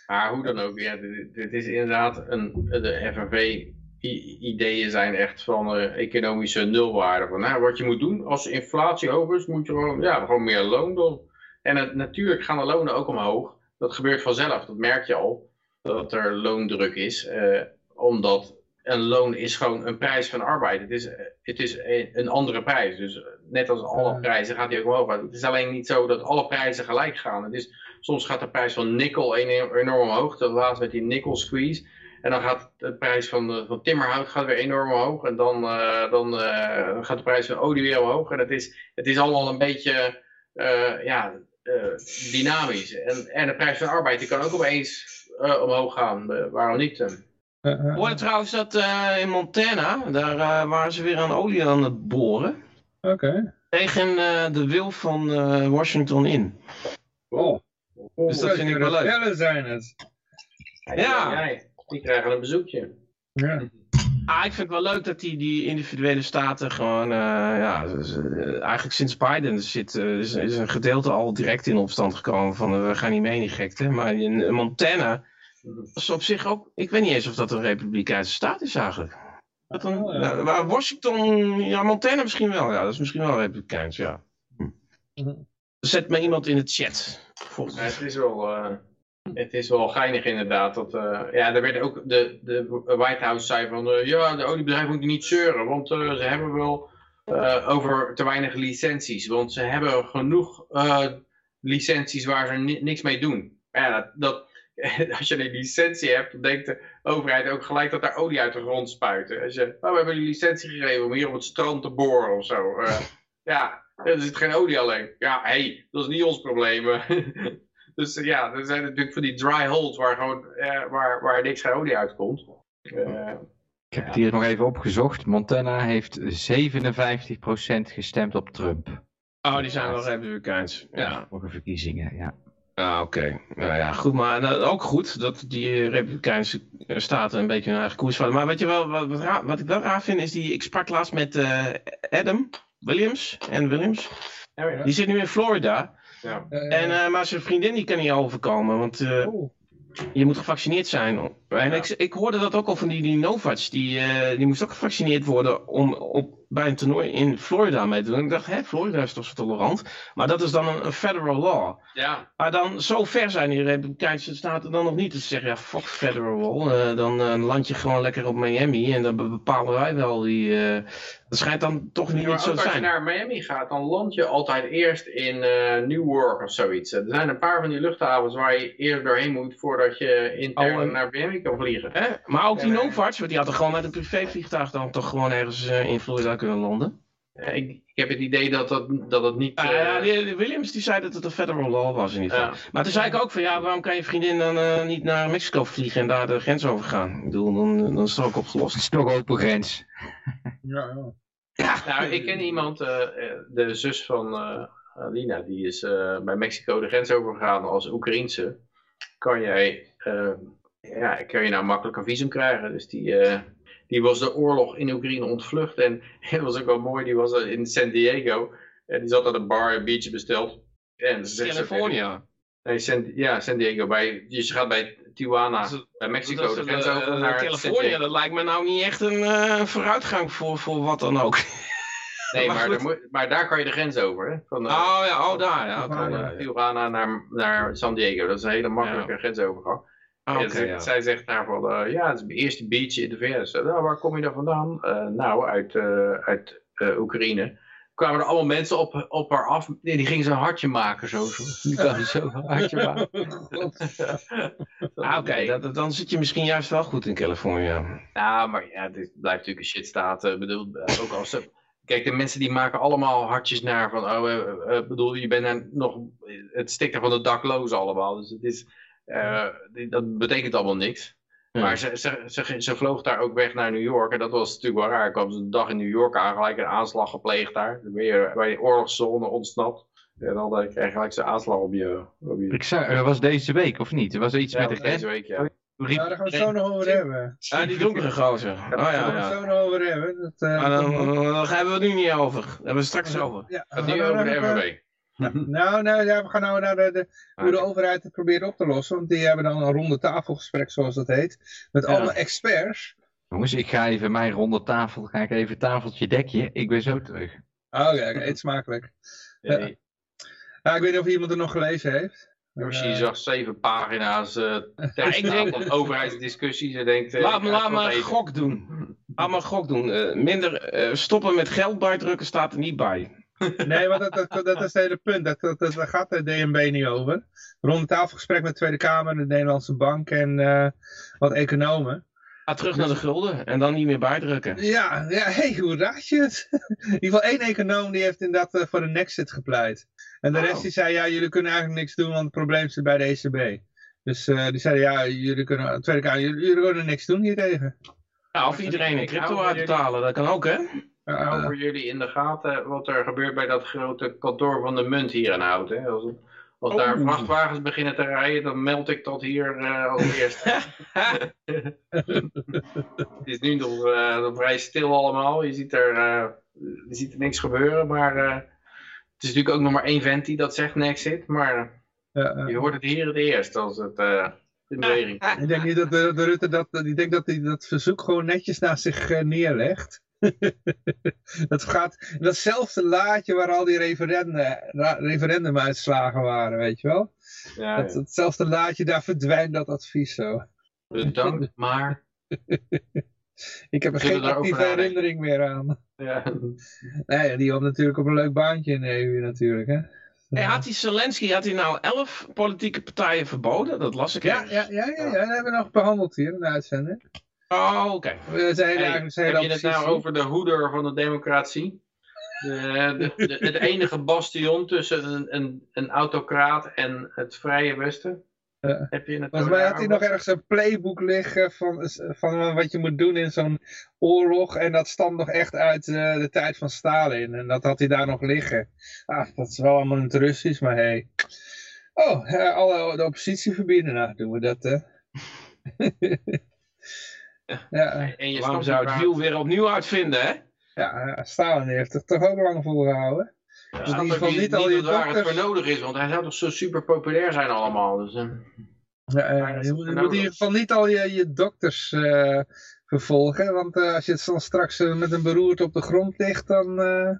Maar hoe dan ook, ja, dit, is inderdaad een, de FNV-ideeën zijn echt van uh, economische nulwaarde. Van, nou, wat je moet doen als inflatie hoog is, moet je gewoon, ja, gewoon meer loon doen. En het, natuurlijk gaan de lonen ook omhoog. Dat gebeurt vanzelf, dat merk je al, dat er loondruk is. Uh, omdat een loon is gewoon een prijs van arbeid. Het is, het is een andere prijs. Dus net als alle prijzen gaat die ook omhoog. Het is alleen niet zo dat alle prijzen gelijk gaan. Het is, soms gaat de prijs van nikkel enorm omhoog. Dat laatst met die nikkel squeeze. En dan gaat de prijs van, de, van timmerhout gaat weer enorm omhoog. En dan, uh, dan uh, gaat de prijs van olie weer omhoog. En het is, het is allemaal een beetje uh, ja, dynamisch. En, en de prijs van arbeid die kan ook opeens omhoog gaan. waarom niet? Ik hoorde trouwens dat uh, in Montana, daar uh, waren ze weer aan olie aan het boren. Oké. Okay. Tegen uh, de wil van Washington in. Oh. oh dus dat vind ik wel leuk. zijn het. Ja. ja. Die krijgen een bezoekje. Ja. Ah, ik vind het wel leuk dat die, die individuele staten gewoon, ja, dus, eigenlijk sinds Biden zit, is, is een gedeelte al direct in opstand gekomen van we gaan niet mee in die gekte. Maar in Montana is op zich ook, ik weet niet eens of dat een republikeinse staat is eigenlijk. Dat een, oh, ja. nou, Washington, ja, Montana misschien wel, ja, dat is misschien wel republikeins, ja. Hm. Zet me iemand in het chat. Ja, het is wel, uh, het is wel geinig inderdaad. Dat, uh, ja, er werd ook, de, de White House zei van, uh, ja, de oliebedrijven moeten niet zeuren, want ze hebben wel over te weinig licenties. Want ze hebben genoeg licenties waar ze niks mee doen. Ja, dat, dat als je een licentie hebt, dan denkt de overheid ook gelijk dat daar olie uit de grond spuiten. Als je, oh, we hebben een licentie gegeven om hier op het strand te boren of zo. Uh, ja, er zit geen olie alleen. Ja, hé, hey, dat is niet ons probleem. dus ja, er zijn natuurlijk van die dry holes waar, gewoon, uh, waar, waar niks geen olie uitkomt. Uh, ik heb het hier nog even opgezocht. Montana heeft 57% gestemd op Trump. Oh, die zijn wel republikeins. Ja, voor de verkiezingen, ja. Ah, oké. Nou ja, goed. Maar nou, ook goed dat die Republikeinse staten een beetje hun eigen koers vallen. Maar wat, je wel, wat, wat, raar, wat ik wel raar vind, is die. Ik sprak laatst met uh, Adam Williams. En Williams. Ja. Die zit nu in Florida. Ja. En, uh, maar zijn vriendin die kan niet overkomen. Want uh, je moet gevaccineerd zijn. En ik, ik hoorde dat ook al van die, die Novats. Die, die moest ook gevaccineerd worden om op bij een toernooi in Florida mee te doen. Ik dacht, hè, Florida is toch zo tolerant? Maar dat is dan een, een federal law. Ja. Maar dan, zo ver zijn die Republikeinse staten dan nog niet. Dus ze zeggen, ja, fuck federal law. Uh, dan uh, land je gewoon lekker op Miami en dan bepalen wij wel die... Uh, dat schijnt dan toch niet, ja, niet zo te zijn. Als je naar Miami gaat, dan land je altijd eerst in Newark of zoiets. Er zijn een paar van die luchthavens waar je eerst doorheen moet voordat je intern Oh, naar Miami kan vliegen. Hè? Maar ook die Novarts, want die hadden gewoon met een privévliegtuig dan toch gewoon ergens in Florida kunnen landen. Ik, ik heb het idee dat dat, dat het niet... Ah, eh, ja, die, die Williams die zei dat het een federal law was in ieder geval. ja. Maar toen zei ik ook van ja, waarom kan je vriendin dan eh, niet naar Mexico vliegen en daar de grens over gaan? Ik bedoel, dan, dan is het ook opgelost. Het is toch open grens. Ja, ja. Nou, ik ken iemand, eh, eh, de zus van eh, Lina, die is eh, bij Mexico de grens overgegaan als Oekraïense. Kan jij, eh, ja, kan je nou makkelijk een visum krijgen. Dus die, eh, die was de oorlog in Oekraïne ontvlucht. En dat was ook wel mooi, die was in San Diego. En die zat aan de bar een biertje besteld. En ze California. Nee, San, ja, San Diego. Bij, je gaat bij Tijuana, Dat bij Mexico, Dat de grens over eh, naar Californië, dat lijkt me nou niet echt een eh, vooruitgang voor, voor wat dan ook. Nee, Maar daar moet- maar daar kan je de grens over. Hè? Van, eh, Oh ja, oh daar, ja. van. Tijuana naar, naar San Diego. Dat is een hele makkelijke grensovergang. Ah, ze- ja. Zij zegt daarvan, eh, ja, het is mijn eerste beach in de VS. Nou, waar kom je dan vandaan? Eh, nou, uit, eh, uit eh, Oekraïne. Kwamen er allemaal mensen op, op haar af. Nee, die gingen zo'n hartje maken. Zo, zo. Die kwamen zo een hartje maken. Ah, oké, dat- dan zit je misschien juist wel goed in Californië. Nou, maar ja, dit blijft natuurlijk een shitstaat. Ik bedoel, ook als ze... Kijk, de mensen die maken allemaal hartjes naar van, oh, bedoel, je bent nog, het stikt er van de daklozen allemaal. Dus het is, die- dat betekent allemaal niks. Ja. Maar ze, ze, ze, ze vloog daar ook weg naar New York. En dat was natuurlijk wel raar. kwam ze een dag in New York aan, gelijk een aanslag gepleegd daar. Dan ben je bij de oorlogszone ontsnapt. En dan eh, krijg je gelijk zo'n aanslag op je... Op je... Ik zei, dat was deze week, of niet? Er was iets Ja, met dat de was deze week, ja. Ja, daar gaan we het zo nog over hebben. Ah, die donkere gozer. Oh Daar gaan ja, we het ja. zo nog over hebben. Dat, eh, Maar dan, dan gaan we het nu niet over. Daar hebben we het straks over. Ja, we nu over de even- MWB. Nou, nou ja, we gaan nou naar de, de, hoe de overheid het probeert op te lossen. Want die hebben dan een ronde tafelgesprek, zoals dat heet. Met Ja. allemaal experts. Jongens, ik ga even mijn ronde tafel, ga ik even tafeltje dekje. Ik ben zo terug. Oh, oké, oké, eet smakelijk. Ja. Ja, ik weet niet of iemand er nog gelezen heeft. Yoshi Eh, zag zeven pagina's eh tekst ik denk- van overheidsdiscussies en denkt... eh, Laat me, laat me een gok doen. Laat me een gok doen. Eh, minder eh, stoppen met geld bijdrukken staat er niet bij. Nee, want dat, dat, dat is het hele punt. Dat, dat, dat, daar gaat de DNB niet over. Ronde tafelgesprek met de Tweede Kamer, de Nederlandse Bank en eh, wat economen. Ga terug naar de gulden en dan niet meer bijdrukken. Ja, ja hey, hoe raad je het? In ieder geval één econoom die heeft inderdaad eh, voor een Nexit gepleit. En de Oh. rest die zei, ja, jullie kunnen eigenlijk niks doen, want het probleem zit bij de ECB. Dus eh, die zeiden, ja, jullie kunnen, Tweede Kamer, jullie, jullie kunnen niks doen hiertegen. Ja, of iedereen in crypto uitbetalen, dat kan ook hè? Hou voor jullie in de gaten wat er gebeurt bij dat grote kantoor van de munt hier in Hout. Hè? Als, als daar Oh. vrachtwagens beginnen te rijden, dan meld ik dat hier eh als eerste. Het is nu nog eh, nog vrij stil allemaal. Je ziet er, eh, je ziet er niks gebeuren, maar eh, het is natuurlijk ook nog maar één vent die dat zegt, Nexit. Maar ja, ja. je hoort het hier het eerst als het eh, in beweging komt. Ik denk niet dat de, de Rutte dat, ik denk dat hij dat verzoek gewoon netjes naast zich eh, neerlegt. dat gaat datzelfde laadje waar al die referendumuitslagen waren, weet je wel? Ja, Dat, hetzelfde laadje, daar verdwijnt dat advies zo. Bedankt, maar... Ik heb er Zullen geen actieve herinnering meer aan. Ja. Nee, die hoopt natuurlijk op een leuk baantje in de EU natuurlijk, hè? Hey, had die Zelensky had hij nou elf politieke partijen verboden? Dat las ik Ja, ergens. ja, ja, ja, ja, dat hebben we nog behandeld hier in de uitzending. Oh, oké. We zijn Hey, eigenlijk zijn heb je het nou over de hoeder van de democratie? De, de, de- het enige bastion tussen een, een, een autocraat en het vrije Westen? Heb je het Volgens nou mij had hij nog ergens een playbook liggen van, van wat je moet doen in zo'n oorlog. En dat stamt nog echt uit eh, de tijd van Stalin. En dat had hij daar nog liggen. Ah, dat is wel allemaal in het Russisch, maar hey. Oh, eh, alle de oppositie verbieden. Nou, doen we dat, hè. ja, En je Waarom snapt zou niet het wiel weer opnieuw uitvinden, hè? ja, Stalin heeft het toch ook lang volgehouden. Ja, in snap ieder ook geval niet al je waar het voor nodig is, want hij zou toch zo super populair zijn allemaal. Dus, eh, Ja, eh, je moet, voor je moet in ieder geval niet al je, je dokters eh, vervolgen. Want eh, als je het dan straks eh, met een beroerte op de grond ligt, dan... eh,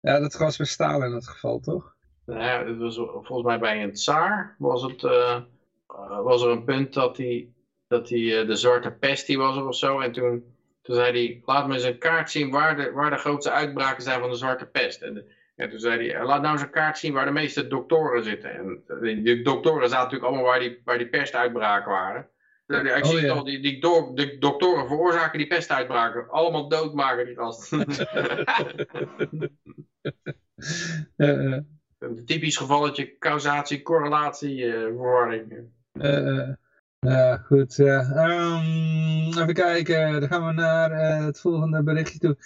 ja, dat was bij Stalin in het geval, toch? nou ja, het was volgens mij bij een tsaar was, het, eh, eh, was er een punt dat hij, dat hij eh, de zwarte pest die was of zo. En toen, toen zei hij, laat me eens een kaart zien waar de, waar de grootste uitbraken zijn van de zwarte pest. En, en toen zei hij, laat nou eens een kaart zien waar de meeste doktoren zitten. En die, doktoren zaten natuurlijk allemaal waar die, waar die pestuitbraken waren. Toen zei hij, Ik Oh, zie ja. al, die, die do- de doktoren veroorzaken die pestuitbraken. Allemaal doodmaken die gasten. Eh, eh, Een typisch gevalletje causatie, correlatie, ja, goed. Ehm, even kijken, dan gaan we naar eh, het volgende berichtje toe.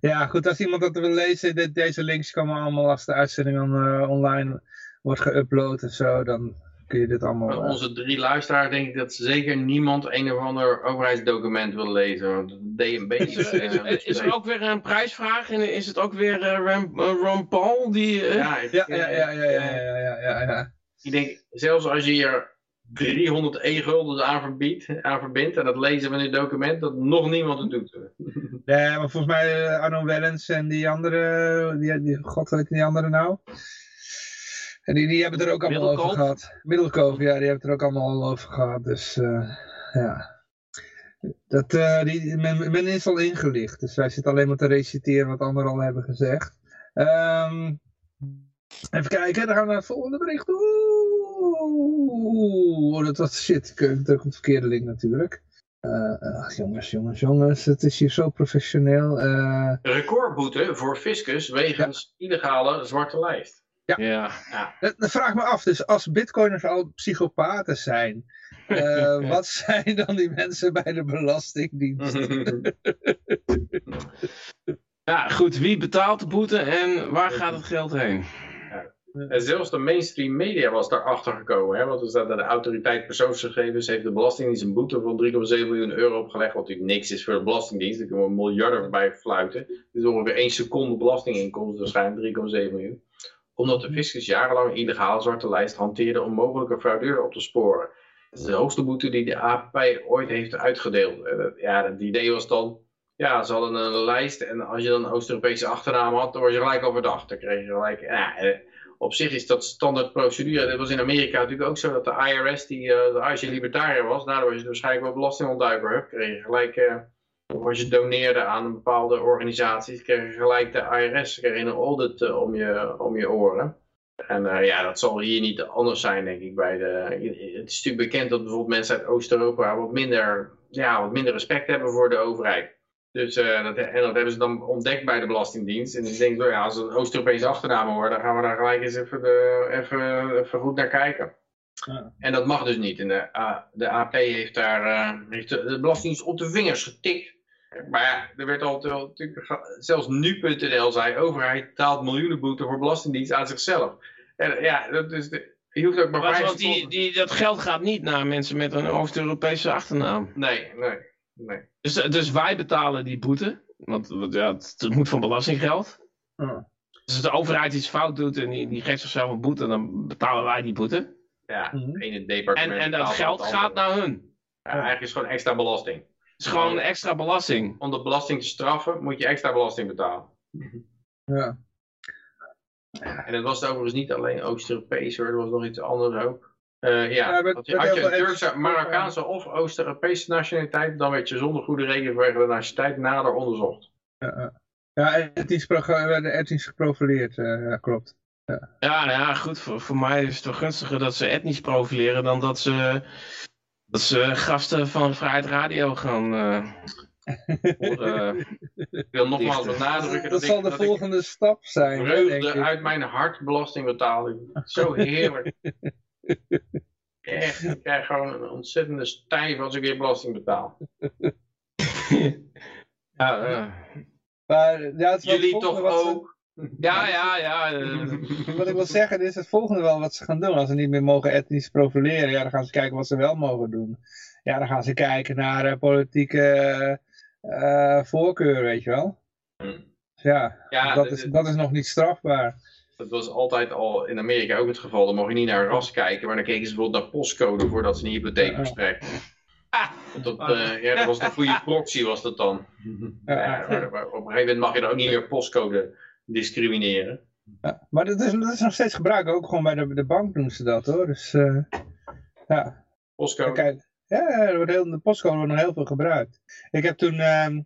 Ja, goed, als iemand dat wil lezen, dit, deze links komen allemaal als de uitzending eh, online wordt geüpload en zo, dan kun je dit allemaal... Eh, onze drie luisteraars denk ik dat zeker niemand een of ander overheidsdocument wil lezen. DNB Is is... er, is, er ook weer een prijsvraag? En is het ook weer Ram, Ron Paul die... Ja, ja, ja, ja, ja, ja, ja, ja, ja, ja. ik denk, zelfs als je hier 300 e-gulden aan, verbiedt, aan verbindt en dat lezen van dit document, dat nog niemand het doet. Nee, maar volgens mij eh, Arno Wellens en die andere, die, die, god weet die andere nou. En die, die hebben het er ook allemaal over gehad. Middelkoop, ja, die hebben het er ook allemaal al over gehad. Dus eh, ja. Dat, eh, die, men, men is al ingelicht, dus wij zitten alleen maar te reciteren wat anderen al hebben gezegd. Ehm, even kijken, dan gaan we naar het volgende bericht. Oeh, dat was shit. Ik druk op het verkeerde link natuurlijk. Eh, ach, jongens, jongens, jongens, het is hier zo professioneel. Eh, Recordboete voor fiscus wegens illegale zwarte lijst. ja. dat vraag me af, dus als bitcoiners al psychopaten zijn, Eh, wat zijn dan die mensen bij de Belastingdienst? Ja, goed. Wie betaalt de boete en waar gaat het geld heen? En zelfs de mainstream media was daarachter gekomen. Hè? Want er staat dat de autoriteit persoonsgegevens heeft de Belastingdienst een boete van 3,7 miljoen euro opgelegd. Wat natuurlijk niks is voor de Belastingdienst. Er kunnen miljarden voorbij fluiten. Is ongeveer 1 seconde belastinginkomsten, waarschijnlijk 3,7 miljoen. Omdat de fiscus jarenlang een illegale zwarte lijst hanteerde om mogelijke fraudeur op te sporen. Dat is de hoogste boete die de APP ooit heeft uitgedeeld. Ja, het idee was dan, ja, ze hadden een lijst en als je dan een Oost-Europese achternaam had, dan was je gelijk overdacht. Dan kreeg je gelijk, ja, eh, op zich is dat standaard procedure. Dat was in Amerika natuurlijk ook zo dat de IRS, die, eh, als je libertariër was, daardoor was je waarschijnlijk wel belastingontduiker. Je gelijk, eh, of als je doneerde aan een bepaalde organisatie, kreeg je gelijk de IRS, kreeg een audit eh, om, je, om je oren. En eh, ja, dat zal hier niet anders zijn, denk ik. Bij de, het is natuurlijk bekend dat bijvoorbeeld mensen uit Oost-Europa wat minder, ja, wat minder respect hebben voor de overheid. Dus, eh, dat, en dat hebben ze dan ontdekt bij de Belastingdienst. En die denken, nou ja, als het een Oost-Europese achternaam wordt, dan gaan we daar gelijk eens even, de, even, even goed naar kijken. Ja. En dat mag dus niet. En de, A- de AP heeft daar eh, heeft de, de Belastingdienst op de vingers getikt. Maar ja, er werd altijd wel, natuurlijk, ge- zelfs nu.nl zei, overheid betaalt miljoenen boete voor Belastingdienst aan zichzelf. En ja, dat is de, je hoeft ook maar Want, vijf die, die, dat geld gaat niet naar mensen met een Oost-Europese achternaam. Nee, nee, nee. Dus, dus wij betalen die boete. Want want ja, het, het moet van belastinggeld. Ja. Dus als de overheid iets fout doet en die, die geeft zichzelf een boete, dan betalen wij die boete. Ja, Mhm. het ene En, departement en dat geld gaat naar hun. Ja, eigenlijk is het gewoon extra belasting. Het is gewoon een extra belasting. Om de belasting te straffen, moet je extra belasting betalen. Ja. En dat was overigens niet alleen Oost-Europees hoor, er was nog iets anders ook. Eh, ja, Ja, je, had je Turkse, Marokkaanse of Oost-Europese nationaliteit, dan werd je zonder goede reden vanwege de nationaliteit nader onderzocht. Ja, etnisch, pro- werden etnisch geprofileerd, eh, ja, klopt. Ja, nou ja, goed. Voor, voor mij is het wel gunstiger dat ze etnisch profileren dan dat ze, dat ze gasten van Vrijheid Radio gaan eh horen. Ik wil nogmaals benadrukken Dat dat, zal ik, de dat ik volgende stap zijn, vreugde ik. uit mijn hart belasting betaal. Zo heerlijk. Echt, ik krijg gewoon een ontzettende stijf als ik weer belasting betaal. ja, eh, Maar, ja, het Jullie toch ze- ook? ja, ja. ja eh, Wat ik wil zeggen, is het volgende wel wat ze gaan doen. Als ze niet meer mogen etnisch profileren, ja, dan gaan ze kijken wat ze wel mogen doen. Ja, dan gaan ze kijken naar eh, politieke eh, voorkeur, weet je wel. Hm. Dus ja, Ja, dat, is, dat is nog niet strafbaar. Dat was altijd al in Amerika ook het geval. Dan mocht je niet naar ras kijken, maar dan keken ze bijvoorbeeld naar postcode voordat ze een hypotheek verstrekten. Want dat, eh, ja, dat was een goede proxy was dat dan. Ja, maar- maar op een gegeven moment mag je dan ook niet meer postcode discrimineren. Ja, maar dat is, dat is nog steeds gebruik, ook gewoon bij de, de bank doen ze dat hoor. Dus eh, ja, Postcode. Kijk, ja, er wordt heel, de postcode wordt nog heel veel gebruikt. Ik heb toen, ehm,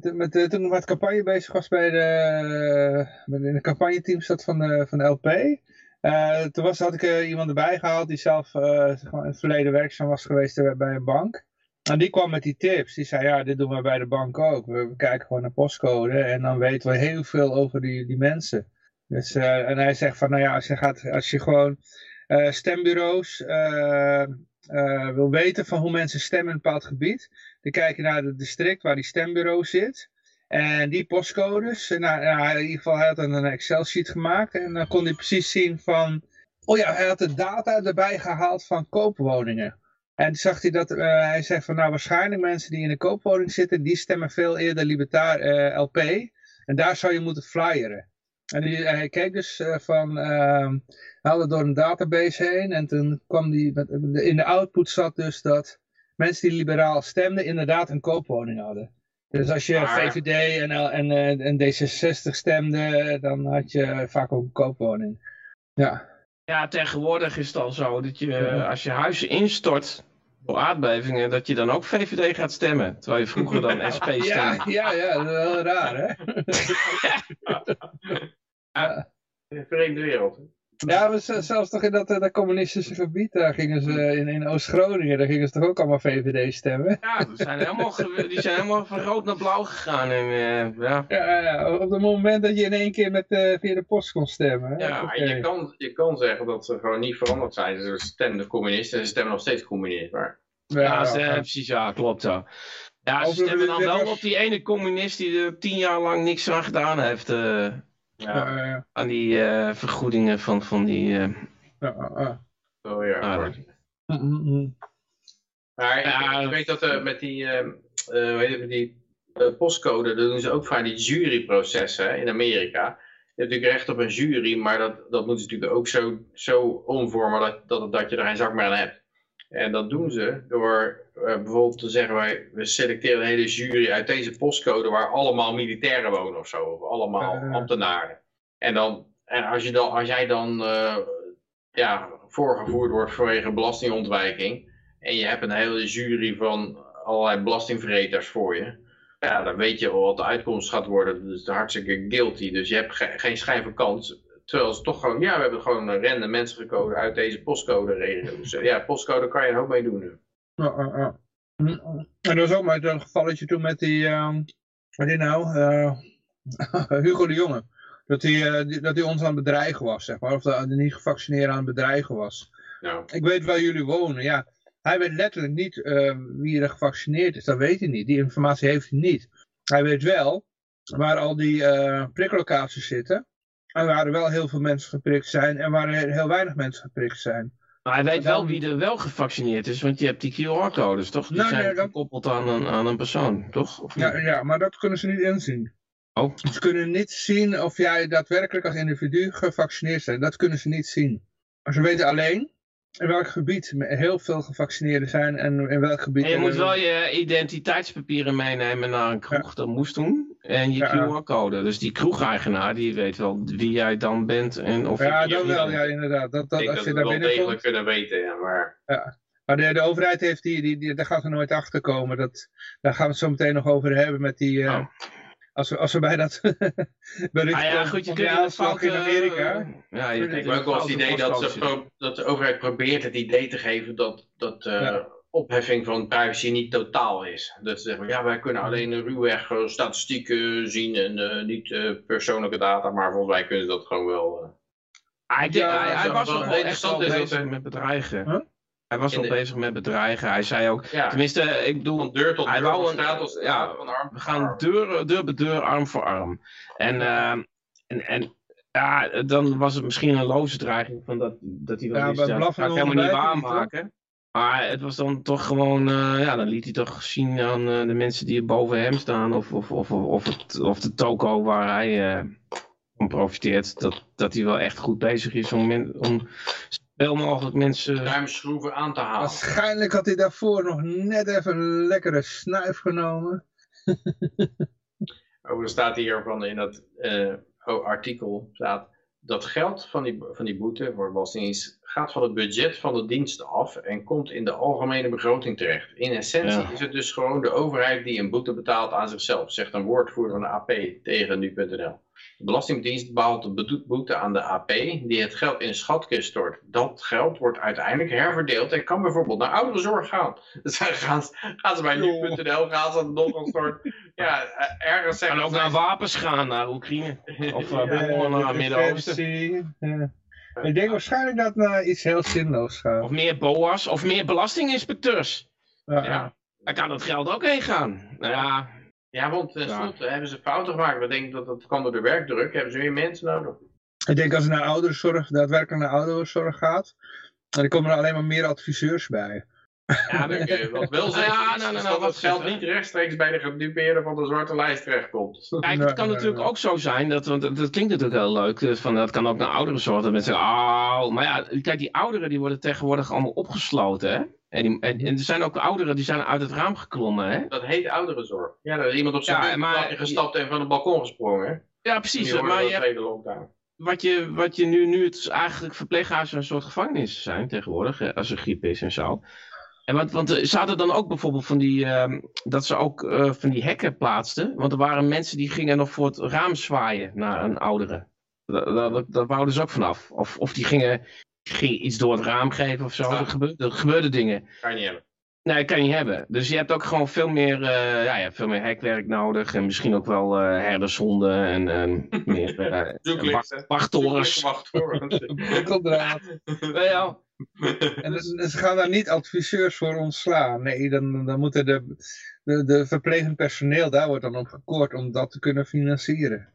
toen, met, eh, toen ik met campagne bezig was bij de, met in de campagneteam zat van de, van LP. eh, toen was, had ik eh, iemand erbij gehaald die zelf eh, in het verleden werkzaam was geweest eh, bij een bank. En die kwam met die tips. Die zei, ja, dit doen we bij de bank ook. We, kijken gewoon naar postcode en dan weten we heel veel over die, die mensen. Dus, eh, en hij zegt van, nou ja, als je, gaat, als je gewoon eh, stembureaus eh, eh, wil weten van hoe mensen stemmen in een bepaald gebied, dan kijk je naar het district waar die stembureau zit. En die postcodes, en nou, nou, in ieder geval hij had een Excel-sheet gemaakt en dan kon hij precies zien van, oh ja, hij had de data erbij gehaald van koopwoningen. En zag hij dat, eh, hij zegt van, nou waarschijnlijk mensen die in de koopwoning zitten, die stemmen veel eerder libertair eh, LP. En daar zou je moeten flyeren. En hij keek dus eh, van, ehm haalde door een database heen en toen kwam die, in de output zat dus dat mensen die liberaal stemden inderdaad een koopwoning hadden. Dus als je Maar- VVD en, en, eh, en D66 stemde, dan had je vaak ook een koopwoning. Ja, ja, tegenwoordig is het al zo dat je, Ja. als je huizen instort door aardbevingen, dat je dan ook VVD gaat stemmen. Terwijl je vroeger dan SP stemde. ja, ja, ja, dat is wel raar hè. Een vreemde wereld. Ja, maar zelfs toch in dat, eh, dat communistische gebied, daar gingen ze in, in Oost-Groningen, daar gingen ze toch ook allemaal VVD stemmen. Ja, die zijn helemaal, die zijn helemaal van rood naar blauw gegaan. En, eh, ja. Ja, ja, op het moment dat je in één keer met, eh, via de post kon stemmen. hè? Ja, je, kan, je kan zeggen dat ze gewoon niet veranderd zijn. Ze stemden communist en ze stemmen nog steeds communist. Maar Ja, Ja, ze- ja. precies, ja, klopt zo. Ja, ze stemmen dan wel op die ene communist die er tien jaar lang niks aan gedaan heeft. eh, ja, Ja, ja, aan die eh, vergoedingen van, van die... eh, ja, ja. zo weer Ah. Mm, mm, mm. Maar ik- Ja. ik, weet dat eh, met die, hoe heet het, met die postcode, daar doen ze ook vaak die juryprocessen in Amerika. Je hebt natuurlijk recht op een jury, maar dat, dat moeten ze natuurlijk ook zo, zo omvormen dat, dat, dat je er geen zak meer aan hebt. En dat doen ze door eh, bijvoorbeeld te zeggen, wij, we selecteren een hele jury uit deze postcode waar allemaal militairen wonen of zo, of allemaal ja. ambtenaren. En, dan, en als, je dan, als jij dan eh, ja, voorgevoerd wordt vanwege belastingontwijking, en je hebt een hele jury van allerlei belastingverreters voor je. Ja, dan weet je al wat de uitkomst gaat worden. Dus hartstikke guilty. Dus je hebt ge- geen schijn van kans. Terwijl ze toch gewoon, ja, we hebben gewoon een random mensen gekozen uit deze postcode regio. Dus eh, ja, postcode kan je een hoop mee doen nu. En dat was ook maar een gevalletje toen met die, ehm wat die nou, eh, Hugo de Jonge. Dat hij, eh, dat hij ons aan het bedreigen was, zeg maar. Of dat hij niet gevaccineerd aan het bedreigen was. Nou, Ik weet waar jullie wonen, ja. Hij weet letterlijk niet wie er gevaccineerd is. Dat weet hij niet. Die informatie heeft hij niet. Hij weet wel waar al die priklocaties zitten. En waar er wel heel veel mensen geprikt zijn. En waar er heel weinig mensen geprikt zijn. Maar hij weet wel wie er wel gevaccineerd is, want je hebt die QR-codes, toch? Die Nee, zijn nee, dat- gekoppeld aan een, aan een persoon, toch? Of Ja, ja, maar dat kunnen ze niet inzien. Oh. Ze kunnen niet zien of jij daadwerkelijk als individu gevaccineerd bent. Dat kunnen ze niet zien. Maar ze weten alleen in welk gebied heel veel gevaccineerden zijn en in welk gebied... En je moet wel je identiteitspapieren meenemen naar een kroeg, dat moest doen. En je Ja. QR-code. Dus die kroegeigenaar, die weet wel wie jij dan bent en of Ja, je dat wel, bent. ja, inderdaad. Dat, ik dat, denk als dat je wel degelijk kunnen weten. Ja, maar Maar de, de overheid heeft die, die, die, daar gaat er nooit achter komen. Dat, daar gaan we het zo meteen nog over hebben met die... eh, Oh. Als, we, als we bij dat bericht Ah ja, goed, je kunt in foute... in Amerika. Ja, je ook wel eens het idee dat, ze dat de overheid probeert het idee te geven dat, dat eh, Ja. opheffing van privacy niet totaal is. Dat ze zeggen, ja, wij kunnen alleen een ruwweg statistieken zien en eh, niet eh, persoonlijke data, maar volgens mij kunnen ze dat gewoon wel. eh. Ah, ik denk, Ja, hij, was wel echt interessant bezig er- met bedreigen. Huh? Hij was wel de- bezig met bedreigen. Hij zei ook, Ja, tenminste, ik bedoel, van deur tot hij deur, wou een- ja, van arm we gaan arm. deur, deur bij deur, arm voor arm. En, ehm, en, en ja, dan was het misschien een loze dreiging van dat, dat hij dan Ja, dat blaffen ga ik helemaal niet waarmaken. Maar het was dan toch gewoon, eh, ja, dan liet hij toch zien aan eh, de mensen die boven hem staan, of, of, of, of, het, of de toko waar hij eh van profiteert, dat, dat hij wel echt goed bezig is om zoveel mogelijk mensen... Ruim schroeven aan te halen. Waarschijnlijk had hij daarvoor nog net even een lekkere snuif genomen. Oh, er staat hier van in dat eh, oh, artikel staat dat geld van die, van die boete voor belastingdienst gaat van het budget van de dienst af en komt in de algemene begroting terecht. In essentie Ja. is het dus gewoon de overheid die een boete betaalt aan zichzelf, zegt een woordvoerder van de AP tegen nu.nl. De Belastingdienst behaalt de boete aan de AP die het geld in een schatkist stort. Dat geld wordt uiteindelijk herverdeeld en kan bijvoorbeeld naar ouderenzorg gaan. Dus dan gaan ze, gaan ze bij nu.nl gaan ze nog een soort, ja, eh, ergens zeggen En ook ze- naar wapens gaan, naar Oekraïne. Of Ja, bommen naar het Midden-Oosten. Defensie, ja. Ik denk waarschijnlijk dat het naar iets heel zinloos gaat. Of meer BOA's, of meer belastinginspecteurs. Ja, Ja. Daar kan het geld ook heen gaan. Nou ja, Ja, want tenslotte hebben ze fouten gemaakt. We denken dat dat kan door de werkdruk. Hebben ze meer mensen nodig. Ik denk als het naar ouderenzorg, daadwerkelijk naar ouderenzorg gaat, dan komen er alleen maar meer adviseurs bij. ja eh, Wat wel zegt, Ja, is, nou, nou, nou, dat het geld niet rechtstreeks bij de gedupeerde van de zwarte lijst terechtkomt. kijk, het kan nee, natuurlijk nee. ook zo zijn, dat, want dat klinkt natuurlijk heel leuk, dus van, dat kan ook naar ouderen zorgen. Dat mensen zeggen, oh, maar ja, kijk, die ouderen die worden tegenwoordig allemaal opgesloten, hè. En, die, en, en er zijn ook ouderen die zijn uit het raam geklommen, hè. Dat heet ouderenzorg. Ja, daar is iemand op zijn Ja, gestapt en van het balkon gesprongen. hè? Ja, precies. Maar dat je wat je, wat je nu, nu het is eigenlijk verpleeghuizen een soort gevangenissen zijn tegenwoordig, hè, als er griep is en zo. En want, want er zaten dan ook bijvoorbeeld van die, ehm, dat ze ook eh, van die hekken plaatsten. Want er waren mensen die gingen nog voor het raam zwaaien naar een oudere. Daar wouden ze ook vanaf. Of, of die gingen, iets door het raam geven of zo. Ah. Er, gebeurde, er gebeurden dingen. Kan je niet hebben. Nee, dat kan je niet hebben. Dus je hebt ook gewoon veel meer, eh, ja, je hebt veel meer hekwerk nodig. En misschien ook wel eh herdershonden en, en meer eh. Wachttorens. Prikkeldraad. Ja, En dus- dus ze gaan daar niet adviseurs voor ontslaan. Nee, dan, dan moeten de, de, de verplegend personeel, daar wordt dan op gekort om dat te kunnen financieren.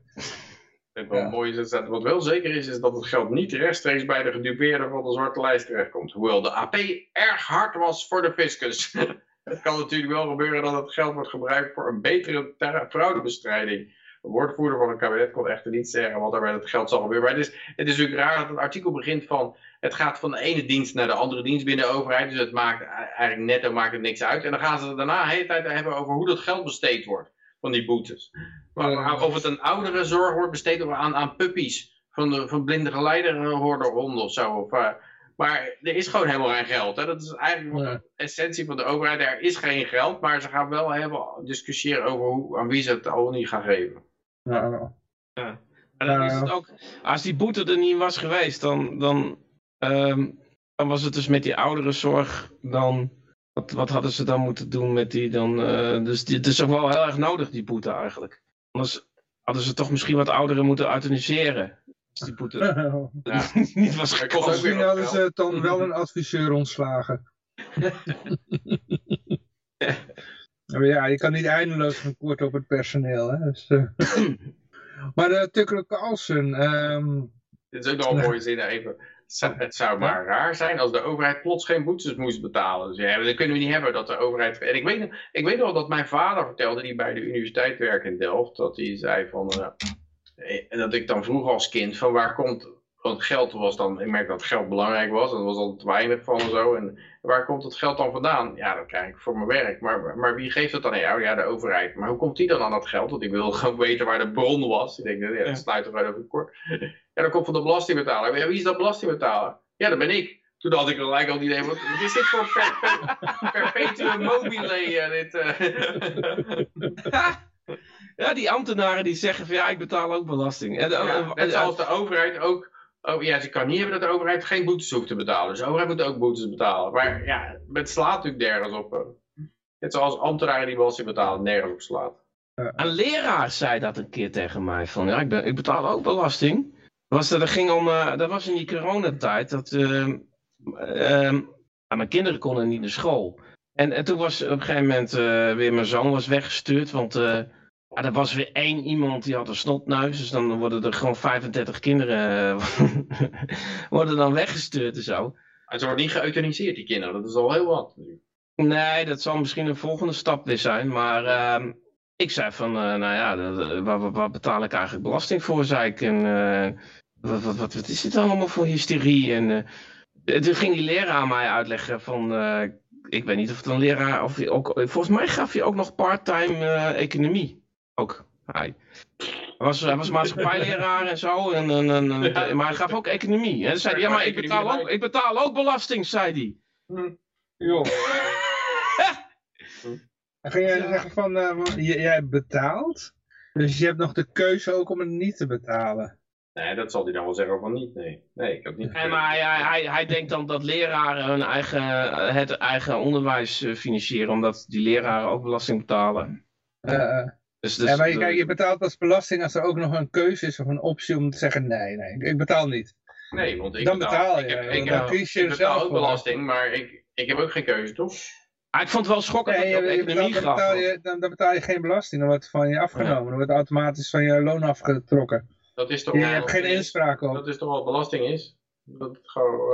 En wat Ja. mooi is, is dat wat wel zeker is, is dat het geld niet rechtstreeks bij de gedupeerden van de zwarte lijst terechtkomt. Hoewel de AP erg hard was voor de fiscus. het kan natuurlijk wel gebeuren dat het geld wordt gebruikt voor een betere ter- fraudebestrijding. De woordvoerder van het kabinet kon echter niet zeggen wat er met het geld zal gebeuren. Maar het is, het is natuurlijk raar dat het artikel begint van... het gaat van de ene dienst naar de andere dienst binnen de overheid. Dus het maakt eigenlijk netto maakt het niks uit. En dan gaan ze het daarna de hele tijd hebben over hoe dat geld besteed wordt. Van die boetes. Maar Ja. of het een oudere zorg wordt besteed of aan, aan puppies. Van, de, van blinde geleiderhonden of zo. Of, eh, maar er is gewoon helemaal geen geld. Hè? Dat is eigenlijk Ja. de essentie van de overheid. Er is geen geld. Maar ze gaan wel hebben, discussiëren over hoe, aan wie ze het al niet gaan geven. Maar dan is het ook, als die boete er niet was geweest, dan, dan, ehm, dan was het dus met die ouderenzorg, dan, wat, wat hadden ze dan moeten doen met die dan, eh, dus die- het is ook wel heel erg nodig, die boete eigenlijk. Anders hadden ze toch misschien wat ouderen moeten euthaniseren. Als die boete Ja. niet was gekomen. Misschien hadden ze dan wel een adviseur ontslagen. Maar ja, je kan niet eindeloos gaan korten op het personeel. Hè? Dus, eh. maar de Tucker Carlson, ehm, Dit is ook nog een mooie zin even. Het zou, het zou maar raar zijn als de overheid plots geen boetes moest betalen. Dus ja, dat kunnen we niet hebben dat de overheid... En ik weet, ik weet nog wel dat mijn vader vertelde, die bij de universiteit werkt in Delft, dat hij zei van... eh, en dat ik dan vroeg als kind van waar komt... Want geld was dan... Ik merk dat geld belangrijk was. Dat was al te weinig van en zo. En waar komt het geld dan vandaan? Ja, dat krijg ik voor mijn werk. Maar, maar wie geeft het dan? Ja, ja, de overheid. Maar hoe komt die dan aan dat geld? Want ik wil gewoon weten waar de bron was. Ik denk, ja, dat sluit er wel over kort. Ja, dat komt van de belastingbetaler. Ja, wie is dat belastingbetaler? Ja, dat ben ik. Toen had ik gelijk al het idee, wat, wat is dit voor per, per, perpetuum mobile? eh, dit, eh? Ja, die ambtenaren die zeggen van ja, ik betaal ook belasting. En, Ja, net zoals de overheid ook. Oh ja, ze kan niet hebben dat de overheid geen boetes hoeft te betalen. Dus de overheid moet ook boetes betalen. Maar ja, het slaat natuurlijk nergens op. eh. Net zoals ambtenaren die belasting betalen, nergens op slaat. Een leraar zei dat een keer tegen mij. Van ja, ik, ben, ik betaal ook belasting. Was dat, ging om, eh, dat was in die coronatijd. Dat, ehm, ehm, mijn kinderen konden niet naar school. En, en toen was op een gegeven moment eh, weer mijn zoon was weggestuurd. Want eh, ja, er was weer één iemand die had een snotneus. Dus dan worden er gewoon 35 kinderen worden dan weggestuurd en zo. En ze worden niet geëuthaniseerd, die kinderen. Dat is al heel wat. Nee, dat zal misschien een volgende stap weer zijn. Maar ehm, ik zei van, nou ja, waar, waar betaal ik eigenlijk belasting voor, zei ik. En wat, wat, wat, wat is dit allemaal voor hysterie? En eh, toen ging die leraar mij uitleggen van, eh, ik weet niet of het een leraar, of ook, volgens mij gaf hij ook nog part-time eh, economie. Ook, hij. Was, hij was maatschappijleraar en zo, en, en, en, en- Ja. maar hij gaf ook economie. En zei hij, ja, maar ik betaal ook, ik betaal ook belasting, zei hij. joh. Dan ging jij zeggen van, eh, jij betaalt, dus je hebt nog de keuze ook om het niet te betalen. Nee, dat zal hij dan wel zeggen van niet. Nee, nee ik heb niet. Nee, maar hij, hij, hij, hij denkt dan dat leraren hun eigen, het eigen onderwijs eh, financieren, omdat die leraren ook belasting betalen. Eh, eh. Dus, dus, ja, maar je, kijk, je betaalt pas belasting als er ook nog een keuze is of een optie om te zeggen nee, nee, ik betaal niet. Nee, want ik Dan betaal, je, Ik, heb, ik, dan heb- kies je ik betaal zelf ook voor. belasting, maar ik, ik heb ook geen keuze, toch? Ah, ik vond het wel schokkend Nee, dat je, je economie betaalt, dan, gaf. betaal je, dan, dan betaal je geen belasting, dan wordt het van je afgenomen. Dan wordt automatisch van je loon afgetrokken. Dat is toch Je wel- hebt geen inspraak op. Dat is toch wat belasting is? Dat het gewoon...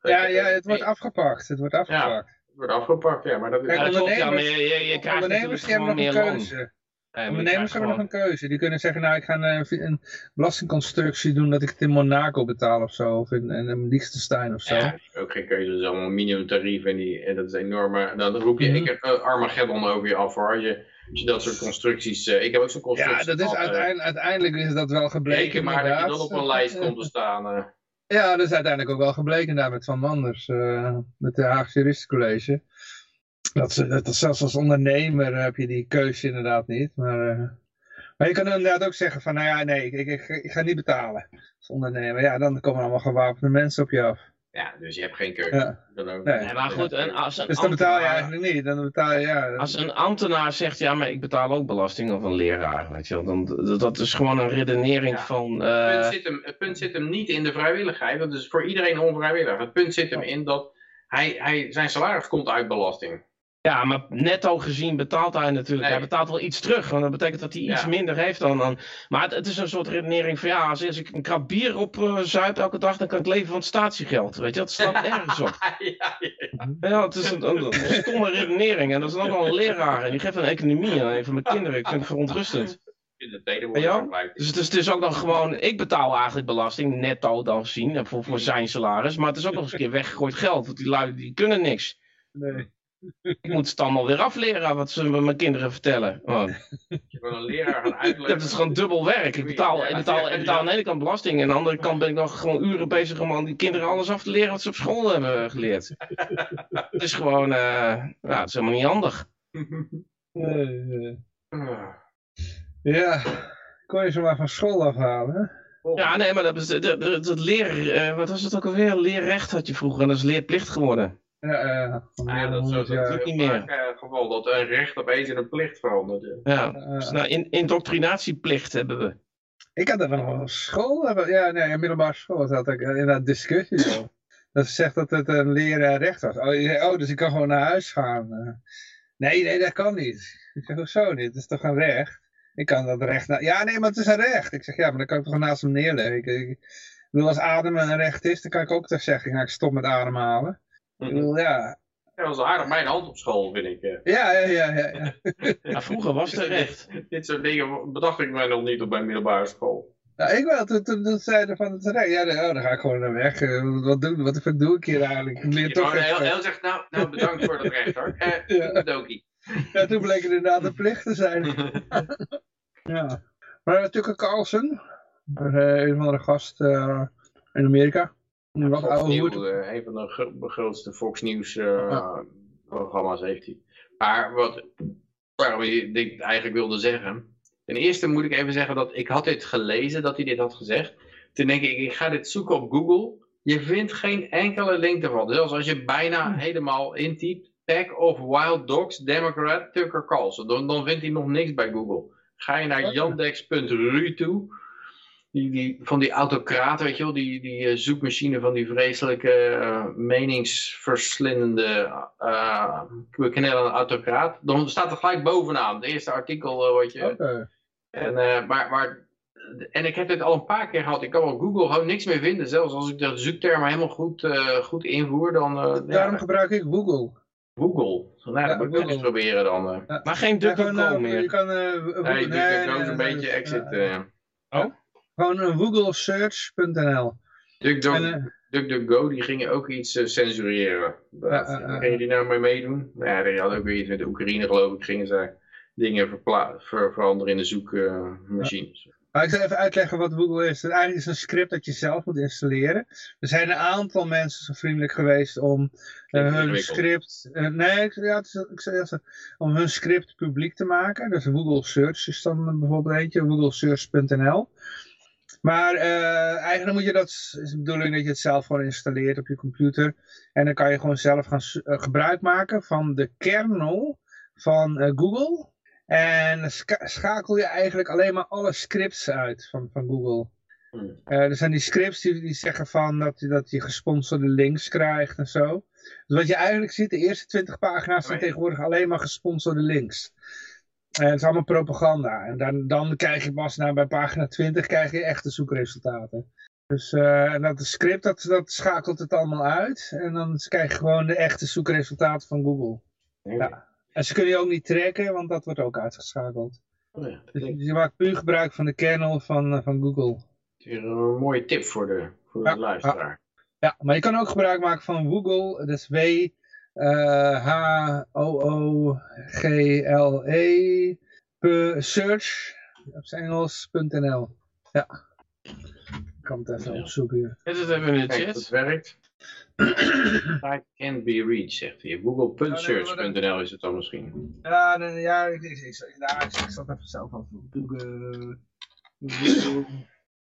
eh, Ja, ik- ja, het wordt afgepakt. Het wordt afgepakt. het wordt afgepakt, ja, maar dat is... Kijk, Ja, dat klopt, ja, maar ondernemers- je, je, je krijgt Ondernemers hebben nog meer een keuze. Ondernemers hebben nog gewoon- een keuze. Die kunnen zeggen, nou ik ga een, een belastingconstructie doen dat ik het in Monaco betaal of zo. Of in, in Liechtenstein of zo. Ja, ook geen keuze, dat is allemaal minimumtarief en, die, en dat is enorme... Dan roep je ik heb, uh, Armageddon over je af hoor, je, als je dat soort constructies... eh, ik heb ook zo'n constructie Ja, dat is eh, uiteindelijk, uiteindelijk is dat wel gebleken. Maar dat je dan op een lijst komt te staan. eh. Ja, dat is uiteindelijk ook wel gebleken daar met Van Manders, met de Haagse Juristencollege. Dat, ze, dat zelfs als ondernemer heb je die keuze inderdaad niet. Maar, maar Maar je kan inderdaad ook zeggen van, nou ja, nee, ik, ik, ik ga niet betalen als ondernemer. Ja, dan komen allemaal gewapende mensen op je af. Ja, dus je hebt geen keuze. Ja. Dan ook. Nee. Nee, maar goed, en als een Dus dan betaal je ambtenaar- eigenlijk niet. Dan betaal je, ja. Als een ambtenaar zegt, ja, maar ik betaal ook belasting, of een leraar, weet je wel, dan, dat- dat is gewoon een redenering Ja. van... Het, eh, punt zit hem, het punt zit hem niet in de vrijwilligheid. Dat is voor iedereen onvrijwillig. Het punt zit hem in dat hij, hij, zijn salaris komt uit belasting. Ja, maar netto gezien betaalt hij natuurlijk, Nee. hij betaalt wel iets terug, want dat betekent dat hij iets Ja. minder heeft dan... dan maar het, het is een soort redenering van, ja, als, als ik een krab bier op eh zuip elke dag, dan kan ik leven van het statiegeld, weet je, dat slaat nergens op. ja, ja. Ja, het is een, een, een stomme redenering en dat is ook al een leraar en die geeft een economie aan een van mijn kinderen, ik vind het verontrustend. Ja. Dus het is, het is ook dan gewoon, ik betaal eigenlijk belasting, netto dan zien, en voor, Mm. voor zijn salaris. Maar het is ook nog eens een keer weggegooid geld, want die lui die kunnen niks. Nee. Ik moet het allemaal weer afleren wat ze mijn kinderen vertellen. Oh. Je wil een leraar gaan uitleggen. het is gewoon dubbel werk. Ik betaal, ik, betaal, ik betaal aan de ene kant belasting en aan de andere kant ben ik nog gewoon uren bezig om aan die kinderen alles af te leren wat ze op school hebben geleerd. Het is gewoon, eh, ja, het is helemaal niet handig. Ah. ja, kon je ze maar van school afhalen, hè? Ja, nee, maar dat, is, dat, dat, dat leer, eh, wat was het ook alweer? Leerrecht had je vroeger en dat is leerplicht geworden. Ja, eh, Ja, dan dat is 100 dat jaar. is niet meer. vaak eh, geval dat een recht opeens in een plicht verandert. Ja, Eh, dus nou, in, indoctrinatieplicht hebben we. Ik had er wel op school, hebben- ja, nee, in middelbare school had ik eh, inderdaad discussie over. Dat ze zegt dat het een leraar recht was. Oh, je zei, oh, dus ik kan gewoon naar huis gaan. Eh, nee, nee, dat kan niet. Ik zeg, hoezo niet? Het is toch een recht? Ik kan dat recht... Na ja, nee, maar het is een recht. Ik zeg, ja, maar dan kan ik toch naast hem neerleggen. Ik, ik, ik bedoel, als ademen een recht is, dan kan ik ook toch zeggen, nou, ik stop met ademhalen. Ik bedoel, ja. Ja, dat was aardig mijn hand op school, vind ik. eh. Ja, ja, ja, ja. ja. Maar vroeger was het recht. Dit soort dingen bedacht ik mij nog niet op mijn middelbare school. Nou, ik wel. Toen, toen, toen zeiden van het recht. Ja, dan- oh, dan ga ik gewoon naar weg. Eh, Wat, doe, wat de doe ik hier eigenlijk? Ik leer toch gewoon heel, zegt, nou, nou bedankt voor dat recht hoor. Eh, Ja. Dokie. Ja, toen bleek het inderdaad een plicht te zijn. Ja. Maar Carlson, eh, een van de gast eh, in Amerika. Fox News, eh, een van de gro- grootste Fox News eh, programma's heeft hij. Maar wat waarom ik dit eigenlijk wilde zeggen. Ten eerste moet ik even zeggen dat ik had dit gelezen dat hij dit had gezegd. Toen denk ik, ik ga dit zoeken op Google. Je vindt geen enkele link ervan. Zelfs als je bijna helemaal intypt. Pack of Wild Dogs, Democrat, Tucker Carlson. Dan, dan vindt hij nog niks bij Google. Ga je naar yandex.ru toe. Die, die, van die autocraten, weet je wel, die, die eh, zoekmachine van die vreselijke eh, meningsverslindende uh, knellende autocraat. Dan staat er gelijk bovenaan, het eerste artikel eh, wat je... Oké. En, eh, maar, maar, en ik heb dit al een paar keer gehad. Ik kan op Google gewoon niks meer vinden. Zelfs als ik de zoektermen helemaal goed, eh, goed invoer, dan... eh, Daarom ja, gebruik ik Google. Google. Nou, Ja, dat moet ik eens proberen dan. eh. Maar geen Ja, DuckDuckGo eh, meer. Je kan, eh, Nee, nee, DuckDuckGo is een nee, beetje nee, exit. ja. Eh. Gewoon een googlesearch.nl. DuckDuck- En, eh, DuckDuckGo, die gingen ook iets eh, censureren. Dat, ja. Gingen die nou mee meedoen? Nou ja, die hadden ook weer iets met de Oekraïne geloof ik. Gingen zij dingen ver veranderen in de zoekmachines. Maar ik zal even uitleggen wat Google is. Het eigenlijk is een script dat je zelf moet installeren. Er zijn een aantal mensen zo vriendelijk geweest om eh, hun script... eh, nee, ik, ja, het ik zei om hun script publiek te maken. Dus Google Search is dan bijvoorbeeld eentje, googlesearch.nl. Maar eh, eigenlijk moet je dat, is de bedoeling dat je het zelf gewoon installeert op je computer. En dan kan je gewoon zelf gaan eh, gebruik maken van de kernel van eh, Google. En schakel je eigenlijk alleen maar alle scripts uit van, van Google. Hmm. Er zijn die scripts die, die zeggen van dat, je- dat je gesponsorde links krijgt en zo. Dus wat je eigenlijk ziet, de eerste 20 pagina's zijn Maar- tegenwoordig alleen maar gesponsorde links. En het is allemaal propaganda. En dan, dan krijg je pas nou, bij pagina 20 krijg je echte zoekresultaten. Dus eh, en dat script dat, dat schakelt het allemaal uit. En dan krijg je gewoon de echte zoekresultaten van Google. Ja. En ze kunnen je ook niet tracken, want dat wordt ook uitgeschakeld. Oh ja, dat Dus je maakt puur gebruik van de kernel van, eh, van Google. weer een mooie tip voor de, voor de Ja, luisteraar. Ja, maar je kan ook gebruik maken van Google. Dat is W eh, H O O G L E P- search op zijn Engels.nl. Ja. Ik kan het even Ja. opzoeken hier. Zet het even in de chat. werkt. Site can't be reached, zegt hij. Google.search.nl is het dan misschien. Ja, dan, ja, ik, ik, ik, ik, ik zal het even zelf aan Google. Google.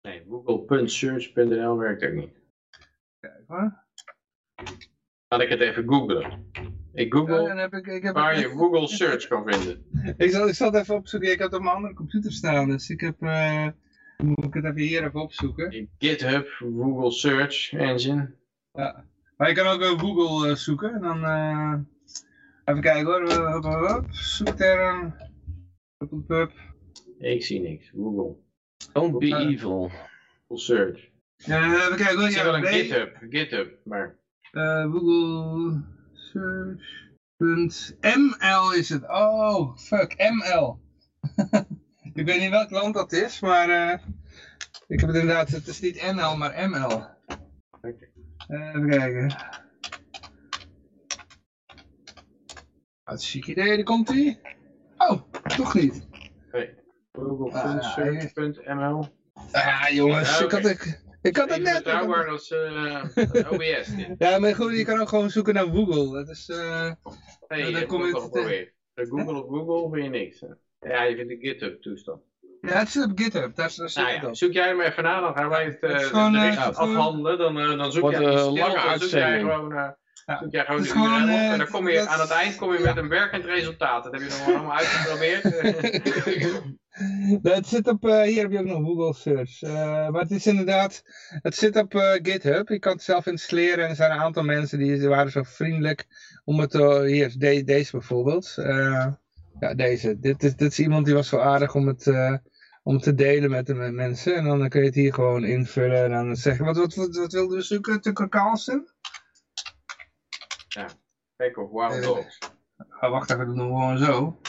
Nee, google.search.nl werkt ook niet. Kijk hoor. Laat ik het even googlen. Ik google Ja, heb ik, ik heb, waar je Google Search kan vinden. ik, zal, ik zal het even opzoeken. Ik heb het op mijn andere computer staan. Dus ik heb... eh moet ik het even hier even opzoeken. GitHub, Google Search Engine. Ja. Maar je kan ook Google eh, zoeken. En dan... eh, even kijken hoor. Zoekterm. Hup. Ik zie niks. Google. Don't be Ja. evil. Google Search. Ja, even kijken hoor. Ik zie wel Ja, een B, GitHub. GitHub, maar... eh, Google Search.ml is het. Oh, fuck. ML. ik weet niet welk land dat is, maar... eh, ik heb het inderdaad... Het is niet NL, maar ML. Oké. Eh, even kijken. Wat een chic idee, daar komt ie. Oh, toch niet. Hey. Ah, Google.search.nl Ah, jongens, ik had, ik, ik had het net. betrouwbaar als eh, OBS dit. Ja, maar goed, je kan ook gewoon zoeken naar Google. Dat is, eh, Hey, Ja, je dan hebt kom het je toch te- geprobeerd. De Google op Google vind je niks. hè? Ja, je vindt de GitHub toestand. ja, het zit op GitHub, daar, daar zit Nou het ja, zoek jij hem even na, dan gaan wij het, eh, Het is eh, gewoon- afhandelen. Dan, eh, dan zoek Wordt jij lange dan zoek jij uitzending. gewoon, eh, Ja. gewoon eh, En dan kom je dat- aan het eind kom je met een werkend resultaat. Dat heb je dan allemaal uitgeprobeerd. Het zit op, eh, hier heb je ook nog Google Search. Eh, maar het is inderdaad, het zit op eh, GitHub. Je kan het zelf installeren en er zijn een aantal mensen die, waren zo vriendelijk om het, eh, hier, de- deze bijvoorbeeld. Eh, ja, deze. Dit is, dit is iemand die was zo aardig om het, eh, om te delen met de met mensen. En dan kun je het hier gewoon invullen en dan zeggen, wat, wat, wat, wat wilden we zoeken? Tucker Carlson? Kijk op Wild Eh, Dogs. Ah, wacht even, doen we gewoon zo.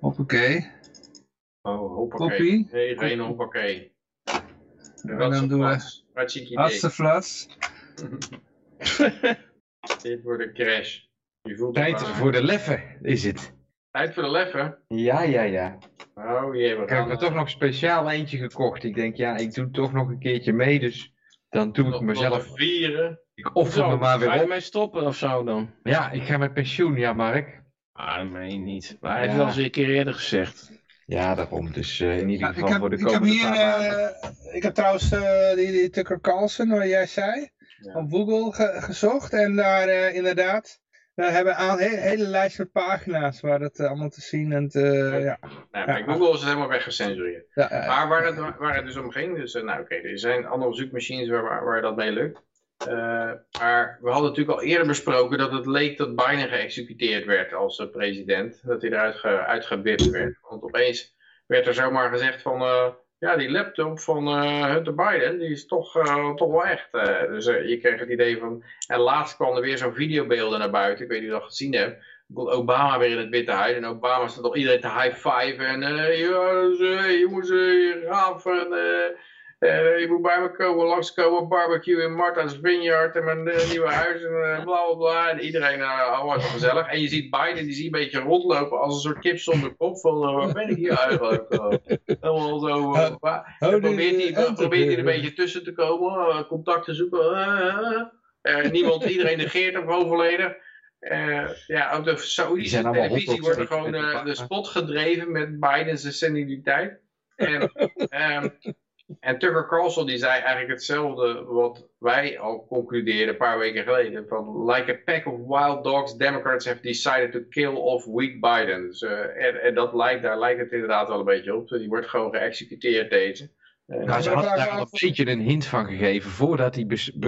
Hoppakee. Oh, hoppakee. Koppie. Nee, geen hoppakee. En dan doen we. Hatseflats. Dit wordt een crash. Je voelt Tijd voor de leffen is het. Tijd voor de leffen. Ja, ja, ja. Oh jee, we Ik heb er toch nog speciaal eentje gekocht. Ik denk, ja, ik doe toch nog een keertje mee, dus dan doe ik mezelf. nog vieren. Ik offer me maar Ga weer je op. mee stoppen of zo dan? Ja, ik ga met pensioen, ja, Mark. Ah, dat meen je niet. Maar hij heeft Ja. wel eens een keer eerder gezegd. Ja, daarom. Dus eh, in ieder Ja, geval heb, voor de ik, heb komende hier, eh, ik heb trouwens eh, die, die Tucker Carlson, wat jij zei, Ja. op Google ge- gezocht. En daar eh, inderdaad, we hebben een hele, hele lijst met pagina's waar dat allemaal te zien en te, ja. Nou, bij Google is het helemaal weggecensureerd. ja, ja, Maar waar het, waar het dus om ging, dus nou oké, er zijn andere zoekmachines waar, waar, waar dat mee lukt. Eh, maar we hadden natuurlijk al eerder besproken dat het leek dat Biden geëxecuteerd werd als eh, president. Dat hij eruit ge, werd. Want opeens werd er zomaar gezegd van, eh, ja die laptop van Hunter Biden, die is toch, toch wel echt. Dus je kreeg het idee van, en laatst kwam er weer zo'n videobeelden naar buiten, ik weet niet of je dat gezien hebt. komt Obama weer in het Witte Huis. En Obama staat al iedereen te high-five. En jongens, eh, jongens, eh, gaaf. En, eh, je moet bij me komen, langskomen, barbecue in Martha's Vineyard. En mijn eh, nieuwe huis. En eh, bla bla bla. En iedereen, uh, allemaal zo gezellig. En je ziet Biden, die zie je een beetje rondlopen als een soort kip zonder kop. Van, waar ben ik hier eigenlijk? Helemaal zo. probeert hij, probeert er een beetje tussen te komen, contact te zoeken. niemand, iedereen negeert hem gewoon volledig. Eh, ja, op de Die Saoedische zijn allemaal televisie wordt er gewoon eh, de spot gedreven met Biden's seniliteit. En, ehm, en Tucker Carlson die zei eigenlijk hetzelfde wat wij al concludeerden een paar weken geleden. Van like a pack of wild dogs, Democrats have decided to kill off weak Biden. Dus, eh, en, en dat lijkt, daar lijkt het inderdaad wel een beetje op. Die wordt gewoon geëxecuteerd deze. En, Nou, ze hadden daar al een beetje een hint van gegeven voordat hij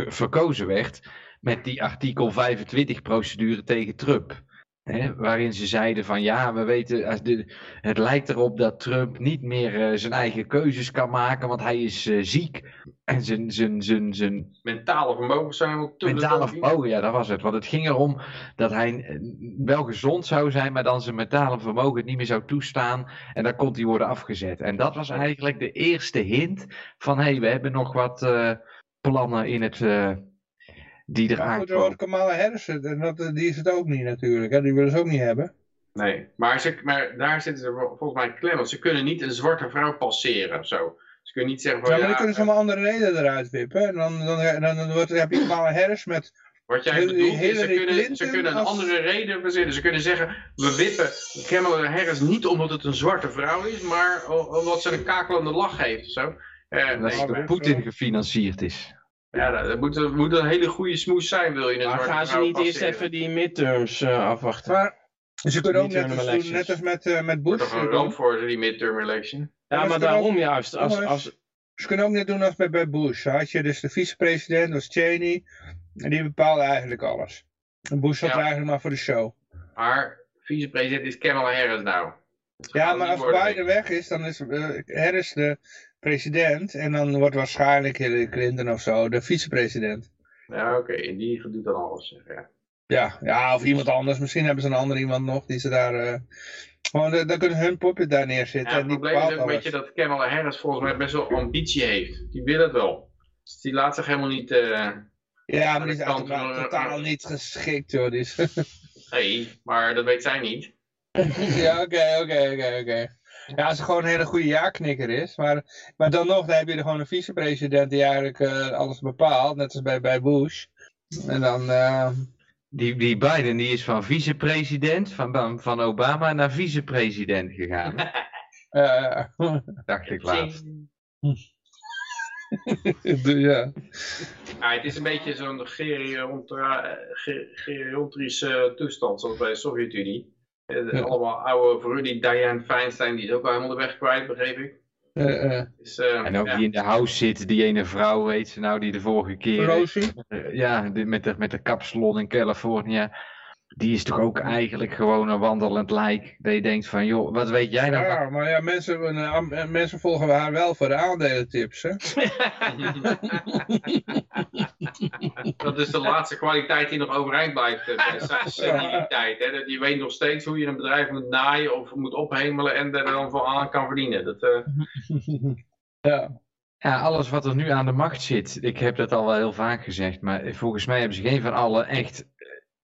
verkozen werd met die artikel 25 procedure tegen Trump. Hè, waarin ze zeiden van ja, we weten, de, het lijkt erop dat Trump niet meer eh, zijn eigen keuzes kan maken, want hij is eh, ziek. En zijn, zijn, zijn, zijn mentale vermogens zijn ook te mentale vermogen, ja dat was het. Want het ging erom dat hij eh, wel gezond zou zijn, maar dan zijn mentale vermogen het niet meer zou toestaan. En dan kon hij worden afgezet. En dat was eigenlijk de eerste hint van hé, hey, we hebben nog wat eh, plannen in het... die Maar eraan goed, er wordt komen. Kamala Harris, en dat, die is het ook niet natuurlijk, hè? die willen ze ook niet hebben. Nee, maar, ze, maar daar zitten ze vol- volgens mij klem. Want ze kunnen niet een zwarte vrouw passeren of zo. Ze kunnen niet zeggen van Ja, ja, maar dan kunnen ze eh, om andere reden eruit wippen. En dan, dan, dan, dan, wordt, dan heb je Kamala Harris met Wat jij bedoelt is, ze kunnen, ze kunnen een als- andere reden verzinnen. Ze kunnen zeggen, we wippen Kamala Harris niet omdat het een zwarte vrouw is, maar omdat ze een kakelende lach heeft of zo. Eh, nee, door maar- Poetin gefinancierd is. Ja, dat, moet, dat moet een hele goede smoes zijn, wil je een Maar gaan ze niet eerst even die midterms eh, afwachten? Maar ze kunnen ook Niet net als, doen, net als met, eh, met Bush. toch een ramp voor die midterm election? Ja, maar daarom juist. Als, als, Ze kunnen ook net doen als bij, bij Bush. Had je dus de vicepresident, dat was Cheney. En die bepaalde eigenlijk alles. En Bush zat Ja. er eigenlijk maar voor de show. Maar vicepresident is Kamala Harris nou. Ja, maar als. Biden weg is, dan is eh, Harris de president. En dan wordt waarschijnlijk Hillary Clinton of zo de vicepresident. Ja, oké, en die doet dan alles. zeg, Ja. Ja, ja, of iemand anders. Misschien hebben ze een ander iemand nog die ze daar... eh, gewoon, eh, dan kunnen hun puppet daar neerzetten. Ja, en het die probleem is ook een beetje dat Kamala Harris volgens mij best wel ambitie heeft. Die wil het wel. Dus die laat zich helemaal niet... eh Ja, maar die is uiteraard van- totaal niet geschikt, joh. Is... Nee, maar dat weet zij niet. ja, oké, oké, oké, oké. Ja, als ze gewoon een hele goede ja-knikker is. Maar, maar dan nog, dan heb je er gewoon een vicepresident die eigenlijk eh, alles bepaalt. Net als bij, bij Bush. En dan... eh, Die, die Biden die is van vicepresident van, van Obama naar vicepresident gegaan. eh, dacht ik laatst. ja. Ja, het is een beetje zo'n geriaontra- ge- geriatrische toestand zoals bij de Sovjet-Unie. Eh, Ja. Allemaal oude voor die Diane Feinstein, die is ook wel helemaal de weg kwijt, begreep ik. eh, eh, Dus, eh, En ook ja. die in de house zit, die ene vrouw, weet ze nou, die de vorige keer... Rosie? ja, die met de, met de kapsalon in Californië. Die is toch ook eigenlijk gewoon een wandelend lijk. Dat je denkt van, joh, wat weet jij nou? Ja, maar ja, mensen, mensen volgen haar wel voor de aandelentips, hè? Dat is de laatste kwaliteit die nog overeind blijft eh, bij se- seniliteit. Hè? Dat je weet nog steeds hoe je een bedrijf moet naaien of moet ophemelen en er dan voor aan kan verdienen. Dat, eh, ja. Ja, alles wat er nu aan de macht zit, ik heb dat al wel heel vaak gezegd, maar volgens mij hebben ze geen van allen echt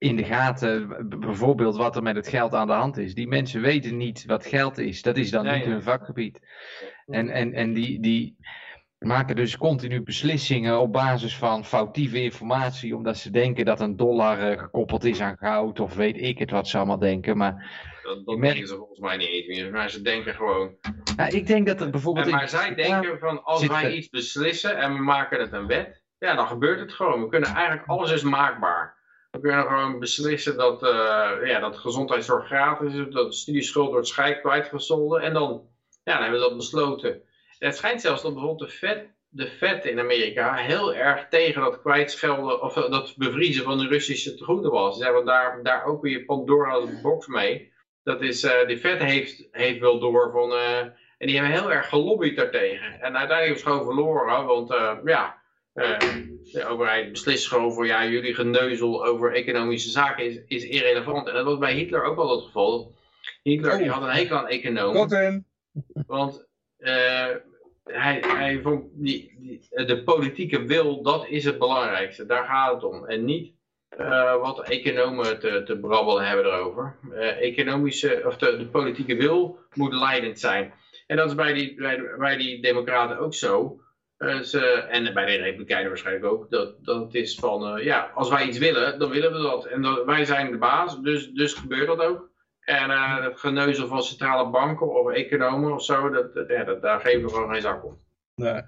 in de gaten, bijvoorbeeld wat er met het geld aan de hand is. Die mensen weten niet wat geld is, dat is dan Nee, niet hun vakgebied. En, en, en die, die maken dus continu beslissingen op basis van foutieve informatie, omdat ze denken dat een dollar eh, gekoppeld is aan goud, of weet ik het wat ze allemaal denken. Maar dat, dat Ik merk- denken ze volgens mij niet eens meer. Maar ze denken gewoon. ja, ik denk dat er bijvoorbeeld... En, in- maar zij denken van als wij er- iets beslissen en we maken het een wet, ja dan gebeurt het gewoon. We kunnen eigenlijk, alles is maakbaar. We kunnen gewoon beslissen dat, eh, ja, dat gezondheidszorg gratis is, dat de studieschuld wordt schijk kwijtgescholden en dan, ja, dan hebben we dat besloten. En het schijnt zelfs dat bijvoorbeeld de Fed, de in Amerika heel erg tegen dat kwijtschelden of eh, dat bevriezen van de Russische tegoeden was. Ze hebben daar, daar ook weer Pandora's box mee. Dat is, eh de Fed heeft, heeft wel door van, en die hebben heel erg gelobbyd daartegen. En uiteindelijk ze gewoon verloren, want ja, de overheid beslist gewoon voor, ja, jullie geneuzel over economische zaken is, is irrelevant. En dat was bij Hitler ook wel het geval. Hitler die Oh. had een hekel aan economen. Want eh, hij, hij vond die, die, de politieke wil, dat is het belangrijkste. Daar gaat het om. En niet eh, wat economen te, te brabbelen hebben erover. Eh, economische, of de, de politieke wil moet leidend zijn. En dat is bij die, bij, bij die democraten ook zo. Eh, ze, en bij de republikeinen waarschijnlijk ook. Dat, dat het is van, eh, ja, als wij iets willen, dan willen we dat. En dat, wij zijn de baas, dus, dus gebeurt dat ook. En eh het geneuzel van centrale banken of economen of zo, dat, dat, ja, dat, daar geven we gewoon geen zak om. Nee.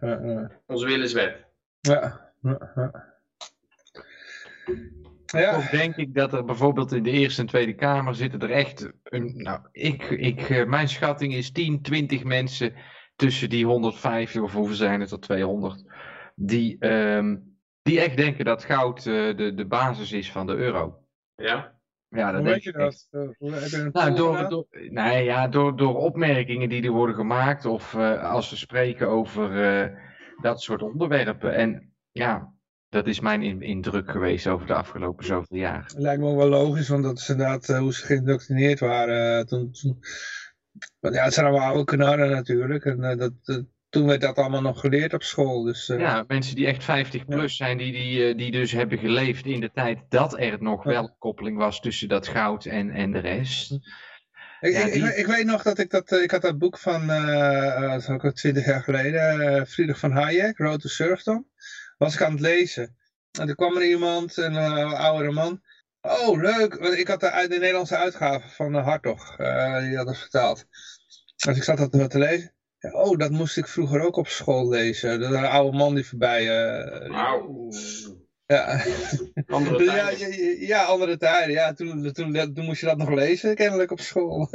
Onze wil is wet. Ja. ja, ja. Ja, Toch denk ik dat er bijvoorbeeld in de Eerste en Tweede Kamer zitten er echt, een, nou, ik, ik, mijn schatting is 10, 20 mensen tussen die 150 of hoeveel zijn het er, 200, die, ehm, die echt denken dat goud eh, de, de basis is van de euro. Ja? Ja, dat hoe denk weet je dat? Eh, je Nou, door, door, nee, ja, door, door opmerkingen die er worden gemaakt of eh, als we spreken over eh, dat soort onderwerpen. En ja, dat is mijn in- indruk geweest over de afgelopen zoveel jaar. Lijkt me ook wel logisch, want dat is inderdaad hoe ze geïndoctrineerd waren. toen, toen, want ja, het zijn allemaal oude knarren natuurlijk. En eh, dat, toen werd dat allemaal nog geleerd op school. Dus, eh, Ja, mensen die echt 50 plus zijn, die, die, eh, die dus hebben geleefd in de tijd dat er nog wel een koppeling was tussen dat goud en, en de rest. Ik, Ja, ik, die- ik, ik weet nog dat ik dat, ik had dat boek van, dat ook al twintig jaar geleden, Friedrich van Hayek, Road to Serfdom, was ik aan het lezen. En toen kwam er iemand, een oudere man. Oh, leuk. Want ik had de, de Nederlandse uitgave van uh, Hartog. Uh, die had het vertaald. Dus ik zat dat te lezen. Ja, oh, dat moest ik vroeger ook op school lezen. Dat een oude man die voorbij... Wauw. Ja. Andere ja, ja, ja, andere tijden. Ja, toen, toen, toen moest je dat nog lezen, kennelijk op school.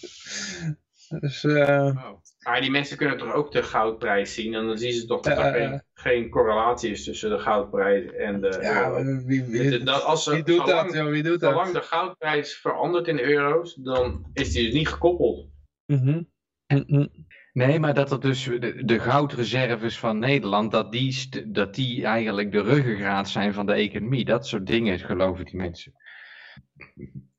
dus, uh... Maar die mensen kunnen toch ook de goudprijs zien en dan zien ze toch dat er geen, geen correlatie is tussen de goudprijs en de ja, euro. Wie, wie, Dus dat, als wie doet zolang, dat, joh? Wie doet dat? zolang de goudprijs verandert in euro's, dan is die dus niet gekoppeld. Mhm. Mhm. Nee, maar dat er dus de, de goudreserves van Nederland, dat die, st- dat die eigenlijk de ruggengraat zijn van de economie. Dat soort dingen geloven die mensen.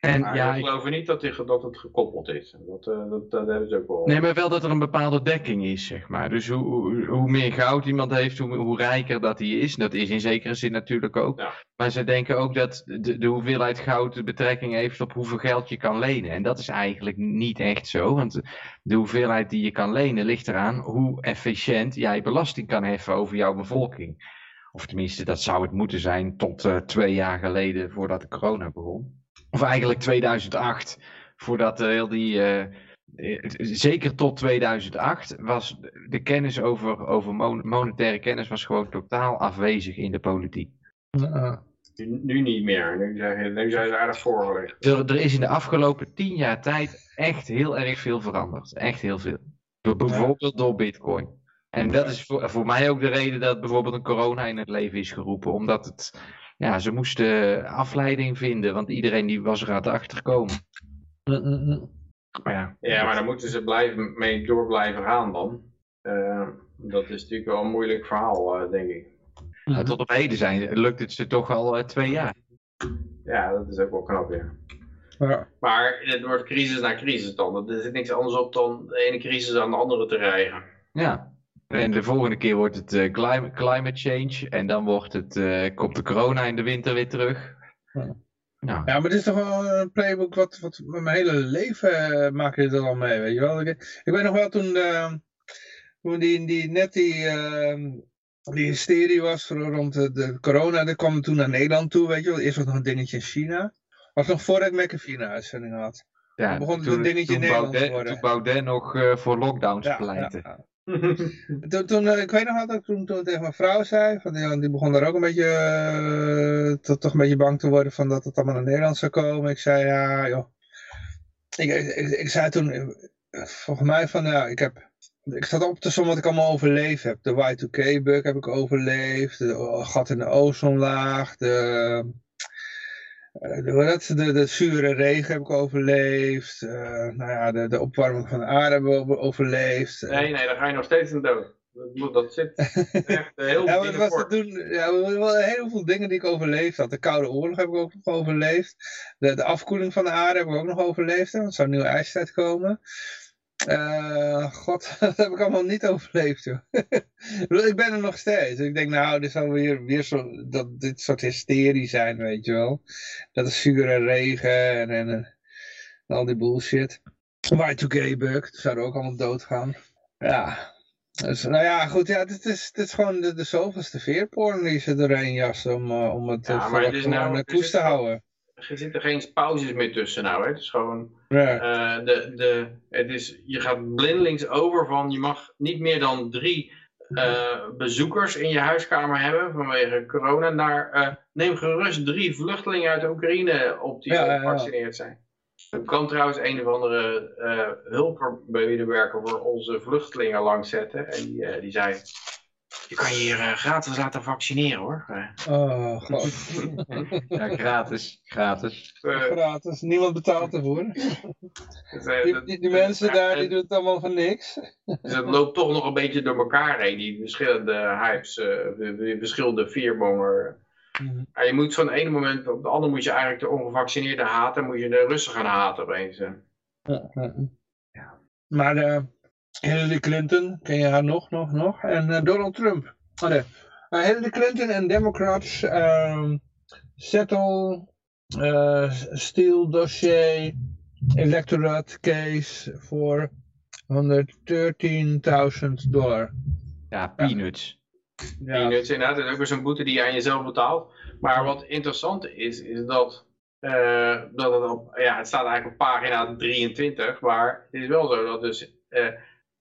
En Maar ja, ik ik- geloof niet dat, die, dat het gekoppeld is. Dat, eh, dat, dat hebben ze ook wel. nee, maar wel dat er een bepaalde dekking is, zeg maar. Dus hoe, hoe, hoe meer goud iemand heeft, hoe, hoe rijker dat hij is. Dat is in zekere zin natuurlijk ook. Ja. Maar ze denken ook dat de, de hoeveelheid goud de betrekking heeft op hoeveel geld je kan lenen. En dat is eigenlijk niet echt zo. Want de hoeveelheid die je kan lenen ligt eraan hoe efficiënt jij belasting kan heffen over jouw bevolking. Of tenminste, dat zou het moeten zijn tot eh, twee jaar geleden voordat de corona begon. Of eigenlijk 2008, voordat eh, heel die... eh, eh, zeker tot 2008 was de kennis over, over mon- monetaire kennis was gewoon totaal afwezig in de politiek. Nu, nu niet meer. Nu zijn, nu zijn ze aardig voorgelegd. Er, er is in de afgelopen tien jaar tijd echt heel erg veel veranderd. Echt heel veel. Bijvoorbeeld door bitcoin. En dat is voor, voor mij ook de reden dat bijvoorbeeld een corona in het leven is geroepen. Omdat het, ja, ze moesten afleiding vinden, want iedereen die was er aan het achterkomen. Maar ja, Ja, maar daar moeten ze blijven, mee door blijven gaan dan. Eh, dat is natuurlijk wel een moeilijk verhaal, eh, denk ik. nou, tot op heden zijn, lukt het ze toch al eh, twee jaar. Ja, dat is ook wel knap, ja. Ja. Maar het wordt crisis na crisis dan. Er zit niks anders op dan de ene crisis aan de andere te rijgen. Ja. En de volgende keer wordt het eh, climate, climate change. En dan wordt het, eh, komt de corona in de winter weer terug. Ja. Ja. Ja, maar het is toch wel een playbook wat, wat mijn hele leven uh, maak je dit al mee, weet je wel. Ik, ik weet nog wel toen, uh, toen die, die, net die, uh, die hysterie was rond de, de corona, dat kwam toen naar Nederland toe, weet je wel. Eerst was nog een dingetje in China. Was nog voordat ik McAfee uitzending had. Ja, Dan begon het toen, een dingetje in toen Nederland te worden. toen Baudet nog eh, voor lockdowns Ja, pleitte. ja, ja. Toen, toen, uh, ik weet nog ik toen, toen tegen mijn vrouw zei, van, ja, die begon daar ook een beetje, uh, toch, een beetje bang te worden van dat het allemaal naar Nederland zou komen. Ik zei, ja joh, ik, ik, ik zei toen, uh, volgens mij van, ja, ik heb, ik zat op te sommen wat ik allemaal overleefd heb. De Y2K-bug heb ik overleefd, de gat in de ozonlaag, de... De, de, de zure regen heb ik overleefd. Uh, nou ja, de, de opwarming van de aarde hebben we overleefd. Nee, nee, dan ga je nog steeds in dood. Dat, dat zit echt heel ja, maar was te doen, ja, wel heel veel dingen die ik overleefd had. De Koude Oorlog heb ik ook nog overleefd. De, de afkoeling van de aarde heb ik ook nog overleefd. Want er zou een nieuwe ijstijd komen. Uh, God, dat heb ik allemaal niet overleefd, joh. ik ben er nog steeds. Ik denk, nou, dit zal weer, weer zo, dat dit soort hysterie zijn, weet je wel. Dat is zure regen en, en, en al die bullshit. Y2K-bug, zouden ook allemaal doodgaan. Ja, dus, nou ja, goed, ja, dit is, dit is gewoon de, de zoveelste veerporn die ze doorheen jassen om, uh, om het ja, maar het is nou, de koers te houden. Er zitten geen pauzes meer tussen nou, hè. Het is gewoon, ja. uh, de, de, het is, je gaat blindelings over van, je mag niet meer dan drie uh, bezoekers in je huiskamer hebben vanwege corona, naar, neem gerust drie vluchtelingen uit de Oekraïne op die ja, gevaccineerd zijn. Er kan trouwens een of andere uh, hulpmedewerker voor onze vluchtelingen langs zetten. En die, die zei, je kan je hier uh, gratis laten vaccineren hoor. Oh god. ja, gratis. Gratis. gratis. Niemand betaalt ervoor. Die, die, die mensen daar die doen het allemaal van niks. Dus het loopt toch nog een beetje door elkaar heen. Die verschillende hypes, die verschillende vierbonger. Mm. Ja, je moet van het ene moment op het andere moet je eigenlijk de ongevaccineerde haten, moet je de Russen gaan haten opeens. Ja, ja. ja. Maar uh, Hillary Clinton, ken je haar nog, nog, nog? En uh, Donald Trump. Oh, nee. uh, Hillary Clinton en Democrats um, settle steel dossier electorate case voor 113.000 dollar. Ja, peanuts. Ja. Peanuts inderdaad, dat is ook weer zo'n boete die je aan jezelf betaalt. Maar wat interessant is, is dat, uh, dat het op, ja, het staat eigenlijk op pagina 23, maar het is wel zo dat dus uh,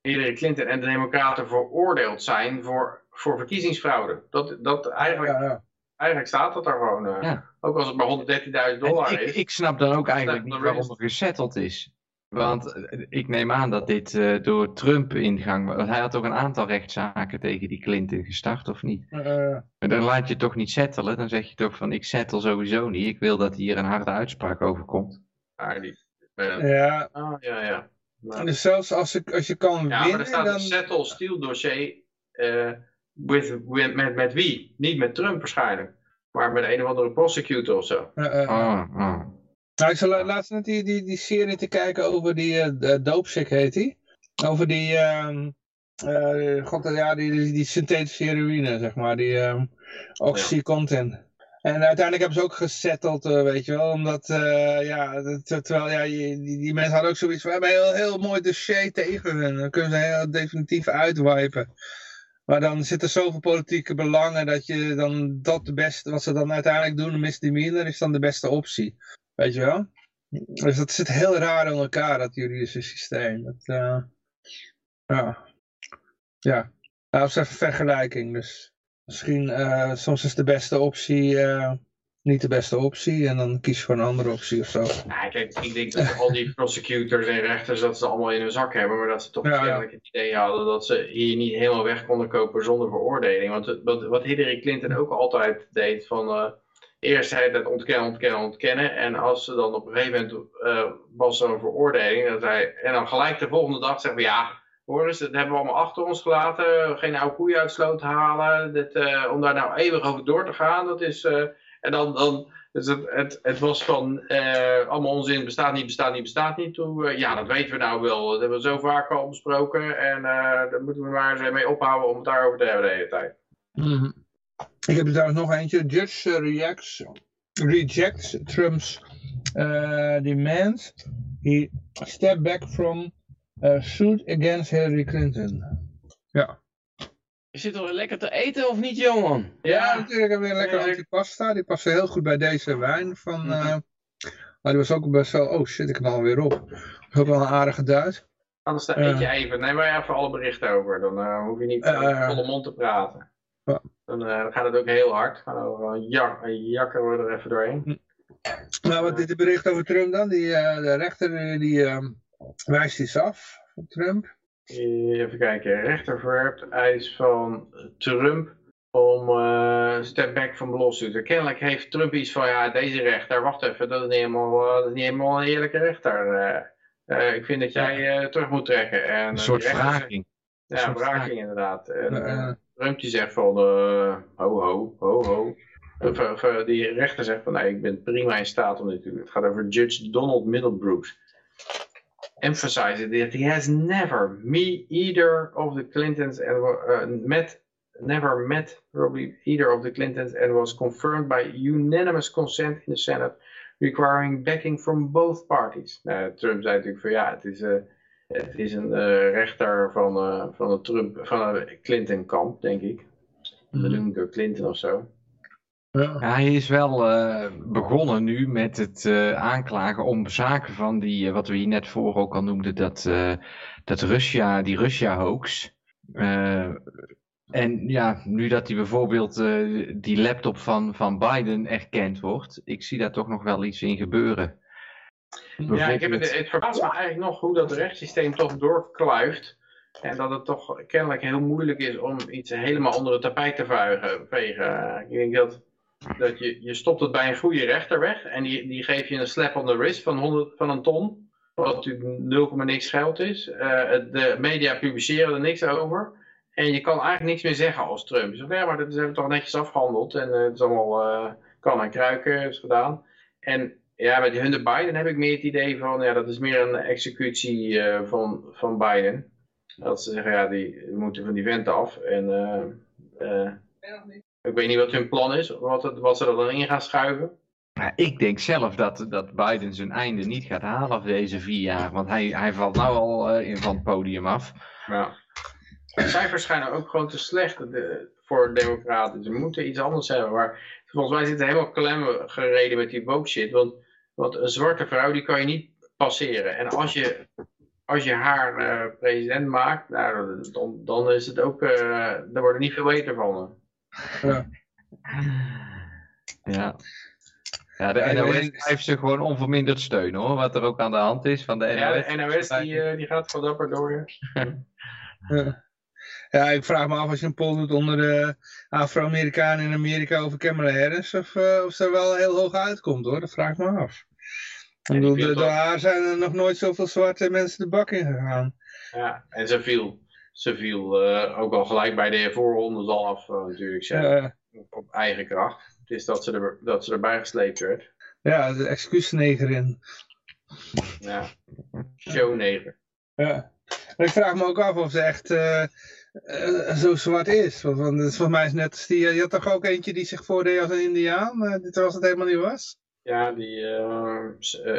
Hillary Clinton en de Democraten veroordeeld zijn voor, voor verkiezingsfraude. Dat, dat eigenlijk, ja, ja. eigenlijk staat dat daar gewoon, uh, ook als het maar 113.000 dollar ik, is. Ik snap dan ook eigenlijk niet waarom er gesetteld is. Want eh, ik neem aan dat dit uh, door Trump ingang was. Hij had toch een aantal rechtszaken tegen die Clinton gestart, of niet? Uh, dan laat je toch niet settelen. Dan zeg je toch van ik settle sowieso niet. Ik wil dat hier een harde uitspraak over komt. Ah, die, ja. Ah, ja, ja. Maar... Dus zelfs als, je, als je kan ja, winnen... Ja, maar er staat dan... een settle steal dossier uh, with, with, met, met wie? Niet met Trump waarschijnlijk. Maar met een of andere prosecutor of zo. Ah, ah. Nou, ik zal laatst net die, die, die serie te kijken over die uh, Dopesick heet die. Over die, uh, uh, god, ja, die, die, die synthetische heroïne, zeg maar, die um, Oxycontin. Ja. En uiteindelijk hebben ze ook gesetteld, uh, weet je wel, omdat, uh, ja, terwijl, ja, die, die mensen hadden ook zoiets van, we hebben heel, heel mooi dossier tegen hun, dan kunnen ze heel definitief uitwipen. Maar dan zitten zoveel politieke belangen dat je dan dat de beste, wat ze dan uiteindelijk doen, misdemeanor, is dan de beste optie. Weet je wel? Dus dat zit heel raar in elkaar, dat juridische systeem. Dat, uh, ja. Ja. Nou, is even vergelijking. Dus misschien, uh, soms is de beste optie uh, niet de beste optie. En dan kies je voor een andere optie of zo. Ja, kijk, ik denk dat al die prosecutors en rechters dat ze allemaal in hun zak hebben. Maar dat ze toch ja, het idee hadden dat ze hier niet helemaal weg konden kopen zonder veroordeling. Want wat, wat Hillary Clinton ook altijd deed van eerst het ontkennen, ontkennen, ontkennen. En als ze dan op een gegeven moment uh, was er een veroordeling. Dat hij, en dan gelijk de volgende dag zeggen we ja, hoor eens, dat hebben we allemaal achter ons gelaten. Geen oude koeien uit sloot halen. Dit, uh, om daar nou eeuwig over door te gaan. Dat is, uh, en dan, dan dus het, het, het was van allemaal onzin, bestaat niet, bestaat niet, bestaat niet. Toe, ja, dat weten we nou wel. Dat hebben we zo vaak al besproken. En daar moeten we maar eens mee ophouden om het daarover te hebben de hele tijd. Mm -hmm. Ik heb er trouwens nog eentje. Judge reacts, rejects Trump's uh, demand. He stepped back from suit against Hillary Clinton. Ja. Je zit al lekker te eten of niet, Johan? Ja, natuurlijk hebben we weer lekker antipasta. Die past heel goed bij deze wijn van... Uh, maar die was ook best wel... Oh shit, ik knal weer op. Dat is ook wel een aardige duit. Anders dan eet je even. Neem maar even alle berichten over. Dan uh, hoef je niet uh, volle mond te praten. Ja. Dan uh, gaat het ook heel hard. Gaan er jak, jakken we er even doorheen. Nou, wat is het bericht over Trump dan? Die, uh, de rechter die uh, wijst iets af van Trump. Even kijken. Rechter verwerpt eis van Trump om uh, step back van lawsuit. Kennelijk heeft Trump iets van, ja, deze rechter, wacht even, dat is niet helemaal, dat is niet helemaal een eerlijke rechter. ik vind dat jij terug moet trekken. En, een soort wraking. Ja, wraking inderdaad. En, Trump die zegt van, uh, ho ho, ho ho. Of, of, die rechter zegt van, nee, ik ben prima in staat om dit te doen. Het gaat over Judge Donald Middlebrooks. Emphasized that he has never, me either of the Clintons, and uh, met, never met probably either of the Clintons and was confirmed by unanimous consent in the Senate requiring backing from both parties. Nou, Trump zei natuurlijk van ja, het is, uh, het is een uh, rechter van, uh, van het Trump, van het Clinton-kamp, denk ik. Bedoeld mm. door Clinton of zo. Ja. hij is wel uh, begonnen nu met het aanklagen om zaken van die, wat we hier net voor ook al noemden, dat, dat Russia, die Russia-hoax. en ja, nu dat hij bijvoorbeeld die laptop van, van Biden erkend wordt, ik zie daar toch nog wel iets in gebeuren. Ja, ik heb het, het verbaast me eigenlijk nog hoe dat rechtssysteem toch doorkluift. En dat het toch kennelijk heel moeilijk is om iets helemaal onder het tapijt te vegen. Ik denk dat, dat je, je stopt het bij een goede rechter weg. En die, die geef je een slap on the wrist van, 100, van een ton. Wat natuurlijk 0, niks geld is. Uh, de media publiceren er niks over. En je kan eigenlijk niks meer zeggen als Trump. Zegt, ja, maar dat we toch netjes afgehandeld. En uh, het is allemaal uh, kan en kruiken is gedaan. En ja, met Hunter Biden heb ik meer het idee van, ja, dat is meer een executie van, van Biden. Dat ze zeggen, ja, die moeten van die vent af. En uh, uh, ik weet niet wat hun plan is, wat, het, wat ze er dan in gaan schuiven. Ja, ik denk zelf dat, dat Biden zijn einde niet gaat halen deze vier jaar. Want hij, hij valt nou al in van het podium af. Ja. De cijfers schijnen ook gewoon te slecht de, voor democraten. Ze moeten iets anders hebben. Maar volgens mij zitten helemaal klem gereden met die woke shit. Want, want een zwarte vrouw die kan je niet passeren. En als je, als je haar uh, president maakt, nou, dan, dan is het ook, uh, daar wordt er niet veel beter van. Ja. ja. Ja, de NOS heeft ze gewoon onverminderd steun hoor, wat er ook aan de hand is van de NOS. Ja, de NOS die, uh, die gaat gewoon dapper door. ja. ja, ik vraag me af als je een poll doet onder de Afro-Amerikanen in Amerika over Kamala Harris, of, uh, of ze er wel heel hoog uitkomt hoor, dat vraag ik me af. Bedoel, door haar zijn er nog nooit zoveel zwarte mensen de bak in gegaan. Ja, en ze viel, ze viel uh, ook al gelijk bij de voorrondes al af natuurlijk, zelf, op, eigen kracht. Het is dat ze, er, dat ze erbij gesleept werd. Ja, de excuusnegerin. Ja, showneger. Ja. En ik vraag me ook af of ze echt uh, uh, zo zwart is. Want, want volgens mij is net die, je had toch ook eentje die zich voordeed als een indiaan, uh, terwijl het helemaal niet was? Ja, die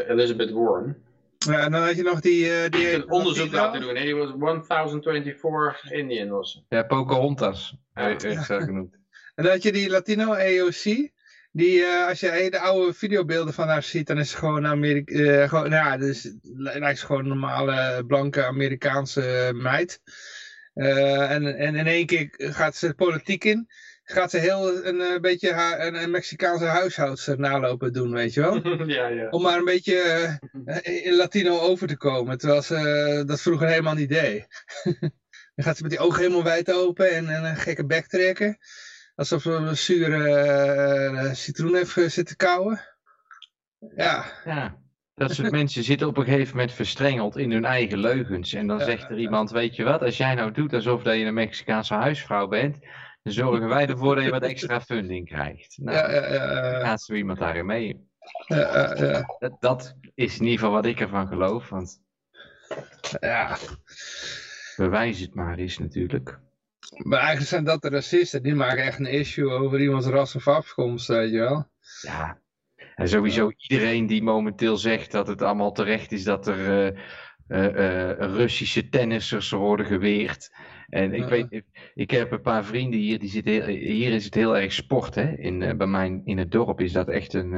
Elizabeth Warren. Ja, en dan had je nog die... die een onderzoek laten doen. Nee, die was 1024 Indian was. Ja, Pocahontas. Ja. Heeft genoemd. En dan had je die Latino AOC. Die, uh, als je de oude videobeelden van haar ziet, dan is ze gewoon Amerika, uh, gewoon, nou ja, dus lijkt ze gewoon een normale blanke Amerikaanse meid. Uh, en, en in één keer gaat ze de politiek in. Gaat ze heel een, een beetje haar, een, een Mexicaanse huishoudster nalopen doen, weet je wel? ja, ja. Om maar een beetje in Latino over te komen, terwijl ze dat vroeger helemaal niet deed. dan gaat ze met die ogen helemaal wijd open en, en een gekke bek trekken. Alsof ze een zure uh, citroen heeft zitten kauwen. Ja. ja. Dat soort mensen zitten op een gegeven moment verstrengeld in hun eigen leugens. En dan ja, zegt er iemand, weet je wat, als jij nou doet alsof dat je een Mexicaanse huisvrouw bent, zorgen wij ervoor dat je wat extra funding krijgt. Nou, ja, ja, ja, gaat zo iemand daarin mee. Dat, dat is in ieder geval wat ik ervan geloof. Want ja. bewijs het maar eens natuurlijk. Maar eigenlijk zijn dat de racisten, die maken echt een issue over iemands ras of afkomst, weet je wel. Ja, en sowieso iedereen die momenteel zegt dat het allemaal terecht is dat er uh, uh, uh, Russische tennissers worden geweerd. En ik weet, ik heb een paar vrienden hier, die zitten, heel, hier is het heel erg sport, hè. In, bij mij in het dorp is dat echt een...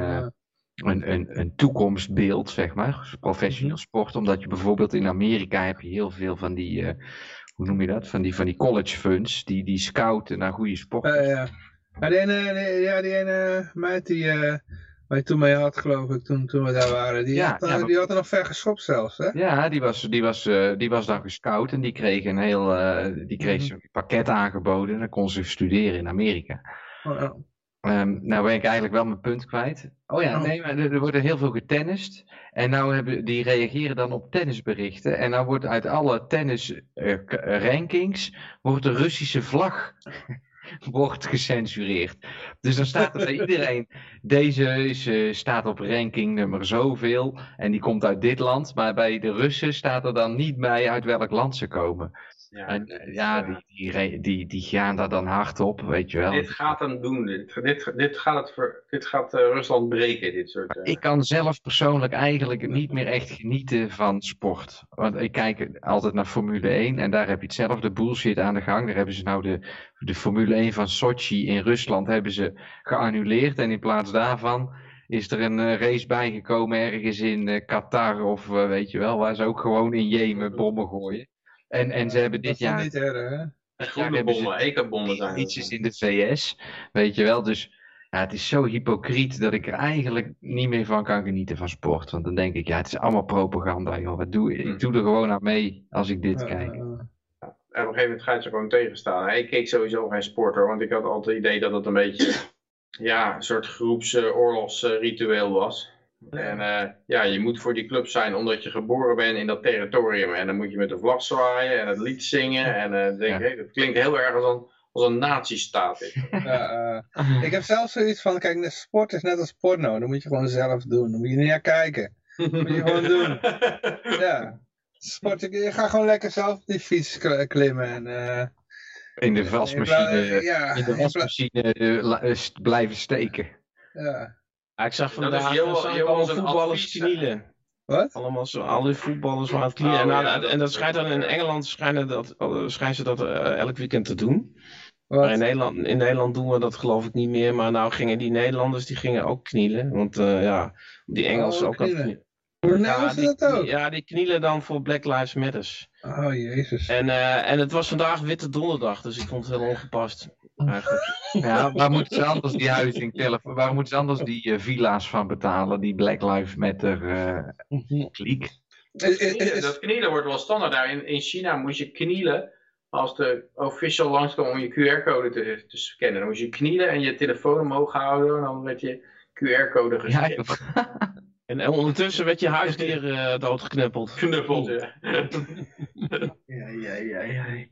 Een, een, een toekomstbeeld, zeg maar, professioneel sport. Omdat je bijvoorbeeld in Amerika heb je heel veel van die, hoe noem je dat? Van die, van die college funds, die, die scouten naar goede sporten. Ja, ja. die ene, die, ja, die ene meid die, waar je toen mee had, geloof ik, toen, toen we daar waren, die, ja, had, ja, die had er nog ver geschopt zelfs, hè? Ja, die was, die was, uh, die was dan gescout en die kreeg een heel, uh, die kreeg mm -hmm. pakket aangeboden en dan kon ze studeren in Amerika. Oh, ja. Um, nou ben ik eigenlijk wel mijn punt kwijt. Oh ja, nee, maar er, er wordt heel veel getennist. En nou hebben, die reageren dan op tennisberichten. En nou wordt uit alle tennis uh, rankings, wordt de Russische vlag wordt gecensureerd. Dus dan staat er bij iedereen, deze is, uh, staat op ranking nummer zoveel. En die komt uit dit land. Maar bij de Russen staat er dan niet bij uit welk land ze komen. Ja, en, ja die, die, die, die, gaan daar dan hard op, weet je wel. Dit gaat hem doen. Dit, dit, dit gaat, het dit gaat uh, Rusland breken, dit soort... Uh... Ik kan zelf persoonlijk eigenlijk niet meer echt genieten van sport. Want ik kijk altijd naar Formule 1 en daar heb je hetzelfde bullshit aan de gang. Daar hebben ze nou de, de Formule 1 van Sochi in Rusland hebben ze geannuleerd. En in plaats daarvan is er een race bijgekomen ergens in Qatar of weet je wel, waar ze ook gewoon in Jemen bommen gooien. En, en ze hebben dit jaar... Niet erg? Groene bommen, zijn Ietsjes in de VS, weet je wel. Dus ja, het is zo hypocriet dat ik er eigenlijk niet meer van kan genieten van sport. Want dan denk ik, ja, het is allemaal propaganda, joh. Wat doe, ik doe er gewoon aan mee als ik dit kijk. ja. En op een gegeven moment ga je ze gewoon tegenstaan. Ik keek sowieso geen sport hoor, want ik had altijd het idee dat het een beetje ja, een soort groepsoorlogsritueel was. En uh, ja, je moet voor die club zijn omdat je geboren bent in dat territorium. En dan moet je met de vlag zwaaien en het lied zingen. En uh, denk, Ja. hey, dat klinkt heel erg als een, als een nazistaat. Ja, eh, ik heb zelf zoiets van, kijk, de sport is net als porno. Dan moet je gewoon zelf doen. Dan moet je niet naar kijken. moet je gewoon doen. Ja. Sport, ik, ga gewoon lekker zelf op die fiets kl- klimmen. En, eh, In de wasmachine, in de wasmachine eh, eh, blijven steken. ja. Ja, ik zag vandaag allemaal voetballers knielen. Wat? Allemaal zo, alle voetballers waren aan het knielen. Oh, en, nou, ja, en dat- schijnt dan in Engeland schijnen, dat, oh, schijnen ze dat eh, elk weekend te doen. Wat? Maar in Nederland, in Nederland doen we dat geloof ik niet meer. Maar nou gingen die Nederlanders die gingen ook knielen. Want eh, ja, die Engelsen Oh, ook knielen. knielen. Hoe Ja, die, dat ook? ja, die knielen dan voor Black Lives Matters. Oh, jezus. En, eh, en het was vandaag Witte Donderdag, dus ik vond het heel ongepast. Eigenlijk. Ja, waar moeten ze anders die huizen in Californië, waar moeten ze anders die eh, villa's van betalen, die Black Lives Matter eh kliek? Knielen, dat knielen wordt wel standaard daar. In, in China moest je knielen als de official langskwam om je QR-code te, te scannen. Dan moest je knielen en je telefoon omhoog houden en dan werd je QR-code Ja, gescand. En, en ondertussen werd je huisdier eh, doodgeknuppeld. Knuppeld, ja. ja, ja, ja. ja.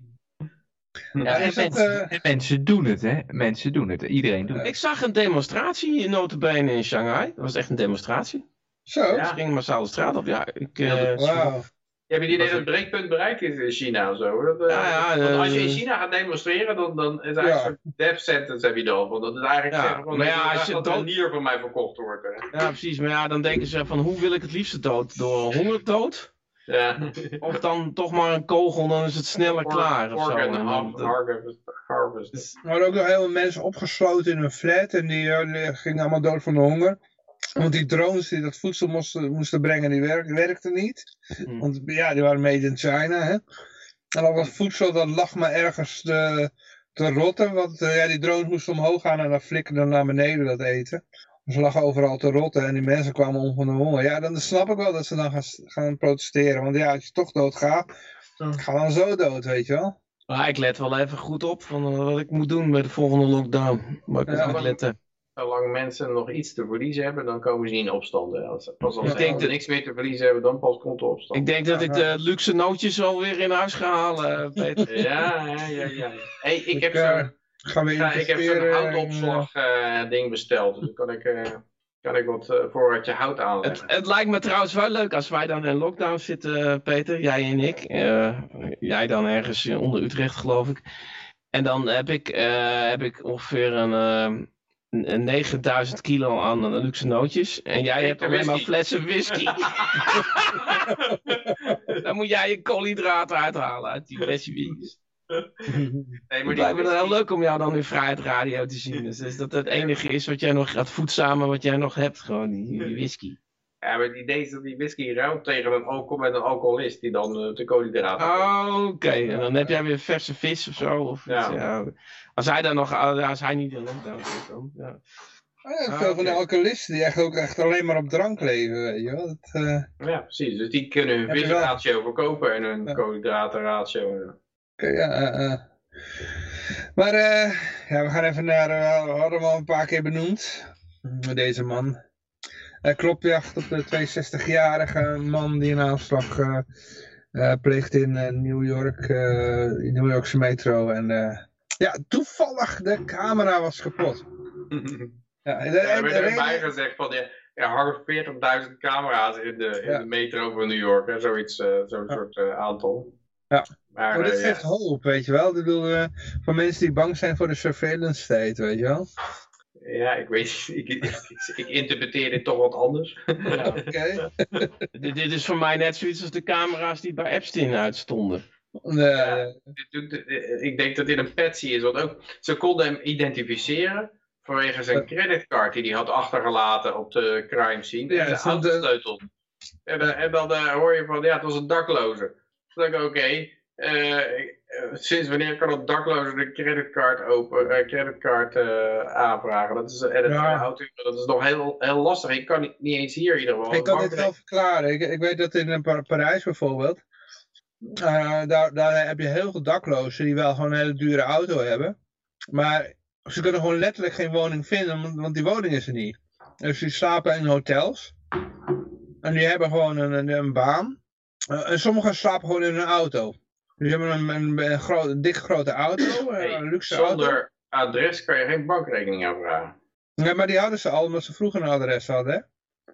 Ja, en mensen, en mensen doen het, hè? Mensen doen het. Iedereen doet het. Ik zag een demonstratie in notabene in Shanghai. Dat was echt een demonstratie. Zo? Ja. Ze gingen massaal de straat op. Ja, ik, eh, Ja, Wauw. Je hebt het idee dat het breekpunt bereikt is in China of zo. Dat, eh, Ja, ja, want eh, als je in China gaat demonstreren, dan, dan is eigenlijk Ja. een soort death sentence heb je dan. Want dat is eigenlijk Ja, van, maar ja, als je dat dood- een nier van mij verkocht wordt. Hè. ja, precies. Maar ja, dan denken ze van hoe wil ik het liefst dood? Door hongerdood? Ja. Of dan toch maar een kogel, dan is het sneller klaar of zo. Harvest. harvest. Er waren ook nog heel veel mensen opgesloten in een flat en die, eh, die gingen allemaal dood van de honger. Want die drones die dat voedsel moesten, moesten brengen, die werk, werkten niet. Hmm. Want ja, die waren made in China. Hè? En al dat voedsel dat lag maar ergens te, te rotten. Want eh, ja, die drones moesten omhoog gaan en dan flikkerden naar beneden dat eten. Ze lag overal te rotten en die mensen kwamen om van de honger. Ja, dan snap ik wel dat ze dan gaan, gaan protesteren. Want ja, als je toch doodgaat, ga dan zo dood, weet je wel. Maar ik let wel even goed op van eh, wat ik moet doen bij de volgende lockdown. Maar ik moet Ja, maar- letten. Zolang mensen nog iets te verliezen hebben, dan komen ze niet in opstand. Hè. Als, pas als Ik ze denk dat- niks meer te verliezen hebben, dan pas komt de opstand. Ik denk dat ik de luxe nootjes alweer in huis ga halen, Peter. Ja, ja, ja, ja. Hey, ik heb eh, zo'n Gaan we ja, ik heb zo'n houtopslag eh, ding besteld. Dus dan kan ik, eh, kan ik wat eh, voorraadje hout Het, aanleggen. het lijkt me trouwens wel leuk als wij dan in lockdown zitten, Peter, jij en ik. Eh, jij dan ergens onder Utrecht, geloof ik. En dan heb ik, eh, heb ik ongeveer een, eh, een- een 9000 kilo aan eh, luxe nootjes. En jij Ik hebt heb alleen maar whisky. flessen whisky. dan moet jij je koolhydraten uithalen uit die flessen whisky. Nee, maar Het die lijkt me dan heel whisky- leuk om jou dan in Vrijheid Radio te zien. Dus is dat het enige is wat jij nog gaat voedzame wat jij nog hebt, gewoon die, die whisky. Ja, maar het idee is dat die whisky ruilt tegen een alcohol met een alcoholist die dan eh, de koolhydraten Oh, Oké, en dan heb jij weer verse vis of zo. Of Ja. iets, ja. Als hij dan nog, als hij niet in lockdown zit dan. Ja. Oh ja, Ah, veel van de alcoholisten die echt ook echt alleen maar op drank leven, weet je wel. Dat, eh, Ja, precies. Dus die kunnen hun visratio verkopen en hun Ja. koolhydratenratio. Oké, ja, eh, eh. Maar eh, ja, we gaan even naar, we hadden hem al een paar keer benoemd, met deze man. Klopjacht op de 62-jarige man die een aanslag pleegt in New York, in de New Yorkse metro. En ja, toevallig de camera was kapot. Ja, en de- Ja, en er werd erbij gezegd van, ja, er hangen 40.000 camera's in de, in Ja. de metro van New York, hè, zoiets, zo'n Ja. soort aantal. Ja. Maar, Maar dit eh, ja. geeft hoop, weet je wel. Ik bedoel, eh, voor mensen die bang zijn voor de surveillance state, weet je wel. ja, ik weet ik, ik, interpreteer dit toch wat anders. Oké. Dit, dit is voor mij net zoiets als de camera's die bij Epstein uitstonden. Eh, eh, ik denk dat dit een patsy is, want ook, ze konden hem identificeren vanwege zijn creditcard die hij had achtergelaten op de crime scene. Ja, en zijn stond, eh, autosleutel. En, dan- en dan hoor je van, ja, het was een dakloze. Dan denk ik, oké, sinds wanneer kan een dakloze de creditcard, open, eh, creditcard eh, aanvragen? Dat is, en het, Ja. eh, dat is nog heel, heel lastig. Ik kan niet, niet eens hier in ieder geval. ik kan dit wel verklaren. Ik, ik weet dat in eh, Pa- Parijs bijvoorbeeld, eh, daar, daar heb je heel veel daklozen die wel gewoon een hele dure auto hebben. Maar ze kunnen gewoon letterlijk geen woning vinden, want, die woning is er niet. Dus die slapen in hotels. En die hebben gewoon een, een, een baan. Eh, en sommigen slapen gewoon in een auto. Dus die hebben een, een, een, groot, een dikke grote auto, eh, Hey, een luxe auto. Zonder adres kan je geen bankrekening aanvragen. Ja, maar die hadden ze al omdat ze vroeger een adres hadden, hè?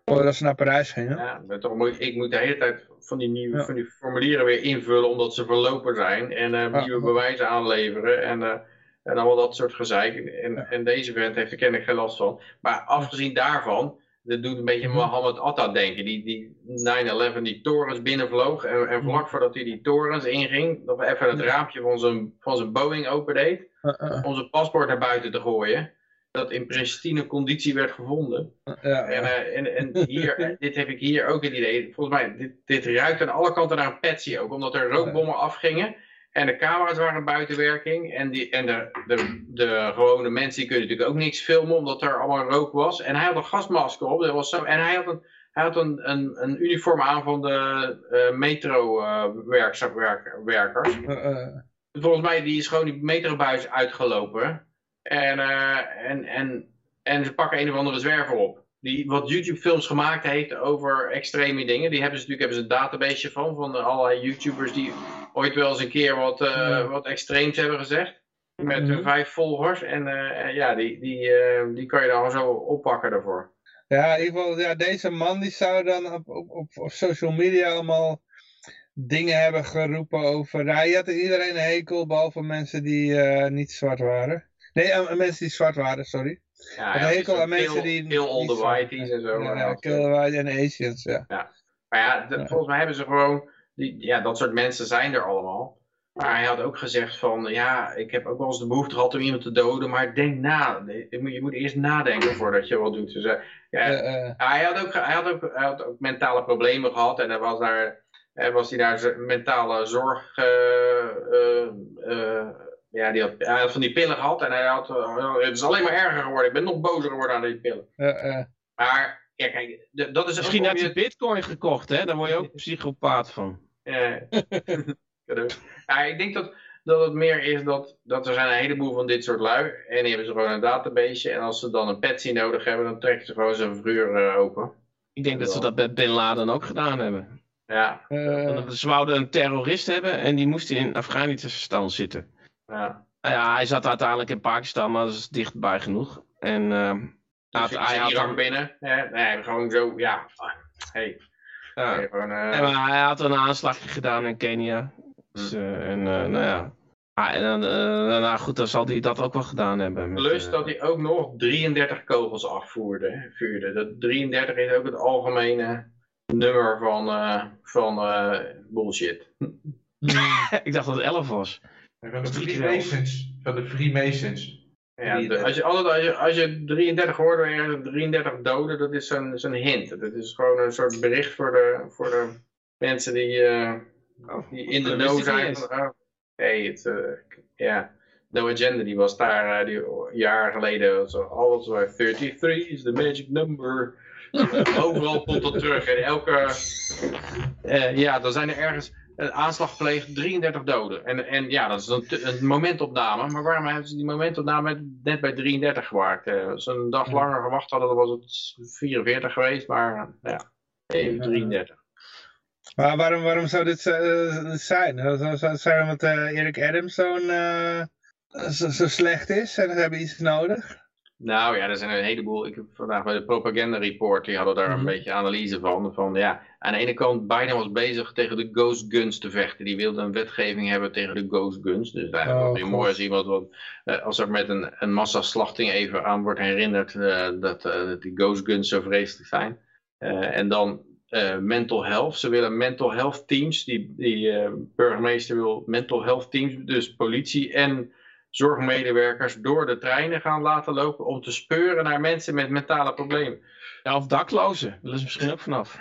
Voordat ze naar Parijs gingen. Ja, maar toch moet, ik moet de hele tijd van die, nieuwe, Ja. van die formulieren weer invullen omdat ze verlopen zijn. En eh, nieuwe bewijzen aanleveren. En, eh, en allemaal dat soort gezeik. En, Ja. en deze vent heeft er kennelijk geen last van. Maar afgezien daarvan, dat doet een beetje Mhm. Mohammed Atta denken. Die, die 9-11 die torens binnenvloog. En, en vlak voordat hij die torens inging, nog even het raampje van zijn, van zijn Boeing opendeed. Uh, uh, Om zijn paspoort naar buiten te gooien. Dat in pristine conditie werd gevonden. ja, En, eh, en, en hier, dit heb ik hier ook het idee. Volgens mij, dit, dit ruikt aan alle kanten naar een patsy ook. Omdat er rookbommen afgingen. En de camera's waren buiten werking. En, die, en de, de, de gewone mensen die kunnen natuurlijk ook niks filmen. Omdat er allemaal rook was. En hij had een gasmasker op. Dat was zo, en hij had een, hij had een, een, een uniform aan van de eh, metro eh, werkza- werk- werkers. Uh, uh, Volgens mij die is gewoon die metrobuis uitgelopen. En, eh, en, en, en ze pakken een of andere zwerver op. Die wat YouTube films gemaakt heeft over extreme dingen. Die hebben ze natuurlijk hebben ze een database van. Van allerlei YouTubers die ooit wel eens een keer wat, eh, wat extreems hebben gezegd. Met Mhm. eh, vijf volgers. En eh, ja, die, die, eh, die kan je dan zo oppakken daarvoor. Ja, in ieder geval, ja, deze man die zou dan op, op, op, op social media allemaal dingen hebben geroepen over... Ja, hij had iedereen een hekel, behalve mensen die niet zwart waren. Nee, mensen die zwart waren, sorry. Ja, Een hekel aan mensen die Kill all the whiteys en zo. Ja, maar kill eh, the white en Asians, ja. Maar ja, de- Ja. volgens mij hebben ze gewoon, die, ja, dat soort mensen zijn er allemaal. Maar hij had ook gezegd van, ja, ik heb ook wel eens de behoefte gehad om iemand te doden, maar denk na. Je moet, je moet eerst nadenken voordat je wat doet. Dus, eh, ja, Eh, eh, hij, had ook, hij, had ook, hij had ook mentale problemen gehad en was daar, hij was hij daar mentale zorg, eh, eh, eh, ja, die had, hij had van die pillen gehad en hij had, eh, het is alleen maar erger geworden. Ik ben nog bozer geworden aan die pillen. Maar, ja, kijk, de- dat is Misschien had om hij bitcoin gekocht, hè? Daar word je ook psychopaat van. Ja. Ja, ik denk dat, dat het meer is dat, dat er zijn een heleboel van dit soort lui. En die hebben ze gewoon een database. En als ze dan een patsy nodig hebben, dan trekken ze gewoon zijn verhuur eh, open. Ik denk dat ze dat bij Bin Laden ook gedaan hebben. Ja, eh, Ze wouden een terrorist hebben en die moest in Afghanistan zitten. Ja. Nou ja, hij zat uiteindelijk in Pakistan, maar dat is dichtbij genoeg. En ehm, Dus hij had Irak dan- binnen. Ja, nee, gewoon zo, ja. Hey, ja. hey, gewoon, eh, maar hij had een aanslagje gedaan in Kenia. Dus, eh, en nou ja. Ah, en dan, nou goed, dan zal hij dat ook wel gedaan hebben. met, Plus dat hij ook nog 33 kogels afvoerde. Vuurde. Dat 33 is ook het algemene nummer van, van bullshit. ik dacht dat het 11 was. Van de Freemasons. Van de Freemasons. Ja, de- 33. als, je, altijd, als, je, als je 33 hoort, dan heb je 33 doden, dat is zo'n zo'n hint. Dat is gewoon een soort bericht voor de, voor de mensen die, eh, die in de niet zijn. Van, oh, hey, het, eh, ja, No Agenda, die was daar uh, die, jaar geleden, zo, alles waar 33 is the magic number. Overal komt dat terug. En elke, eh, ja, dan zijn er ergens een aanslag gepleegd, 33 doden. En, en ja, dat is een, een momentopname. Maar waarom hebben ze die momentopname net bij 33 gemaakt? Eh, als ze een dag langer gewacht hadden, dan was het 44 geweest. Maar ja, even 33. Maar waarom, waarom zou dit eh, zijn? Zou, zou het zijn omdat eh, Erik Adams zo'n, zo, zo slecht is en ze hebben iets nodig? Nou ja, er zijn een heleboel. Ik heb vandaag bij de Propaganda Report, die hadden daar een Mhm. beetje analyse van. Van ja, aan de ene kant, Biden was bezig tegen de ghost guns te vechten. Die wilde een wetgeving hebben tegen de ghost guns. Dus daar Oh, God. mooi als iemand wat, eh, als er met een, een massaslachting even aan wordt herinnerd eh, dat, eh, dat die ghost guns zo vreselijk zijn. En dan mental health. Ze willen mental health teams. Die, die burgemeester wil mental health teams, dus politie en zorgmedewerkers door de treinen gaan laten lopen om te speuren naar mensen met mentale problemen. Ja, of daklozen, daar is misschien ook vanaf.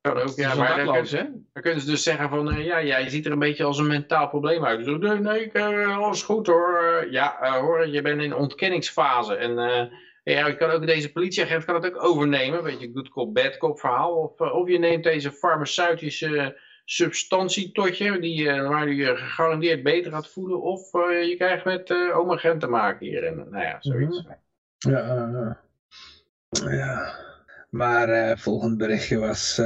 Kan ook, Dat ja, maar dan, kun- kunnen ze dus zeggen van, eh, ja, jij ziet er een beetje als een mentaal probleem uit. Dus, nee, nee, ik, eh, alles goed hoor. Ja, eh, hoor, je bent in ontkenningsfase. En ja, je kan ook deze politieagent kan het ook overnemen. Een beetje good cop, bad cop verhaal. Of, of je neemt deze farmaceutische substantie tot je, die, eh, waar je je gegarandeerd beter gaat voelen. Of eh, je krijgt met uh, oma Gent te maken hier. En, nou ja, zoiets. Ja, eh, ja. maar volgend berichtje was...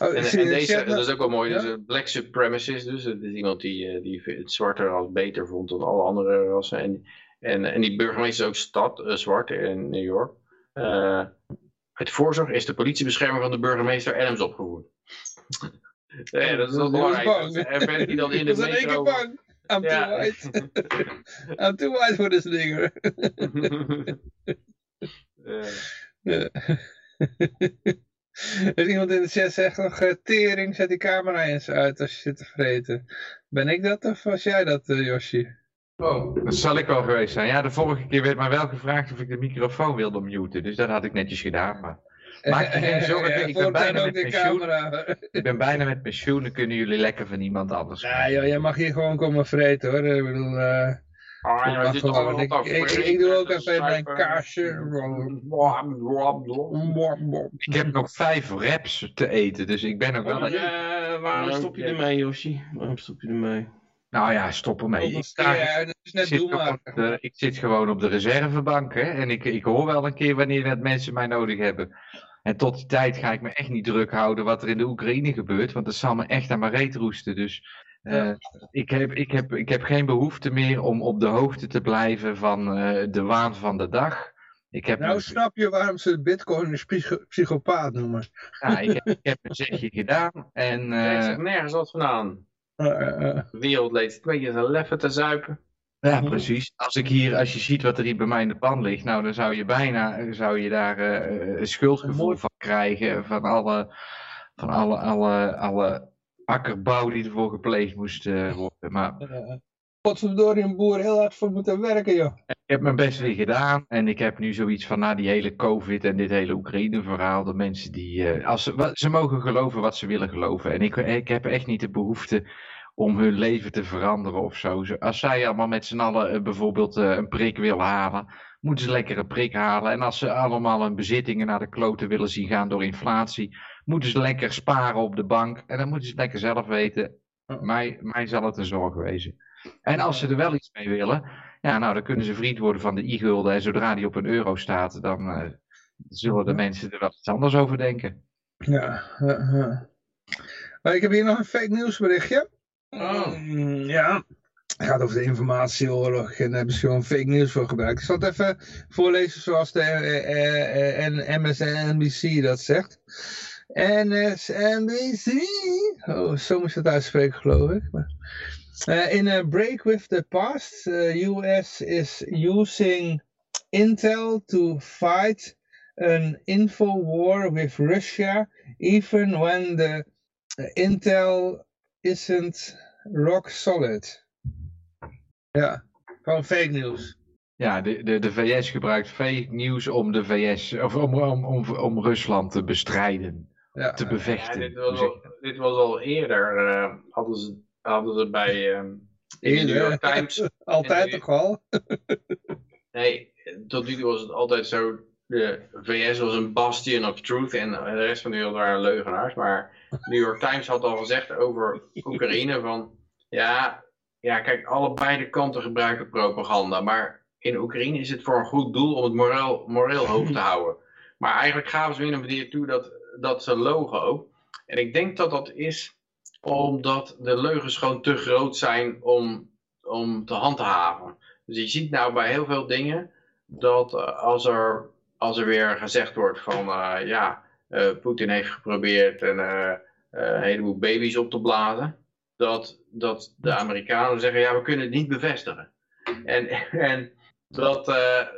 Oh, En, deze, dat is ook wel mooi, Ja? dus black supremacist, dus het is iemand die, die het zwarte ras beter vond dan alle andere rassen. En, en, en die burgemeester is ook stad, zwart in New York. Eh uit voorzorg is de politiebescherming van de burgemeester Adams opgevoerd. Ja, dat is wel belangrijk. bang. En verder die dan in Ik de was in één keer metro... bang. I'm Ja. too white. I'm too white for this nigger. Eh, Ja. Er is iemand in de chat zegt nog, tering, zet die camera eens uit als je zit te vreten. Ben ik dat of was jij dat, uh, Yoshi? Oh, dat zal ik wel geweest zijn. Ja, de vorige keer werd mij wel gevraagd of ik de microfoon wilde muten. Dus dat had ik netjes gedaan. Maar maak je geen zorgen, ik ben bijna met pensioen. Ik ben bijna met pensioen, dan kunnen jullie lekker van iemand anders. Ja, joh, jij mag hier gewoon komen vreten hoor. Ik bedoel... Uh... Oh, ja, dit gewoon. Ik, ik, ik, doe ook even mijn kaasje. Ik heb nog vijf reps te eten, dus ik ben ook wel... Uh, waarom stop je ermee, Yoshi? Waarom stop je ermee? Nou ja, stop ermee. Ik, sta, ik, zit de, ik zit gewoon op de reservebank hè, en ik, ik hoor wel een keer wanneer net mensen mij nodig hebben. En tot die tijd ga ik me echt niet druk houden wat er in de Oekraïne gebeurt, want dat zal me echt aan mijn reet roesten. Dus uh, ik, heb, ik, heb, ik heb geen behoefte meer om op de hoogte te blijven van uh, de waan van de dag. Ik heb nou, snap je waarom ze de bitcoin een psychopaat noemen. Ja, ik heb, ik heb een zegje gedaan. En, uh, ik zeg nergens wat vandaan. De wereld leed twee keer zijn leffen te zuipen. Ja, precies. Als ik hier, als je ziet wat er hier bij mij in de pan ligt, nou dan zou je bijna, zou je daar uh, een schuldgevoel van krijgen van alle, van alle, alle, alle akkerbouw die ervoor gepleegd moest uh, worden. Maar... Potverdorie een boer heel hard voor moeten werken, joh. Ik heb mijn best weer gedaan en ik heb nu zoiets van na die hele covid en dit hele Oekraïne verhaal, de mensen die, uh, als ze, ze mogen geloven wat ze willen geloven. En ik, ik heb echt niet de behoefte om hun leven te veranderen of zo. Als zij allemaal met z'n allen uh, bijvoorbeeld een prik willen halen, moeten ze lekker een prik halen. En als ze allemaal hun bezittingen naar de kloten willen zien gaan door inflatie, moeten ze lekker sparen op de bank. En dan moeten ze het lekker zelf weten. Mij, mij zal het een zorg wezen. En als ze er wel iets mee willen, ja, nou, dan kunnen ze vriend worden van de i-gulden. En zodra die op een euro staat, dan uh, zullen de mensen er wel iets anders over denken. Ja, uh, uh. Ik heb hier nog een fake nieuwsberichtje. Oh. Ja, het gaat over de informatieoorlog en daar hebben ze gewoon fake nieuws voor gebruikt. Ik zal het even voorlezen zoals de MSNBC dat zegt. MSNBC. Oh, zo moest het uitspreken, geloof ik. Uh, in a break with the past, uh, US is using Intel to fight an info war with Russia, even when the Intel isn't rock solid. Ja, gewoon fake news. Ja, de, de, de VS gebruikt fake news om de VS, of om, om, om, om Rusland te bestrijden ja. te bevechten. Ja, dit, was al, dit was al eerder, uh, hadden, ze, hadden ze bij uh, in de New York Times. altijd toch al? nee, tot nu toe was het altijd zo, de VS was een bastion of truth en de rest van de wereld waren leugenaars. Maar New York Times had al gezegd over Oekraïne van, ja, ja, kijk, allebei de kanten gebruiken propaganda, maar in Oekraïne is het voor een goed doel om het moreel, moreel hoog te houden. Maar eigenlijk gaven ze weer een manier toe dat dat ze logen ook. En ik denk dat dat is omdat de leugens gewoon te groot zijn om, om te handhaven. Dus je ziet nou bij heel veel dingen dat uh, als, er, als er weer gezegd wordt van uh, ja, uh, Poetin heeft geprobeerd een, een heleboel baby's op te blazen, dat, dat de Amerikanen zeggen ja, we kunnen het niet bevestigen. En, en dat,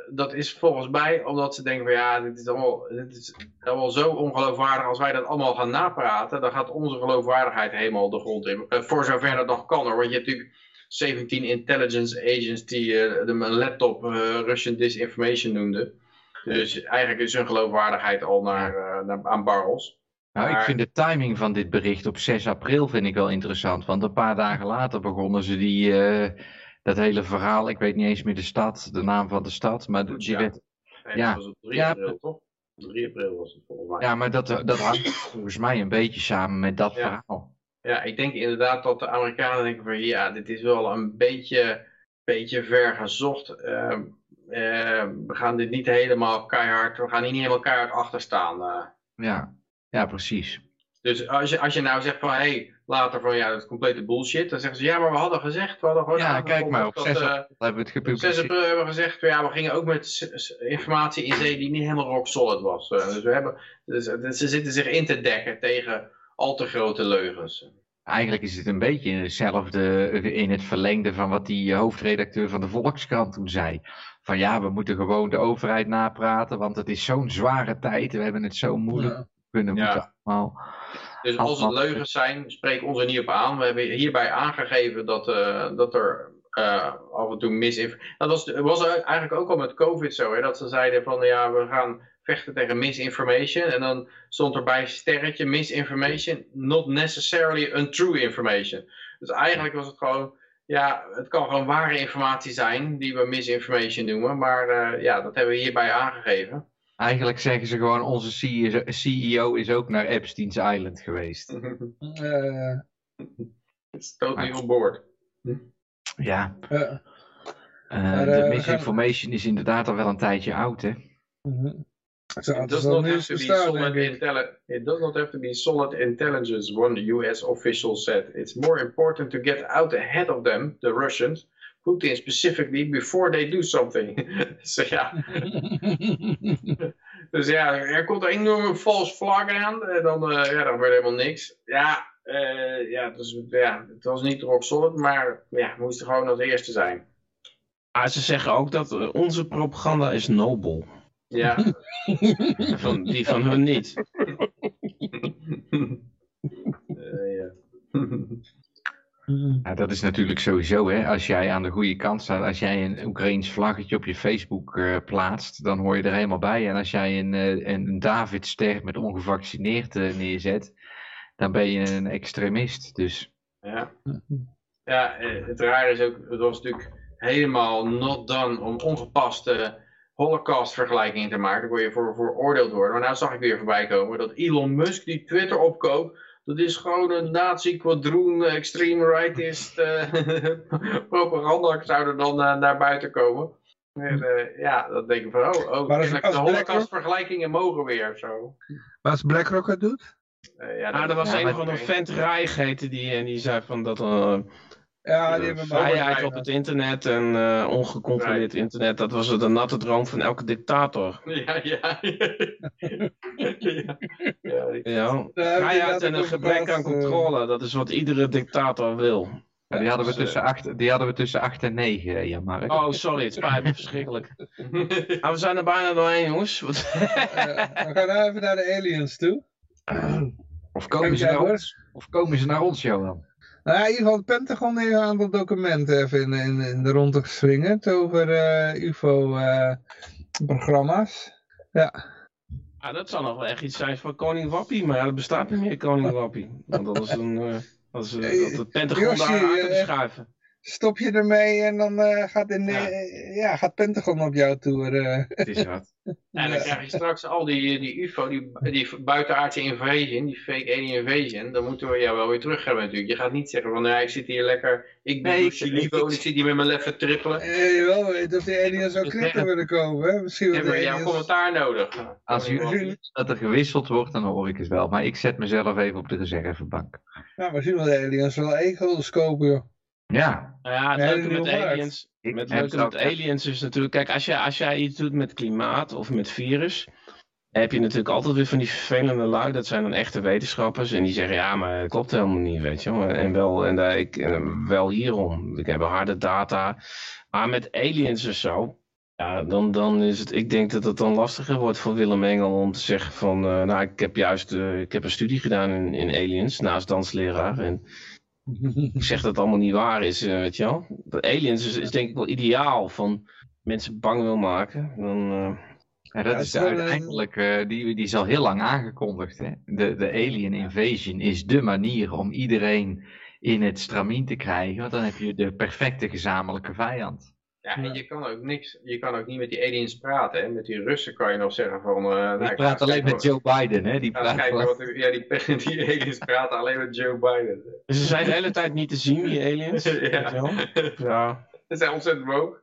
dat is volgens mij omdat ze denken van ja, dit is allemaal, dit is allemaal zo ongeloofwaardig. Als wij dat allemaal gaan napraten, dan gaat onze geloofwaardigheid helemaal de grond in. Voor zover dat nog kan hoor, want je hebt natuurlijk 17 intelligence agents die uh, de laptop Russian disinformation noemden. Dus eigenlijk is hun geloofwaardigheid al naar, naar aan barrels. Nou, ik vind de timing van dit bericht op 6 april vind ik wel interessant. Want een paar dagen later begonnen ze die dat hele verhaal, ik weet niet eens meer de stad, de naam van de stad, maar die ja. werd... ja, was het 3 ja, april, toch? 3 april was het volgens mij. Ja, maar dat, dat hangt volgens mij een beetje samen met dat verhaal. Ja, ik denk inderdaad dat de Amerikanen denken van ja, dit is wel een beetje, beetje ver gezocht. Uh, we gaan dit niet helemaal keihard, we gaan hier niet helemaal keihard achter staan. Uh. Ja. ja, precies. Dus als je, als je nou zegt van, hé, hey, later van, ja, dat is complete bullshit. Dan zeggen ze, ja, maar we hadden gezegd, we hadden gewoon... Ja, kijk maar, op 6 april uh, hebben we het gepubliceerd. 6 april hebben we gezegd, ja, we gingen ook met informatie in zee die niet helemaal rock solid was. Dus we hebben, dus, dus, ze zitten zich in te dekken tegen al te grote leugens. Eigenlijk is het een beetje hetzelfde in het verlengde van wat die hoofdredacteur van de Volkskrant toen zei. Van ja, we moeten gewoon de overheid napraten, want het is zo'n zware tijd. We hebben het zo moeilijk. Ja. Kunnen Ja. moeten allemaal. Dus als het leugens zijn, spreek ons er niet op aan. We hebben hierbij aangegeven dat, eh, dat er eh, af en toe misinformatie... Dat was, was eigenlijk ook al met COVID zo, hè, dat ze zeiden van ja, we gaan vechten tegen misinformation. En dan stond erbij sterretje misinformation, not necessarily untrue information. Dus eigenlijk was het gewoon, ja, het kan gewoon ware informatie zijn die we misinformation noemen. Maar eh, ja, dat hebben we hierbij aangegeven. Eigenlijk zeggen ze gewoon, onze CEO CEO is ook naar Epstein's Island geweest. Eh, It's totally on board. Ja, eh, eh, de misinformation is inderdaad al wel een tijdje oud, hè? mhm. Zo It does het not have to be solid It does not have to be solid intelligence, one US official said. It's more important to get out ahead of them, the Russians, Putin specifically, before they do something. dus ja, dus ja, er komt een enorme false flag aan en dan, eh, ja, dan gebeurt helemaal niks. Ja, eh, ja, dus, ja, het was niet rock solid, maar ja, we moesten gewoon als eerste zijn. Maar ze zeggen ook dat eh, onze propaganda is nobel. Ja. Van, die van hun niet. Eh, ja. Ja, dat is natuurlijk sowieso, hè. Als jij aan de goede kant staat, als jij een Oekraïns vlaggetje op je Facebook eh, plaatst, dan hoor je er helemaal bij. En als jij een, eh, een, een Davidster met ongevaccineerd neerzet, dan ben je een extremist. Dus Ja, ja het rare is ook, het was natuurlijk helemaal not done om ongepaste holocaust-vergelijkingen te maken. Daar kon je voor veroordeeld worden. Maar nou zag ik weer voorbij komen dat Elon Musk die Twitter opkoopt, dat is gewoon een nazi-quadroon, eh, extreme rightist eh, propaganda zou er dan eh, naar buiten komen. En, eh, ja, dan denk ik van, oh, oh Maar als- de BlackRock- holocaust-vergelijkingen mogen weer of zo. Maar als BlackRock het doet? Eh, ja, Ah, er was Ja, een maar- of andere vent Rijg heette die en die zei van dat eh, Ja, die hebben vrijheid op het internet en eh, ongecontroleerd Right. internet, dat was de natte droom van elke dictator. Ja, ja. ja. ja, Ja, vrijheid en een gebrek aan eh. controle, dat is wat iedere dictator wil. ja, die, hadden we eh, tussen acht, die hadden we tussen 8 en 9, eh, Jan Mark. Oh, sorry, het spijt me verschrikkelijk. Maar we zijn er bijna doorheen, jongens. Wat- Eh, we gaan nou even naar de aliens toe. Of komen ze naar ons? Of komen ze naar ons, Johan? Nou, ja, in ieder geval het Pentagon heeft een aantal documenten even in, in, in de ronde geslingerd over eh, UFO-programma's. ja. Ah, dat zou nog wel echt iets zijn voor koning Wappie, maar ja, er bestaat niet meer koning Wappie. Want dat is een... eh, dat is, eh, dat het Pentagon Yoshi, daar aan te eh, schuiven. Stop je ermee en dan eh, gaat, in, Ja. eh, ja, gaat Pentagon op jou toe. eh. Het is wat. En dan krijg je straks al die, die UFO, die, die buitenaardse invasion, die fake alien invasion, dan moeten we jou wel weer terug hebben natuurlijk. Je gaat niet zeggen van, ja, ik zit hier lekker, ik ben Nee, ik- Livo ik- en ik zit hier met mijn leffen trippelen. Eh, je wel weet of die aliens ook crypto willen kopen. Hè? Misschien wel Hebben we jouw aliens... commentaar nodig? Als u dat er gewisseld wordt, dan hoor ik het wel. Maar ik zet mezelf even op de reservebank. Ja, misschien wel de aliens wel egels kopen, joh. Ja, Nou ja, het Nee, leuke dat met aliens, met, leuke aliens is natuurlijk... Kijk, als jij, als jij iets doet met klimaat of met virus... heb je natuurlijk altijd weer van die vervelende lui. Dat zijn dan echte wetenschappers. En die zeggen, ja, maar het klopt helemaal niet, weet je wel. En wel, en, daar ik, en wel hierom. Ik heb harde data. Maar met aliens of zo... Ja, dan, dan is het... Ik denk dat het dan lastiger wordt voor Willem Engel om te zeggen van... eh, nou, ik heb juist eh, ik heb een studie gedaan in, in aliens, naast dansleraar. En ik zeg dat het allemaal niet waar is, eh, weet je wel. Aliens is, is denk ik wel ideaal van mensen bang wil maken. Dan, eh, Ja, dat Ja, is de een- uiteindelijk, eh, die, die is al heel lang aangekondigd. Hè? De, de alien invasion is de manier om iedereen in het stramien te krijgen. Want dan heb je de perfecte gezamenlijke vijand. Ja, en je kan ook niks, je kan ook niet met die aliens praten. Hè. Met die Russen kan je nog zeggen van... eh, nou, Die ik praat alleen met Joe Biden. Hè? Die praat kijken wat, ja, die, die aliens praten alleen met Joe Biden. dus ze zijn de hele tijd niet te zien, die aliens. ja. Ja. Dat zijn ontzettend woke.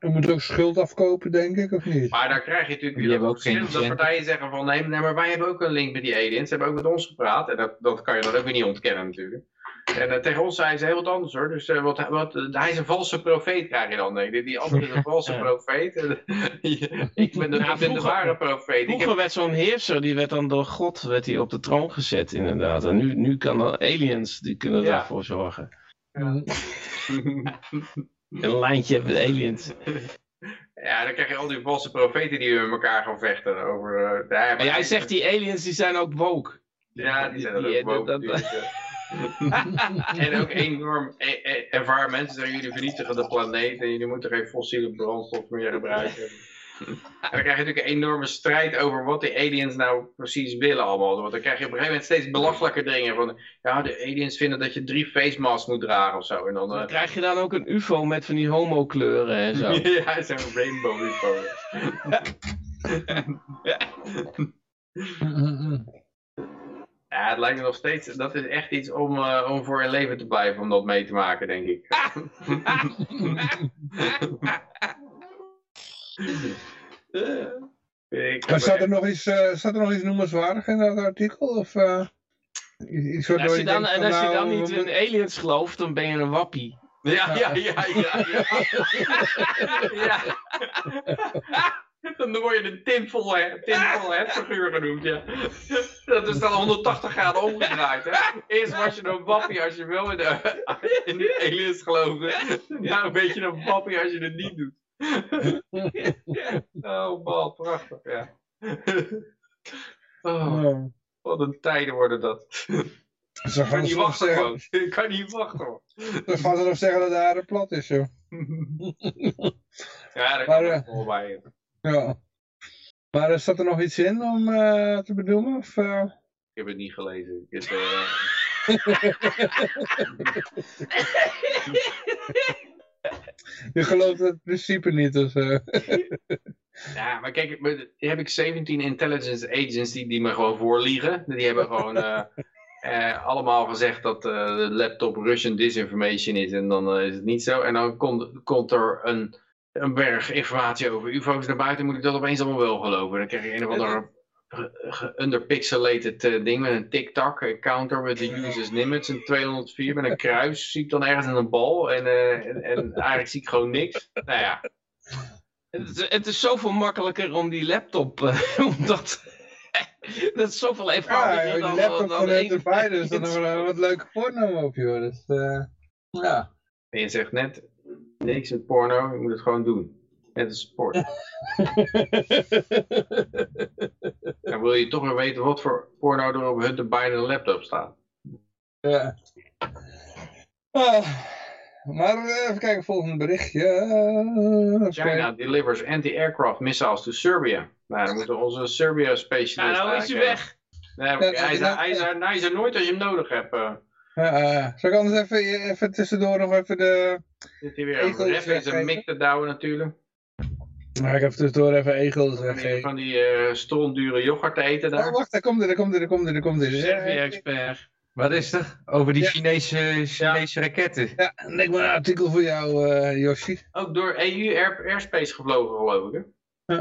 Je moet ook schuld afkopen, denk ik, of niet? Maar daar krijg je natuurlijk Die weer hebben dat verschillende partijen zeggen van nee, nee, maar wij hebben ook een link met die aliens. Ze hebben ook met ons gepraat. En dat, dat kan je dan ook weer niet ontkennen natuurlijk. En eh, tegen ons zei ze heel wat anders hoor. Dus eh, wat, wat, hij is een valse profeet, krijg je dan. Nee, die, die andere is een valse Ja. profeet. ik ben de, Ja, ik ben de vroeger- ware profeet. Vroeger heb, werd zo'n heerser, die werd dan door God werd hij op de troon gezet inderdaad. En nu, nu kan er aliens, die kunnen Ja. daarvoor zorgen. Mm. Een lijntje met aliens. ja, dan krijg je al die valse profeten die met elkaar gaan vechten over... eh, ja, Maar jij zegt die aliens, die zijn ook woke. Ja, die zijn Die- ook dat- dat- ja. en ook enorm e- e- ervaren mensen zeggen, jullie vernietigen de planeet en jullie moeten geen fossiele brandstof meer gebruiken. En dan krijg je natuurlijk een enorme strijd over wat de aliens nou precies willen allemaal. Want dan krijg je op een gegeven moment steeds belachelijke dingen van, ja, de aliens vinden dat je drie face masks moet dragen of zo. En dan, Dan eh, krijg je dan ook een ufo met van die homo-kleuren en zo. ja, zo'n rainbow UFO. Ja, het lijkt me nog steeds, dat is echt iets om, eh, om voor je leven te blijven, om dat mee te maken, denk ik. ik Maar staat er nog iets, eh, staat er nog iets noemenswaardig in dat artikel? Of, eh, iets als je dan, als je dan niet in aliens gelooft, dan ben je een wappie. Ja, ja, ja, ja, ja. ja. Dan word je de tinvol tinvol figuur genoemd, ja. Dat is dan 180 graden omgedraaid, hè. Eerst was je een wappie als je wel in de, in de aliens geloofde. Nou ben je een wappie als je het niet doet. Oh man, prachtig, ja. Oh, wat een tijden worden dat. Ze Ik kan niet wachten gewoon. Ik kan niet wachten hoor. dan gaan ze nog zeggen dat de aarde plat is, joh. Ja, daar Maar, kan eh, ik wel bij. Ja. Maar eh, staat er nog iets in om eh, te benoemen? Of, eh? Ik heb het niet gelezen. Ik heb, Je gelooft het principe niet, of zo. Ja, maar kijk, met- heb ik 17 intelligence agents die, die me gewoon voorliegen. Die hebben gewoon allemaal gezegd dat de laptop Russian disinformation is en dan is het niet zo. En dan komt, komt er een, een berg informatie over UFO's naar buiten, moet ik dat opeens allemaal wel geloven. Dan krijg je een of ge- underpixelated eh, ding met een tic-tac counter met de users limits en 204 met een kruis. Zie ik dan ergens in een bal en, eh, en, en eigenlijk zie ik gewoon niks. Nou ja, Het is, het is zoveel makkelijker om die laptop, eh, omdat dat is zoveel Ja, eenvoudiger je dan, laptop dan van één- erbij, dus dan hebben we wat leuke porno op, joh. Dus, ja. En je zegt net, niks met porno, je moet het gewoon doen. Net als sport. En wil je toch weer weten wat voor porno er op hun beide laptop staat. ja. Ah, maar eh, even kijken, volgende berichtje. Eh, China delivers anti-aircraft missiles to Serbia. Nou, dan moeten onze Serbia specialist Ja, nou is hij weg. eh, Nee, Ja, hij, is, hij, is er, hij is er nooit als je hem nodig hebt. Eh. Ja, eh, zal ik anders even, even tussendoor nog even de... Zit hij weer een Egels ref in zijn weggeven. mik te douwen natuurlijk. Nou, ik even tussendoor even egels Van die, weggeven. van die eh strontdure yoghurt te eten daar. Oh, wacht, daar komt hij, daar komt hij, daar komt hij, daar komt hij. Servië-expert. Wat is er? Over die Ja. Chinese, Chinese raketten. Ja, lijkt me een artikel voor jou, eh Yoshi. Ook door EU air, airspace gevlogen geloof ik hè?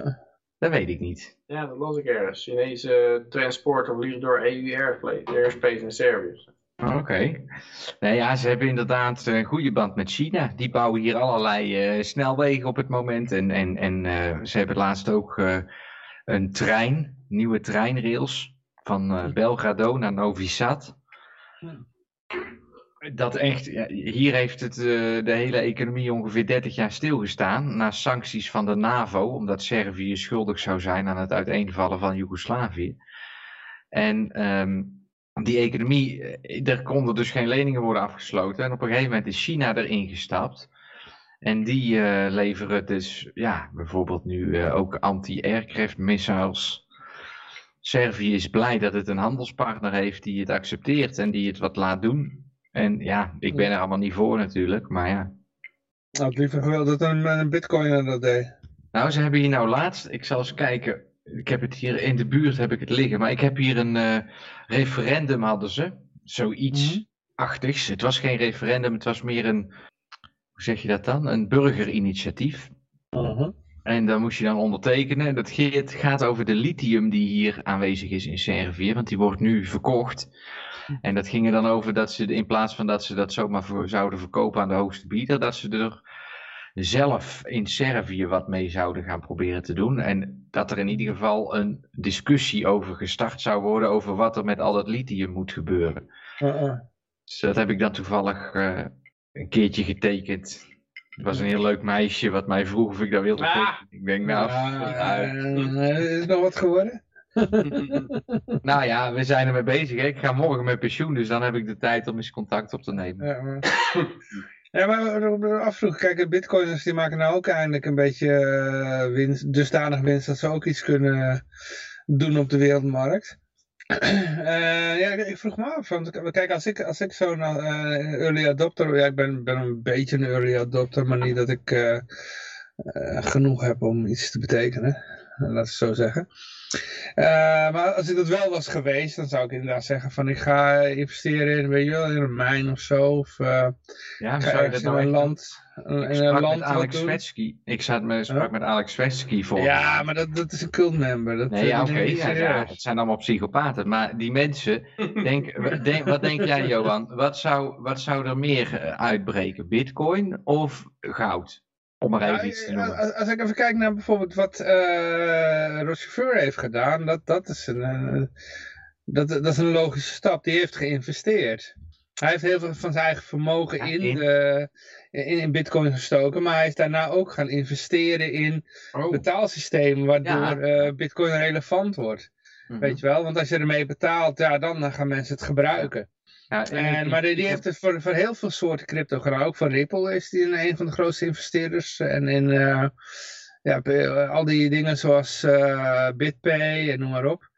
Dat weet ik niet. Ja, dat las ik ergens. Chinese transporter vliegen door EU airplay- airspace in Servië. Oké. Nee, ja, ze hebben inderdaad een goede band met China. Die bouwen hier allerlei eh, snelwegen op het moment. En, en, en eh, ze hebben laatst ook eh, een trein, nieuwe treinrails van eh, Belgrado naar Novi Sad. Dat echt, hier heeft het, eh, de hele economie ongeveer 30 jaar stilgestaan. Na sancties van de NAVO, omdat Servië schuldig zou zijn aan het uiteenvallen van Joegoslavië. En die economie, eh, er konden dus geen leningen worden afgesloten. En op een gegeven moment is China erin gestapt. En die eh, leveren dus, ja, bijvoorbeeld nu eh, ook anti-aircraft missiles. Servië is blij dat het een handelspartner heeft die het accepteert en die het wat laat doen. En ja, ik ben er allemaal niet voor natuurlijk, maar ja. Had liever gewild dat een, een bitcoiner dat deed. Nou, ze hebben hier nou laatst, ik zal eens kijken, ik heb het hier in de buurt heb ik het liggen, maar ik heb hier een eh, referendum hadden ze, zoiets Mhm. achtigs. Het was geen referendum, het was meer een, hoe zeg je dat dan, een burgerinitiatief. En dan moest je dan ondertekenen. Dat het gaat over de lithium die hier aanwezig is in Servië, want die wordt nu verkocht. En dat ging er dan over dat ze in plaats van dat ze dat zomaar voor, zouden verkopen aan de hoogste bieder, dat ze er zelf in Servië wat mee zouden gaan proberen te doen. En dat er in ieder geval een discussie over gestart zou worden over wat er met al dat lithium moet gebeuren. Dus dat heb ik dan toevallig uh, een keertje getekend. Het was een heel leuk meisje wat mij vroeg of ik dat wilde Ah. tekenen. Ik denk, nou, Ja, uh, eh, is nog wat geworden? nou ja, we zijn ermee bezig. Hè. Ik ga morgen met pensioen, dus dan heb ik de tijd om eens contact op te nemen. Ja, maar, ja, maar we- we- we afvroegen, kijk, bitcoiners die maken nou ook eindelijk een beetje eh, winst, dusdanig winst dat ze ook iets kunnen doen op de wereldmarkt. Eh, ja, ik- vroeg me af, want kijk, als ik, als ik zo'n eh, early adopter, ja, ik ben, ben een beetje een early adopter, maar niet dat ik genoeg heb om iets te betekenen, laat ik het zo zeggen. Eh, maar als ik dat wel was geweest, dan zou ik inderdaad zeggen van ik ga investeren in, weet je wel, in een mijn of zo. Of eh, Ja, zou je dat in nou een land, in een land Alex. Svetsky. Ik zat met, sprak Huh? met Alex Svetsky voor. Ja, maar dat, dat is een cult member. Dat, Nee, ja, oké. ja, het zijn allemaal psychopaten. Maar die mensen, denk, wat denk jij Johan? Wat zou, wat zou er meer eh, uitbreken? Bitcoin of goud? Om maar even Ja, iets te ja, noemen. als, als ik even kijk naar bijvoorbeeld wat eh Rochefort heeft gedaan, dat, dat, is een, eh, dat, dat is een logische stap. Die heeft geïnvesteerd. Hij heeft heel veel van zijn eigen vermogen Ja, in, in. de, in, in bitcoin gestoken, maar hij is daarna ook gaan investeren in Oh. betaalsystemen, waardoor Ja. eh, bitcoin relevant wordt. Mhm. Weet je wel, want als je ermee betaalt, ja, dan gaan mensen het gebruiken. Ja, en maar die, heeft het voor, voor heel veel soorten crypto. Ook voor Ripple is die een, van de grootste investeerders. En in eh, ja, al die dingen zoals eh, BitPay en noem maar op.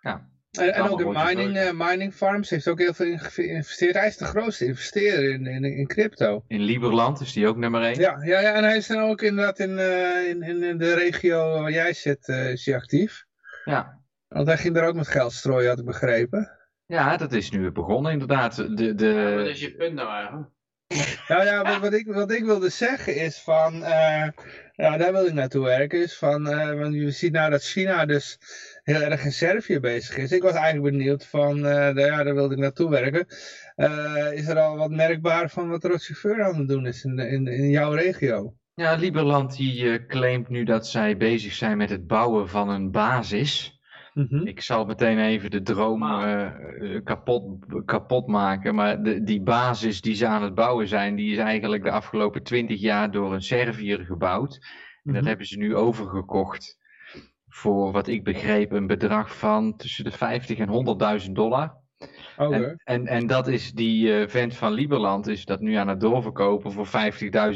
Ja, En, en ook in mining, eh, mining farms heeft ook heel veel in geïnvesteerd. Hij is de grootste investeerder in, in, in crypto. In Liberland is die ook nummer 1. Ja, ja, ja, en hij is dan ook inderdaad in, in, in, de regio waar jij zit, is hij actief. Ja. Want hij ging daar ook met geld strooien, had ik begrepen. Ja, dat is nu begonnen inderdaad. De, de, Ja, wat is je punt nou eigenlijk? Nou ja, wat, wat, ik, wat ik wilde zeggen is van, eh, ja, daar wil ik naartoe werken, is van, eh, want je ziet nou dat China dus heel erg in Servië bezig is. Ik was eigenlijk benieuwd van, eh, de- ja, daar wilde ik naartoe werken. Eh, is er al wat merkbaar van wat Rochefort aan het doen is in, de- in, in jouw regio? Ja, Liberland die eh, claimt nu dat zij bezig zijn met het bouwen van een basis. Mhm. Ik zal meteen even de droom eh, eh, kapot, kapot maken. Maar de, die basis die ze aan het bouwen zijn, die is eigenlijk de afgelopen twintig jaar door een Serviër gebouwd. En dat Mhm. hebben ze nu overgekocht voor wat ik begreep een bedrag van tussen de 50 en 100.000 dollar. Oké. En, en, en dat is die eh, vent van Liberland is dat nu aan het doorverkopen voor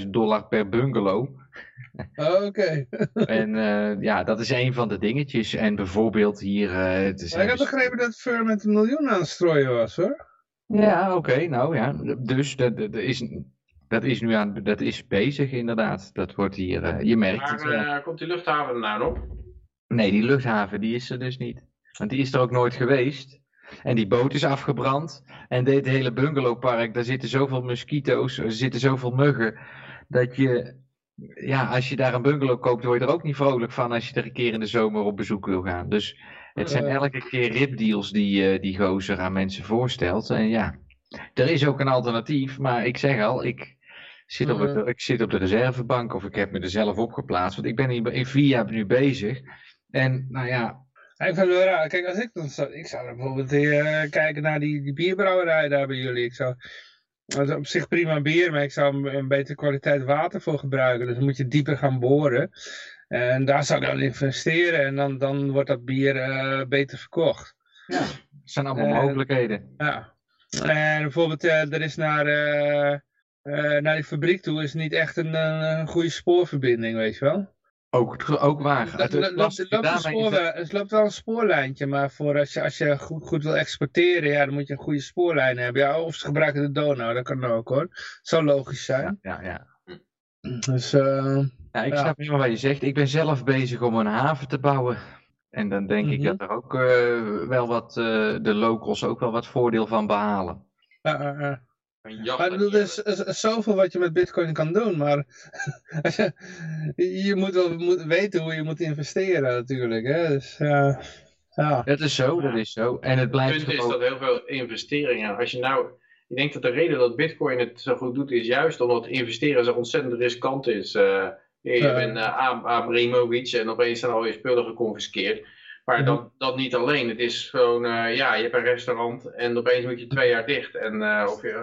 50.000 dollar per bungalow. Oké. En eh, ja, dat is een van de dingetjes. En bijvoorbeeld hier... eh, het is Maar ik had begrepen dat Fur met een miljoen aan het strooien was hoor. Ja, oké, nou ja. Dus dat, dat, is, dat is nu aan, dat is bezig inderdaad. Dat wordt hier, je merkt het Maar wel. eh, komt die luchthaven er nou nog? Nee, die luchthaven die is er dus niet. Want die is er ook nooit geweest. En die boot is afgebrand. En dit hele bungalowpark, daar zitten zoveel mosquito's, er zitten zoveel muggen. Dat je, ja, als je daar een bungalow koopt, word je er ook niet vrolijk van als je er een keer in de zomer op bezoek wil gaan. Dus het zijn elke keer ripdeals die, eh, die gozer aan mensen voorstelt. En ja, er is ook een alternatief. Maar ik zeg al, ik zit op, het, ik zit op de reservebank of ik heb me er zelf op geplaatst. Want ik ben hier in vier jaar nu bezig. En nou ja, Ja, Ik vind het wel raar. Kijk, als ik dan zou, ik zou dan bijvoorbeeld eh, kijken naar die, die bierbrouwerij daar bij jullie. Ik zou, dat is op zich prima bier, maar ik zou een, een betere kwaliteit water voor gebruiken. Dus dan moet je dieper gaan boren. En daar zou ik dan investeren en dan, dan wordt dat bier eh, beter verkocht. het zijn allemaal mogelijkheden. Ja. En bijvoorbeeld, eh, er is naar, naar die fabriek toe is niet echt een, een goede spoorverbinding, weet je wel. Ook, ook waar. Het, Het- loopt, loopt spoorweg- het wel een spoorlijntje, maar voor als je, als je goed, goed wil exporteren, ja, dan moet je een goede spoorlijn hebben. Ja, of ze gebruiken de Donau, dat kan ook hoor. Zou logisch zijn. Ja, ja. Dus, eh, Ja, ik Ja. snap helemaal wat je zegt. Ik ben zelf bezig om een haven te bouwen. En dan denk ik Mhm. dat er ook eh, wel wat, eh, de locals ook wel wat voordeel van behalen. ja. Een jacht Maar ik bedoel, er is, is zoveel wat je met bitcoin kan doen, maar je, je moet wel moet weten hoe je moet investeren natuurlijk. Hè? Dus, ja. Ja. Dat is zo, dat is zo. En het Het blijft punt is dat heel veel investeringen, als je nou, ik denk dat de reden dat bitcoin het zo goed doet, is juist omdat investeren zo ontzettend riskant is. Eh, je bent uh, Abramovic en opeens zijn al je spullen geconfiskeerd. Maar Mhm. dat, dat niet alleen. Het is gewoon, eh, ja, je hebt een restaurant en opeens moet je twee jaar dicht. En uh, of je,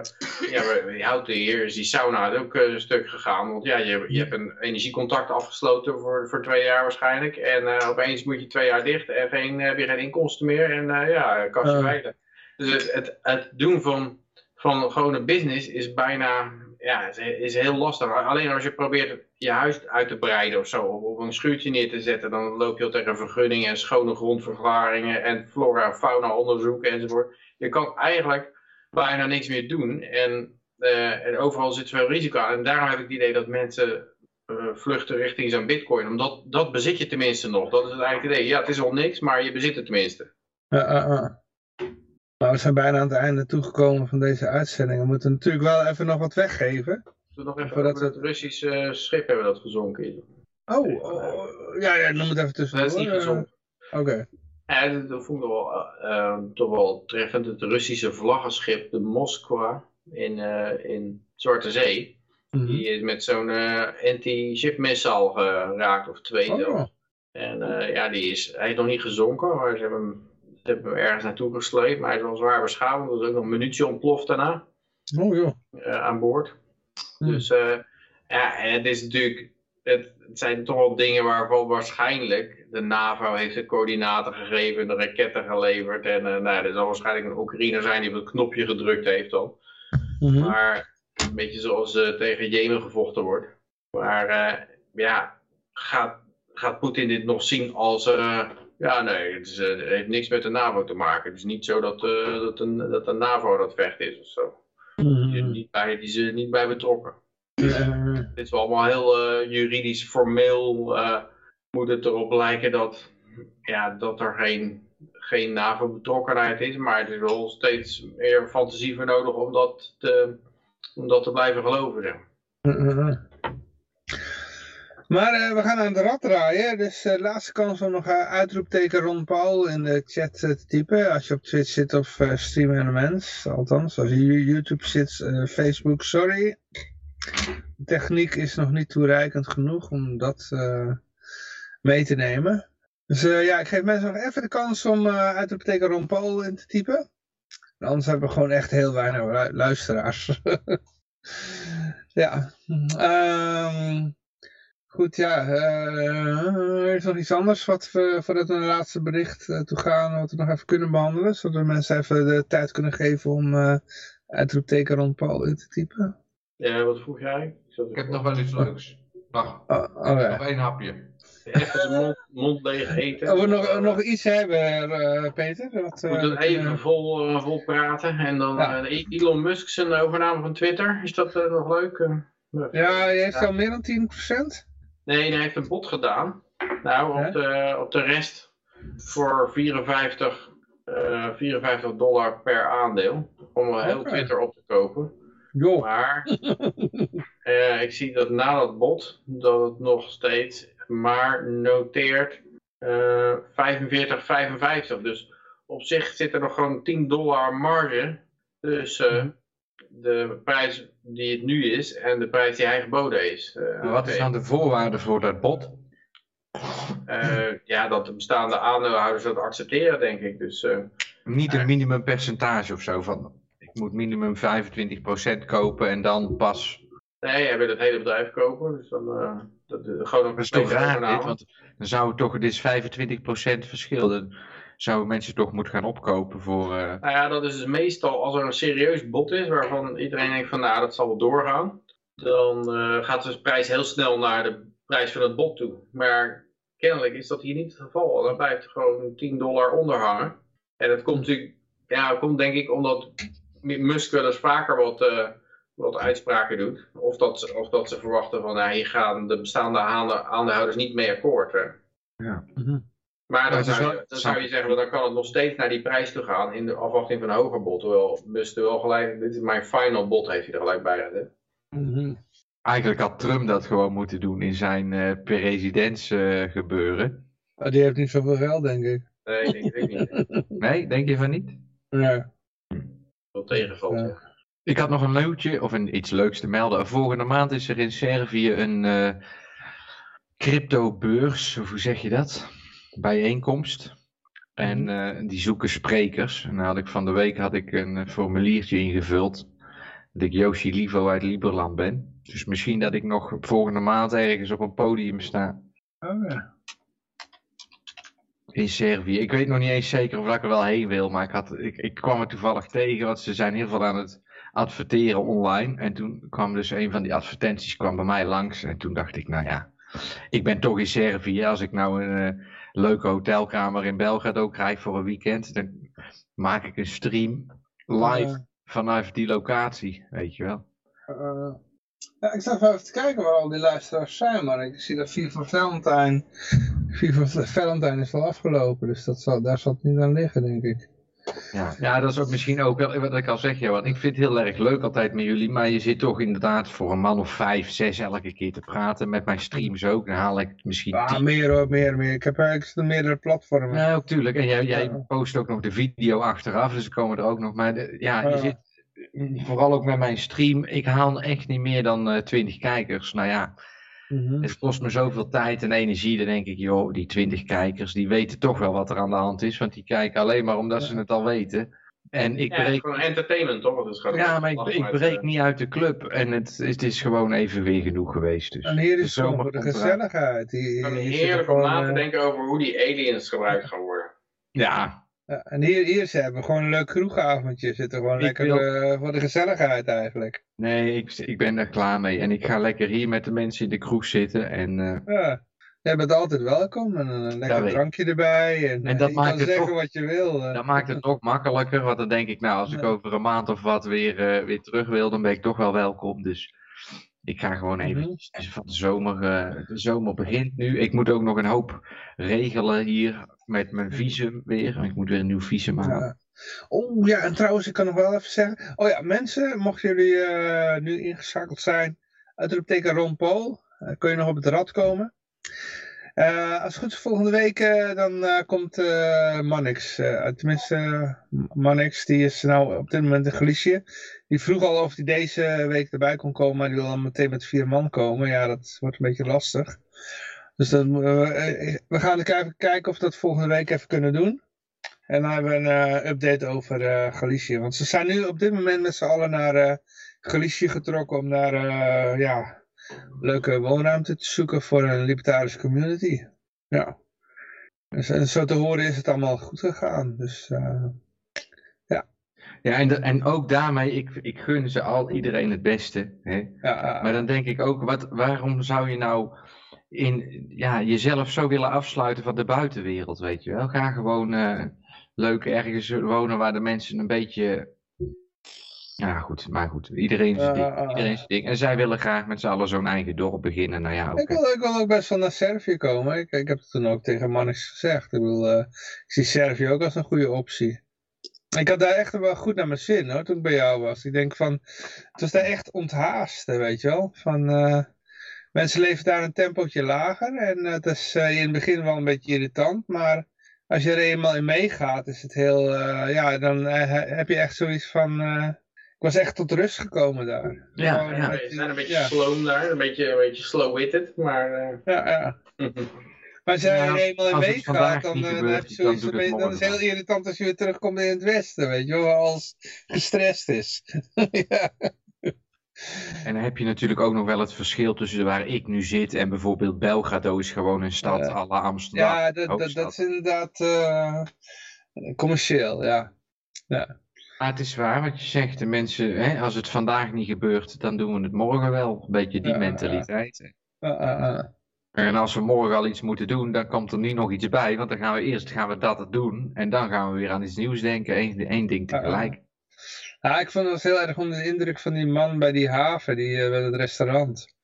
ja, je houdt hier, is die sauna ook uh, een stuk gegaan. Want ja, je, je hebt een energiecontact afgesloten voor, voor twee jaar waarschijnlijk. En opeens moet je twee jaar dicht en geen, heb je geen inkomsten meer. En ja, kastje Uh. wijden. Dus het, het, het doen van, van gewone business is bijna, ja, is, is heel lastig. Alleen als je probeert je huis uit te breiden of zo, of een schuurtje neer te zetten, dan loop je al tegen vergunningen en schone grondverklaringen en flora en fauna onderzoeken enzovoort. Je kan eigenlijk bijna niks meer doen en, uh, en overal zit veel risico aan. En daarom heb ik het idee dat mensen uh, vluchten richting zo'n bitcoin, omdat dat bezit je tenminste nog. Dat is het eigenlijk idee. Ja, het is al niks, maar je bezit het tenminste. Uh, nou, we zijn bijna aan het einde toegekomen van deze uitzending. We moeten natuurlijk wel even nog wat weggeven. We nog even Voordat over het Russische schip hebben dat gezonken. Oh, oh ja, ja, dan moet even tussendoor. Dat is niet gezonken. Oké. Okay. Ja, dat, dat vond ik wel, uh, toch wel treffend. Het Russische vlaggenschip, de Moskwa, in, uh, in Zwarte Zee. Mhm. Mm -hmm. Die is met zo'n uh, anti-ship missile geraakt, of twee oh. En ja, die is, hij is nog niet gezonken, maar ze hebben hem, hebben hem ergens naartoe gesleept. Maar hij is wel zwaar beschadigd. Er is ook nog een munitie ontploft daarna. Oh joh. Uh, aan boord. Hmm. Dus uh, ja, en het is natuurlijk, het, het, zijn toch wel dingen waarvan waarschijnlijk de NAVO heeft de coördinaten gegeven, de raketten geleverd. En uh, nou, er zal waarschijnlijk een Oekraïner zijn die op het knopje gedrukt heeft dan. -hmm. Maar een beetje zoals tegen Jemen gevochten wordt. Maar ja, gaat, gaat Poetin dit nog zien als... Ja, nee, het, is, het, heeft niks met de NAVO te maken. Het is niet zo dat, dat, een, dat de NAVO dat vecht is of zo. Mm Die, niet bij, die ze niet bij betrokken. -hmm. Dit is wel allemaal heel juridisch formeel. moet het erop lijken dat, ja, dat er geen, geen NAVO-betrokkenheid is. Maar er is wel steeds meer fantasie voor nodig om dat te, om dat te blijven geloven. Zeg. Maar uh, we gaan aan de rad draaien. Dus uh, laatste kans om nog uh, uitroepteken Ron Paul in de chat te typen. Als je op Twitch zit of Stream Elements. Althans, als je YouTube zit, Facebook, sorry. De techniek is nog niet toereikend genoeg om dat mee te nemen. Dus ja, ik geef mensen nog even de kans om uitroepteken Ron Paul in te typen. Anders hebben we gewoon echt heel weinig luisteraars. ja. Um, Goed, ja. Uh, er is nog iets anders wat we voordat we naar het laatste bericht uh, toe gaan, wat we nog even kunnen behandelen, zodat we mensen even de tijd kunnen geven om uh, uitroepteken rond Paul in te typen. Ja, wat vroeg jij? Ik, ik heb nog wel iets leuks. Wacht, oh, oh, ja. nog één hapje. Even zijn mond, mond leeg eten. Of we nog, nog iets hebben, uh, Peter? Wat, we moeten even vol, uh, vol praten. En dan ja. uh, Elon Musk zijn overname van Twitter. Is dat nog leuk? ja, hij heeft al meer dan 10%. Nee, hij heeft een bod gedaan. Nou, op de, op de rest voor 54, uh, 54 dollar per aandeel. Om okay. heel Twitter op te kopen. Jo. Maar uh, ik zie dat na dat bod, dat het nog steeds maar noteert uh, 45, 55. Dus op zich zit er nog gewoon 10 dollar marge tussen de prijs die het nu is en de prijs die hij geboden is. Uh, wat is dan de voorwaarde voor dat bod? Uh, ja, dat de bestaande aandeelhouders dat accepteren, denk ik. Dus, uh, Niet een minimumpercentage of zo van, ik moet minimum 25% kopen en dan pas... Nee, hij wil het hele bedrijf kopen, dus dan dat, gewoon Dat is toch raar dit, want dan zou het toch, dit is 25% verschil, dan zouden mensen toch moeten gaan opkopen voor... Uh... Nou ja, dat is dus meestal als er een serieus bod is, waarvan iedereen denkt van nou, dat zal wel doorgaan. Dan uh, gaat de prijs heel snel naar de prijs van het bod toe. Maar kennelijk is dat hier niet het geval. Dan blijft er gewoon 10 dollar onder hangen. En dat komt natuurlijk, ja, komt denk ik omdat Musk wel eens vaker wat, uh, wat uitspraken doet. Of dat, ze, of dat ze verwachten van, nou, hier gaan de bestaande aandeelhouders niet mee akkoord. Hè. Ja. Mm -hmm. Maar dan, zou je, dan zou je zeggen, dan kan het nog steeds naar die prijs toe gaan in de afwachting van een hoger bod. Terwijl Musk er wel gelijk, dit is mijn final bod, heeft hij er gelijk bij gezet. Mm -hmm. Eigenlijk had Trump dat gewoon moeten doen in zijn uh, presidentsgebeuren. Uh, oh, die heeft niet zoveel geld, denk ik. Nee, ik denk het niet. Nee, denk je van niet? Ja. Wat tegenvalt. Ja. ja. Ik had nog een nieuwtje, of een, iets leuks te melden. Volgende maand is er in Servië een eh crypto-beurs, of hoe zeg je dat? Bijeenkomst. En eh, die zoeken sprekers. En dan had ik van de week had ik een eh, formuliertje ingevuld. Dat ik Yoshi Livo uit Liberland ben. Dus misschien dat ik nog volgende maand ergens op een podium sta. Oh, ja. In Servië. Ik weet nog niet eens zeker of ik er wel heen wil, maar ik, had, ik, ik kwam er toevallig tegen, want ze zijn heel veel aan het adverteren online. En toen kwam dus een van die advertenties kwam bij mij langs. En toen dacht ik, nou ja, ik ben toch in Servië. Als ik nou een eh, leuke hotelkamer in Belgrado krijg voor een weekend, dan maak ik een stream live vanaf die locatie, weet je wel. Ja, ik zat even te kijken waar al die luisteraars zijn, maar ik zie dat FIFA Valentine, FIFA Valentine is wel afgelopen, dus dat zal, daar zal het niet aan liggen, denk ik. Ja, ja, dat is ook misschien ook wel wat ik al zeg, Johan. Ik vind het heel erg leuk altijd met jullie, maar je zit toch inderdaad voor een man of vijf, zes elke keer te praten. Met mijn streams ook, dan haal ik misschien Ah, tien. meer hoor, meer, meer. Ik heb eigenlijk meerdere platformen. Ja, ook tuurlijk. En jij, jij Ja. post ook nog de video achteraf, dus er komen er ook nog. Maar de- ja, je Ja. zit vooral ook met mijn stream. Ik haal echt niet meer dan eh 20 kijkers. Nou ja, Mhm. het kost me zoveel tijd en energie. Dan denk ik, joh, die 20 kijkers, die weten toch wel wat er aan de hand is. Want die kijken alleen maar omdat ze het al weten. En ik Ja, het is breek gewoon entertainment, toch? Het is gewoon Ja, maar ik, breek eh, niet uit de club en het, het is gewoon even weer genoeg geweest. Dus. En hier is het voor de gezelligheid. Hier, hier, heerlijk er om na te eh, denken over hoe die aliens gebruikt gaan worden. Ja, ja, en hier, hier ze hebben gewoon een leuk kroegavondje. Zitten gewoon Ik lekker wil- eh, voor de gezelligheid eigenlijk. nee, ik, ik ben er klaar mee. En ik ga lekker hier met de mensen in de kroeg zitten. En eh, Ja. Jij bent altijd welkom en een lekker drankje erbij. En, En eh, dat je maakt kan het zeggen toch- wat je wil. eh. dat maakt het nog makkelijker. Want dan denk ik, nou, als ik over een maand of wat weer, eh, weer terug wil, dan ben ik toch wel welkom. Dus ik ga gewoon even Mhm. van de zomer. eh, de zomer begint nu. Ik moet ook nog een hoop regelen hier met mijn visum weer. Ik moet weer een nieuw visum maken. Ja. Oh ja, en trouwens, ik kan nog wel even zeggen. Oh ja, mensen, mochten jullie eh, nu ingeschakeld zijn, uitroepteken Ron Paul, eh, kun je nog op het rad komen. Eh, als het goed is, volgende week eh, dan eh, komt eh Mannix. eh, tenminste, eh, Mannix, die is nou op dit moment in Galicië. Die vroeg al of hij deze week erbij kon komen, maar die wil dan meteen met vier man komen. Ja, dat wordt een beetje lastig. Dus dan, eh, we gaan even kijken of we dat volgende week even kunnen doen. En dan hebben we een eh, update over eh, Galicië. Want ze zijn nu op dit moment met z'n allen naar eh Galicië getrokken om daar eh, ja, leuke woonruimte te zoeken voor een libertarische community. Ja. Dus, en zo te horen is het allemaal goed gegaan. Dus eh, Ja, en, de- en ook daarmee, ik, ik gun ze al iedereen het beste. Hè? ja, Maar dan denk ik ook, wat, waarom zou je nou in, ja, jezelf zo willen afsluiten van de buitenwereld, weet je wel? Ga gewoon eh, leuk ergens wonen waar de mensen een beetje... Ja, goed, maar goed. Iedereen zijn Ja, ding. ja, ja. Iedereen ding. En zij willen graag met z'n allen zo'n eigen dorp beginnen. Nou ja, ik, wil, ik wil ook best wel naar Servië komen. Ik, ik heb het toen ook tegen Mannix gezegd. Ik, eh, ik zie Servië ook als een goede optie. Ik had daar echt wel goed naar mijn zin hoor, toen ik bij jou was. Ik denk van, het was daar echt onthaast, weet je wel. Van, eh, mensen leven daar een tempootje lager en eh, het is eh, in het begin wel een beetje irritant, maar als je er eenmaal in meegaat is het heel, eh, ja, dan heb je echt zoiets van, eh, ik was echt tot rust gekomen daar. Ja, ja. zijn een beetje ja. slow daar, een beetje, een beetje slow-witted, maar... eh, Ja, ja. Maar als Ja, er eenmaal in als meegaat, dan, eh, heb je dan zoiets is het heel irritant als je weer terugkomt in het westen, weet je wel, alles gestrest is. ja. En dan heb je natuurlijk ook nog wel het verschil tussen waar ik nu zit en bijvoorbeeld Belgrado is gewoon een stad Ja. à la Amsterdam. ja, dat, dat, is inderdaad eh, commercieel, ja. Maar het is waar wat je zegt. De mensen, hè, als het vandaag niet gebeurt, dan doen we het morgen wel. Een beetje die Ja, mentaliteit. En als we morgen al iets moeten doen, dan komt er niet nog iets bij. Want dan gaan we eerst gaan we dat doen. En dan gaan we weer aan iets nieuws denken. Eén, één ding tegelijk. Ja, ik vond het heel erg onder de indruk van die man bij die haven, die, eh, bij het restaurant.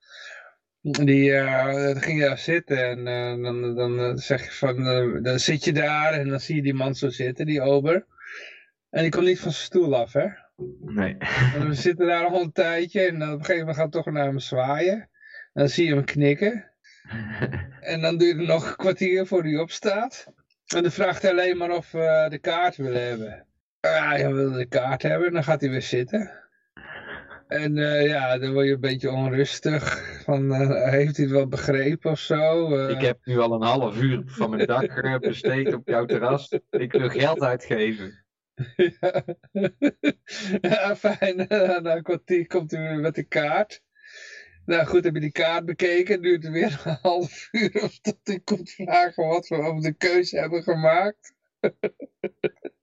Die eh, dan ging daar zitten en eh, dan, dan zeg je van, dan zit je daar en dan zie je die man zo zitten, die ober. En die komt niet van zijn stoel af, hè. Nee. En we zitten daar nog een tijdje en op een gegeven moment gaat toch naar hem zwaaien. En dan zie je hem knikken. En dan duurt het nog een kwartier voor hij opstaat. En dan vraagt hij alleen maar of we de kaart willen hebben. Ja, hij wil de kaart hebben, dan gaat hij weer zitten. En eh, ja, dan word je een beetje onrustig. Van, eh, heeft hij het wel begrepen of zo? Eh, Ik heb nu al een half uur van mijn eh, besteed op jouw terras. Ik wil geld uitgeven. ja. ja, fijn. Na een kwartier komt hij weer met de kaart. Nou goed, heb je die kaart bekeken. Duurt het weer een half uur of tot hij komt vragen wat we over de keuze hebben gemaakt.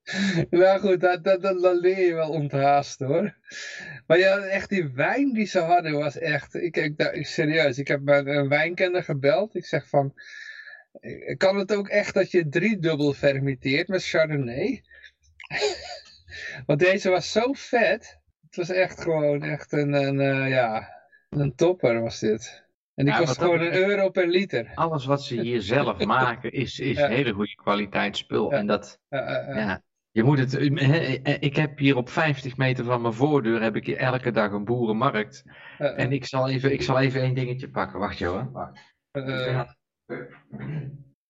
nou goed, dat, dat, dat, dat leer je wel onthaast hoor. Maar ja, echt die wijn die ze hadden was echt... Ik, ik, ik, serieus, ik heb een wijnkenner gebeld. Ik zeg van... Kan het ook echt dat je driedubbel fermenteert met Chardonnay? Want deze was zo vet. Het was echt gewoon echt een, een uh, ja, een topper was dit. En die Ja, kost gewoon een euro per liter. Alles wat ze hier zelf maken is, is Ja. hele goede kwaliteit spul. Ja. En dat, ja, je moet het, hè, ik heb hier op 50 meter van mijn voordeur heb ik hier elke dag een boerenmarkt. Ja. En ik zal even, ik zal even één dingetje pakken. Wacht Johan. Wacht. Eh,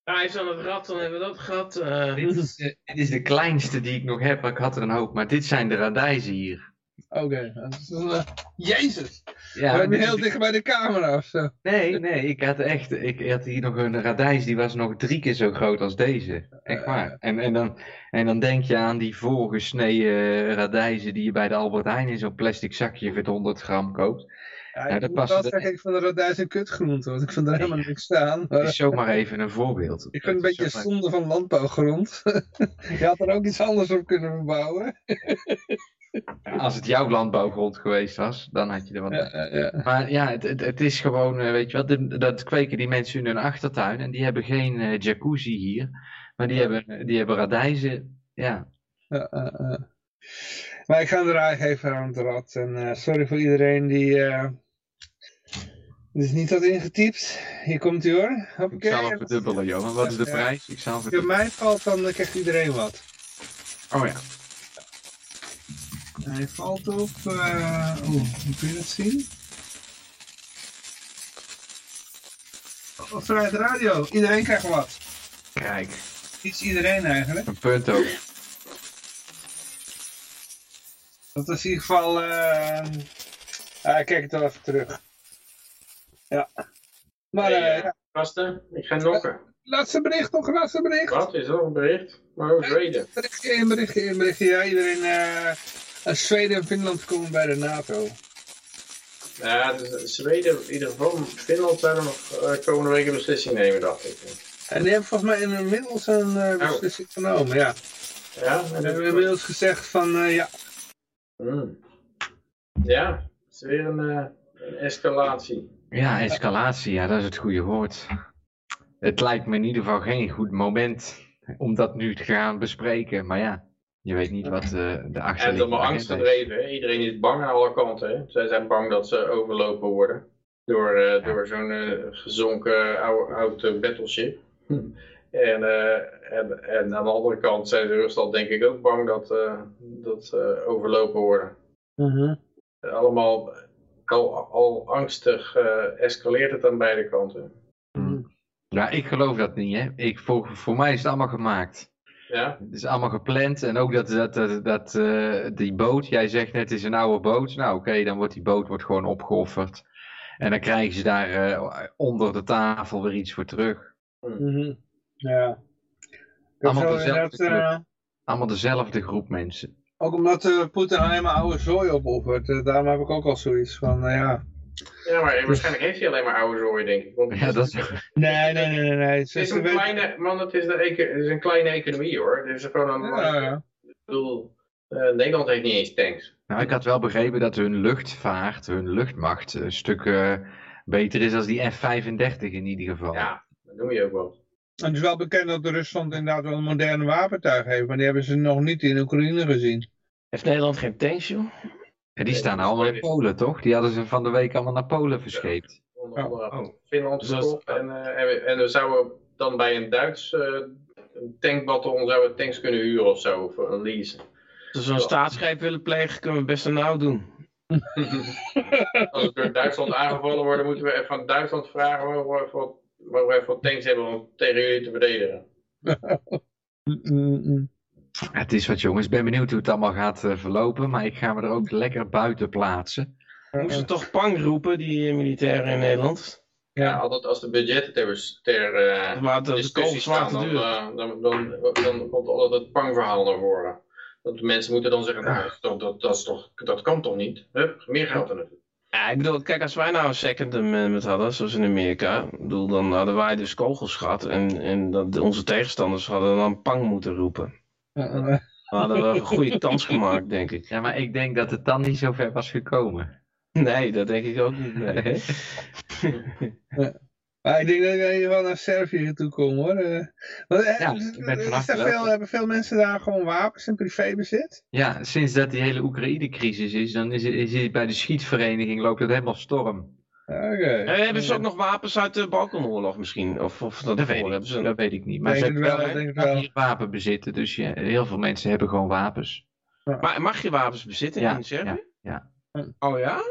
Ah, hij is aan het rat, dan hebben we dat gehad. eh. Dit is, de, dit is de kleinste die ik nog heb. Ik had er een hoop, maar dit zijn de radijzen hier. Oké. dat eh, Jezus! Ja, we is heel dicht bij de camera of zo. Nee, nee, ik had echt, ik had hier nog een radijs, die was nog drie keer zo groot als deze. Echt waar. En, en, dan, en dan denk je aan die voorgesneden radijzen die je bij de Albert Heijn in zo'n plastic zakje voor 100 gram koopt. Ja, ik dat past zeggen, ik vind de radijs een kutgroente, want ik vind er helemaal niks staan. Maar Het is zomaar even een voorbeeld. ik vind het een beetje zomaar- zonde van landbouwgrond. je had er ook iets anders op kunnen verbouwen. Als het jouw landbouwgrond geweest was, dan had je er wat Ja, ja, ja. Maar ja, het, het, het is gewoon, eh, weet je wat, dat kweken die mensen in hun achtertuin en die hebben geen eh, jacuzzi hier, maar die hebben, die hebben radijzen, ja. Maar ik ga er eigenlijk even aan het rad. En eh, sorry voor iedereen die eh dus niet had ingetypt. Hier komt u hoor. Ik zal hem verdubbelen, Johan. Wat is de prijs? Ik zal het verdubbelen. mij valt, dan krijgt iedereen wat. Oh ja. Hij valt op... eh Oeh, hoe kun je dat zien? Op Vrijheid Radio. Iedereen krijgt wat. Kijk, Iets iedereen eigenlijk. een punt ook. Dat is in ieder geval... eh ah, ik kijk het wel even terug. Ja. Maar Hey, eh, eh, ja. Gasten, ik ga nokken. laatste bericht nog, laatste bericht. Wat? Is er nog een bericht? Maar ook Zweden. Berichtje, één berichtje, één berichtje. Ja, iedereen... eh uit Zweden en Finland komen bij de NATO. Ja, dus Zweden, in ieder geval, Finland zouden nog eh, komende week een beslissing nemen, dacht ik. En die hebben volgens mij inmiddels een eh, beslissing genomen, ja. Ja, We en hebben inmiddels gezegd van, eh, ja, Hmm. Ja, het is weer een, eh, een escalatie. Ja, escalatie, ja, dat is het goede woord. Het lijkt me in ieder geval geen goed moment om dat nu te gaan bespreken, maar ja, je weet niet wat eh, de En is achterliggende allemaal angst gedreven. Iedereen is bang aan alle kanten. Hè. Zij zijn bang dat ze overlopen worden. Door, eh, door zo'n eh, gezonken oude, oud battleship. Hm. En, eh, en, en aan de andere kant zijn de Rusland denk ik ook bang dat, eh, dat ze overlopen worden. Allemaal al, al angstig eh, escaleert het aan beide kanten. Ja, ik geloof dat niet, hè. Ik, voor, voor mij is het allemaal gemaakt. Ja, Het is allemaal gepland en ook dat, dat, dat, dat eh, die boot, jij zegt net het is een oude boot. Nou oké, dan wordt die boot wordt gewoon opgeofferd. En dan krijgen ze daar eh, onder de tafel weer iets voor terug. Mhm. ja. Allemaal dezelfde eh, Allemaal dezelfde groep mensen. ook omdat eh, Poetin alleen maar oude zooi opoffert. daarom heb ik ook al zoiets van, ja. Ja maar waarschijnlijk heeft hij alleen maar oude zooi denk ik. Want Ja, dat is... Nee, nee, nee, nee. nee. Het is een kleine, man, het is, het is een kleine economie hoor. Het is gewoon een, Ja, ja. ik bedoel, eh, Nederland heeft niet eens tanks. Nou, ik had wel begrepen dat hun luchtvaart, hun luchtmacht, een stuk eh, beter is als die F-35 in ieder geval. Ja, dat doe je ook wel. En het is wel bekend dat Rusland inderdaad wel een moderne wapentuig heeft, maar die hebben ze nog niet in Oekraïne gezien. Heeft Nederland geen tanks, joh? En die staan allemaal in Polen, toch? Die hadden ze van de week allemaal naar Polen verscheept. Onder andere Oh. Finland Dus dat-. En, eh, en, we- en we zouden dan bij een Duits eh tankbataljon zouden we tanks kunnen huren of zo, of een lease. Als we zo'n staatsgreep willen plegen, kunnen we best een nauw doen. Als we door Duitsland aangevallen worden, moeten we even aan Duitsland vragen waar we wat, waar we tanks hebben om tegen jullie te verdedigen. Mm, mm, mm. Het is wat jongens, ik ben benieuwd hoe het allemaal gaat eh, verlopen, maar ik ga me er ook lekker buiten plaatsen. Moesten toch pang roepen, die eh, militairen in Nederland? Ja, altijd als de budgetten ter, ter eh, Maar discussie staan, te dan, duur. eh, dan, dan, dan komt altijd het pangverhaal naar voren. Dat de mensen moeten dan zeggen, nou, dat, dat, dat, is toch, dat kan toch niet? Hup, meer geld er naartoe. Ja, ik bedoel, kijk, als wij nou een second amendment hadden, zoals in Amerika, ik bedoel, dan hadden wij dus kogels gehad en, en dat, onze tegenstanders hadden dan pang moeten roepen. Eh, eh, Dan hadden we een goede kans gemaakt, denk ik. Ja, maar ik denk dat het dan niet zo ver was gekomen. Nee, dat denk ik ook niet. Nee. Maar ik denk dat ik in ieder geval naar Servië toe kom hoor. Eh, want, eh, Ja, is- ik ben is vanaf er welke? veel, hebben veel mensen daar gewoon wapens in privébezit? Ja, sinds dat die hele Oekraïne-crisis is, dan is het, is het bij de schietvereniging loopt het helemaal storm. Oké. Eh, hebben ze ook nog wapens uit de Balkanoorlog misschien? Of, of dat Dat weet, ik, ze dat weet ik niet. Maar Denk ze hebben wel, wel, wel hier wapen bezitten, dus ja, heel veel mensen hebben gewoon wapens. Maar mag je wapens bezitten Ja, in Servië? ja, Oh ja?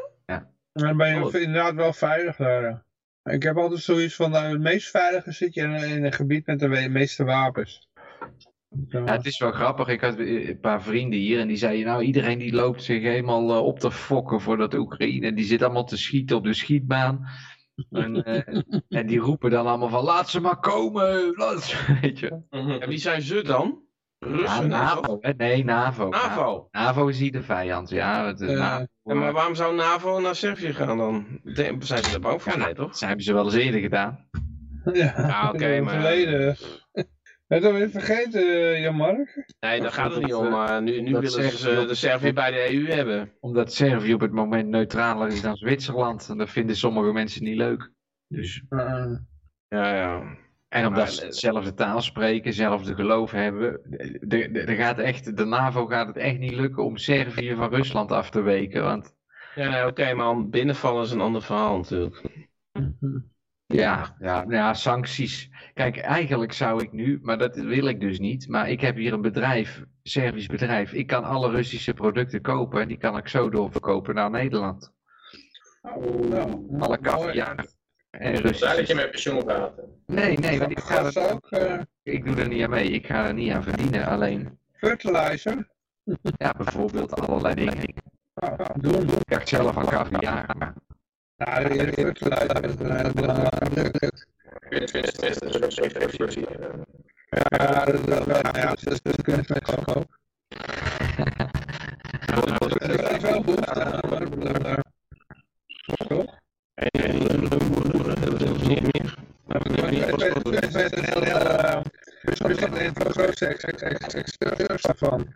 Dan ben je Oh. inderdaad wel veilig daar. ja. Ik heb altijd zoiets van, nou, het meest veilige zit je in, in een gebied met de meeste wapens. Ja, het is wel grappig. Ik had een paar vrienden hier en die zeiden, nou iedereen die loopt zich helemaal eh, op te fokken voor dat Oekraïne. Die zit allemaal te schieten op de schietbaan. En, eh, en die roepen dan allemaal van, laat ze maar komen. Laat ze, weet je. En wie zijn ze dan? Ja? NAVO. hè? Nee, NAVO. NAVO. NAVO is hier de vijand, ja. Het, Eh, NAVO, maar waarom zou NAVO naar Servië gaan dan? De- Zijn ze er bang voor? Ja, Nee, toch? dat hebben ze wel eens eerder gedaan. Ja, Ja, oké, in het maar- verleden. Dat heb je vergeten, eh, Jan-Mark. Nee, daar gaat het niet om. eh, Maar nu, nu willen ze de Servië bij de EU hebben. Omdat Servië op het moment neutraler is dan Zwitserland. En dat vinden sommige mensen niet leuk. Dus, Uh, Ja, ja. en omdat Maar, ze eh, hetzelfde taal spreken, hetzelfde geloof hebben. De, de, de, gaat echt, de NAVO gaat het echt niet lukken om Servië van Rusland af te weken. Want Ja, nee, oké, maar binnenvallen is een ander verhaal natuurlijk. ja, ja, ja, sancties. Kijk, eigenlijk zou ik nu, maar dat wil ik dus niet. Maar ik heb hier een bedrijf, Servisch bedrijf. Ik kan alle Russische producten kopen en die kan ik zo doorverkopen naar Nederland. nou, Alle caviar en Daar dat je met pensioen gaat. Nee, nee, want ik ga er, ook, eh, ik doe er niet aan mee. Ik ga er niet aan verdienen. Alleen, fertilizer. ja, bijvoorbeeld allerlei dingen. Nou, nou, doen, doen. Ik dacht zelf maar- Nou, de fertilizer is een heel belangrijk product. Kunstmest is ook zo'n functie. Ja, dat wel, ja, dat is kunstmest ook. Dat is wel goed. eh, Toch? niet meer. Is een heel, een van.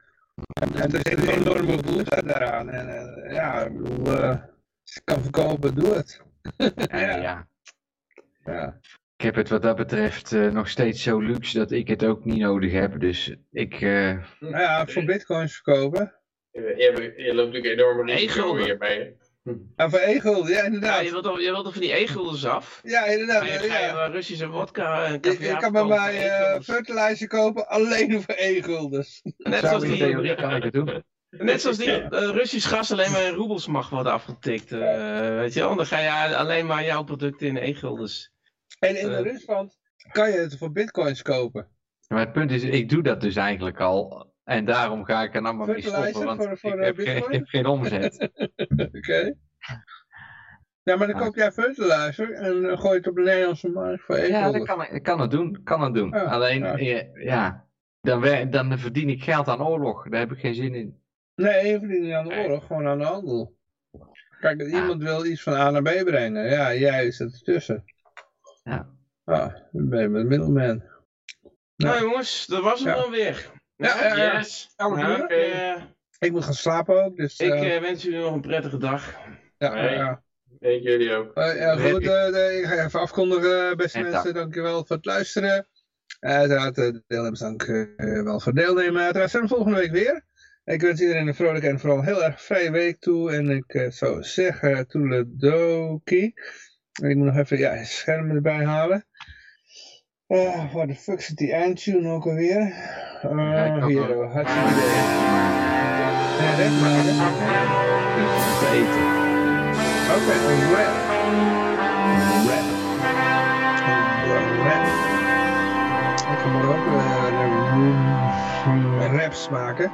En en er zit een enorme behoefte daaraan. En ja, ik bedoel, eh, als je kan verkopen, doe het. Ja. Ja. Ik heb het wat dat betreft eh, nog steeds zo luxe dat ik het ook niet nodig heb. Dus ik, eh, Nou ja, voor bitcoins verkopen. Je, je, je loopt natuurlijk enorme risico hierbij. En voor e-gulden, ja Ja, inderdaad. je wilt toch, je wilt toch van die e-guldens af? Ja, inderdaad. Ga je, ga je ja. eh, Russische vodka en Je, je kan bij mij eh fertilizer kopen alleen voor e-guldens. Net zoals die, theorie kan ik het doen. net zoals die eh, Russisch gas alleen maar in roebels mag worden afgetikt. eh, weet je wel? Dan ga je alleen maar jouw producten in e-guldens. En in Eh. Rusland kan je het voor bitcoins kopen. Maar het punt is, ik doe dat dus eigenlijk al. En daarom ga ik er nou maar mee stoppen, want voor- voor, ik, eh, heb geen, ik heb geen omzet. Oké. Ja, maar dan Ah. koop jij fertilizer en eh, gooi het op de Nederlandse markt voor Ja, e-guldens. dat kan, ik kan het doen. Kan het doen. Ja, Alleen, ja. ja, dan, dan verdien ik geld aan oorlog. Daar heb ik geen zin in. Nee, je verdient niet aan de oorlog, gewoon aan de handel. Kijk, iemand wil iets van A naar B brengen. Ja, jij zit ertussen. Ja. Ah, dan ben je met middelman. Nou jongens, dat was het Ja. dan weer. Ja, ja, ja. Yes. Nou, ik, eh, Ik moet gaan slapen ook, dus... ik eh, eh, wens jullie nog een prettige dag. ja, Nee. ja. Weet jullie ook. Eh, ja, goed, eh, de- ik ga even afkondigen, beste En mensen. Dankjewel voor het luisteren. Eh, uiteraard, uh, deelnemers, dank eh, wel voor het deelnemen. Uiteraard zijn we volgende week weer. Ik wens iedereen een vrolijke en vooral heel erg vrije week toe. En ik eh, zou zeggen, toeledoki. Ik moet nog even ja, het scherm erbij halen. Eh, waar de fuck zit die eindtune ook alweer? Eh Ja, ik ook hier, oh, hartstikke idee. En red maken. Te eten. Oké, een rap. Een rap. Een rap. Oké. gaan we ook uh, raps maken.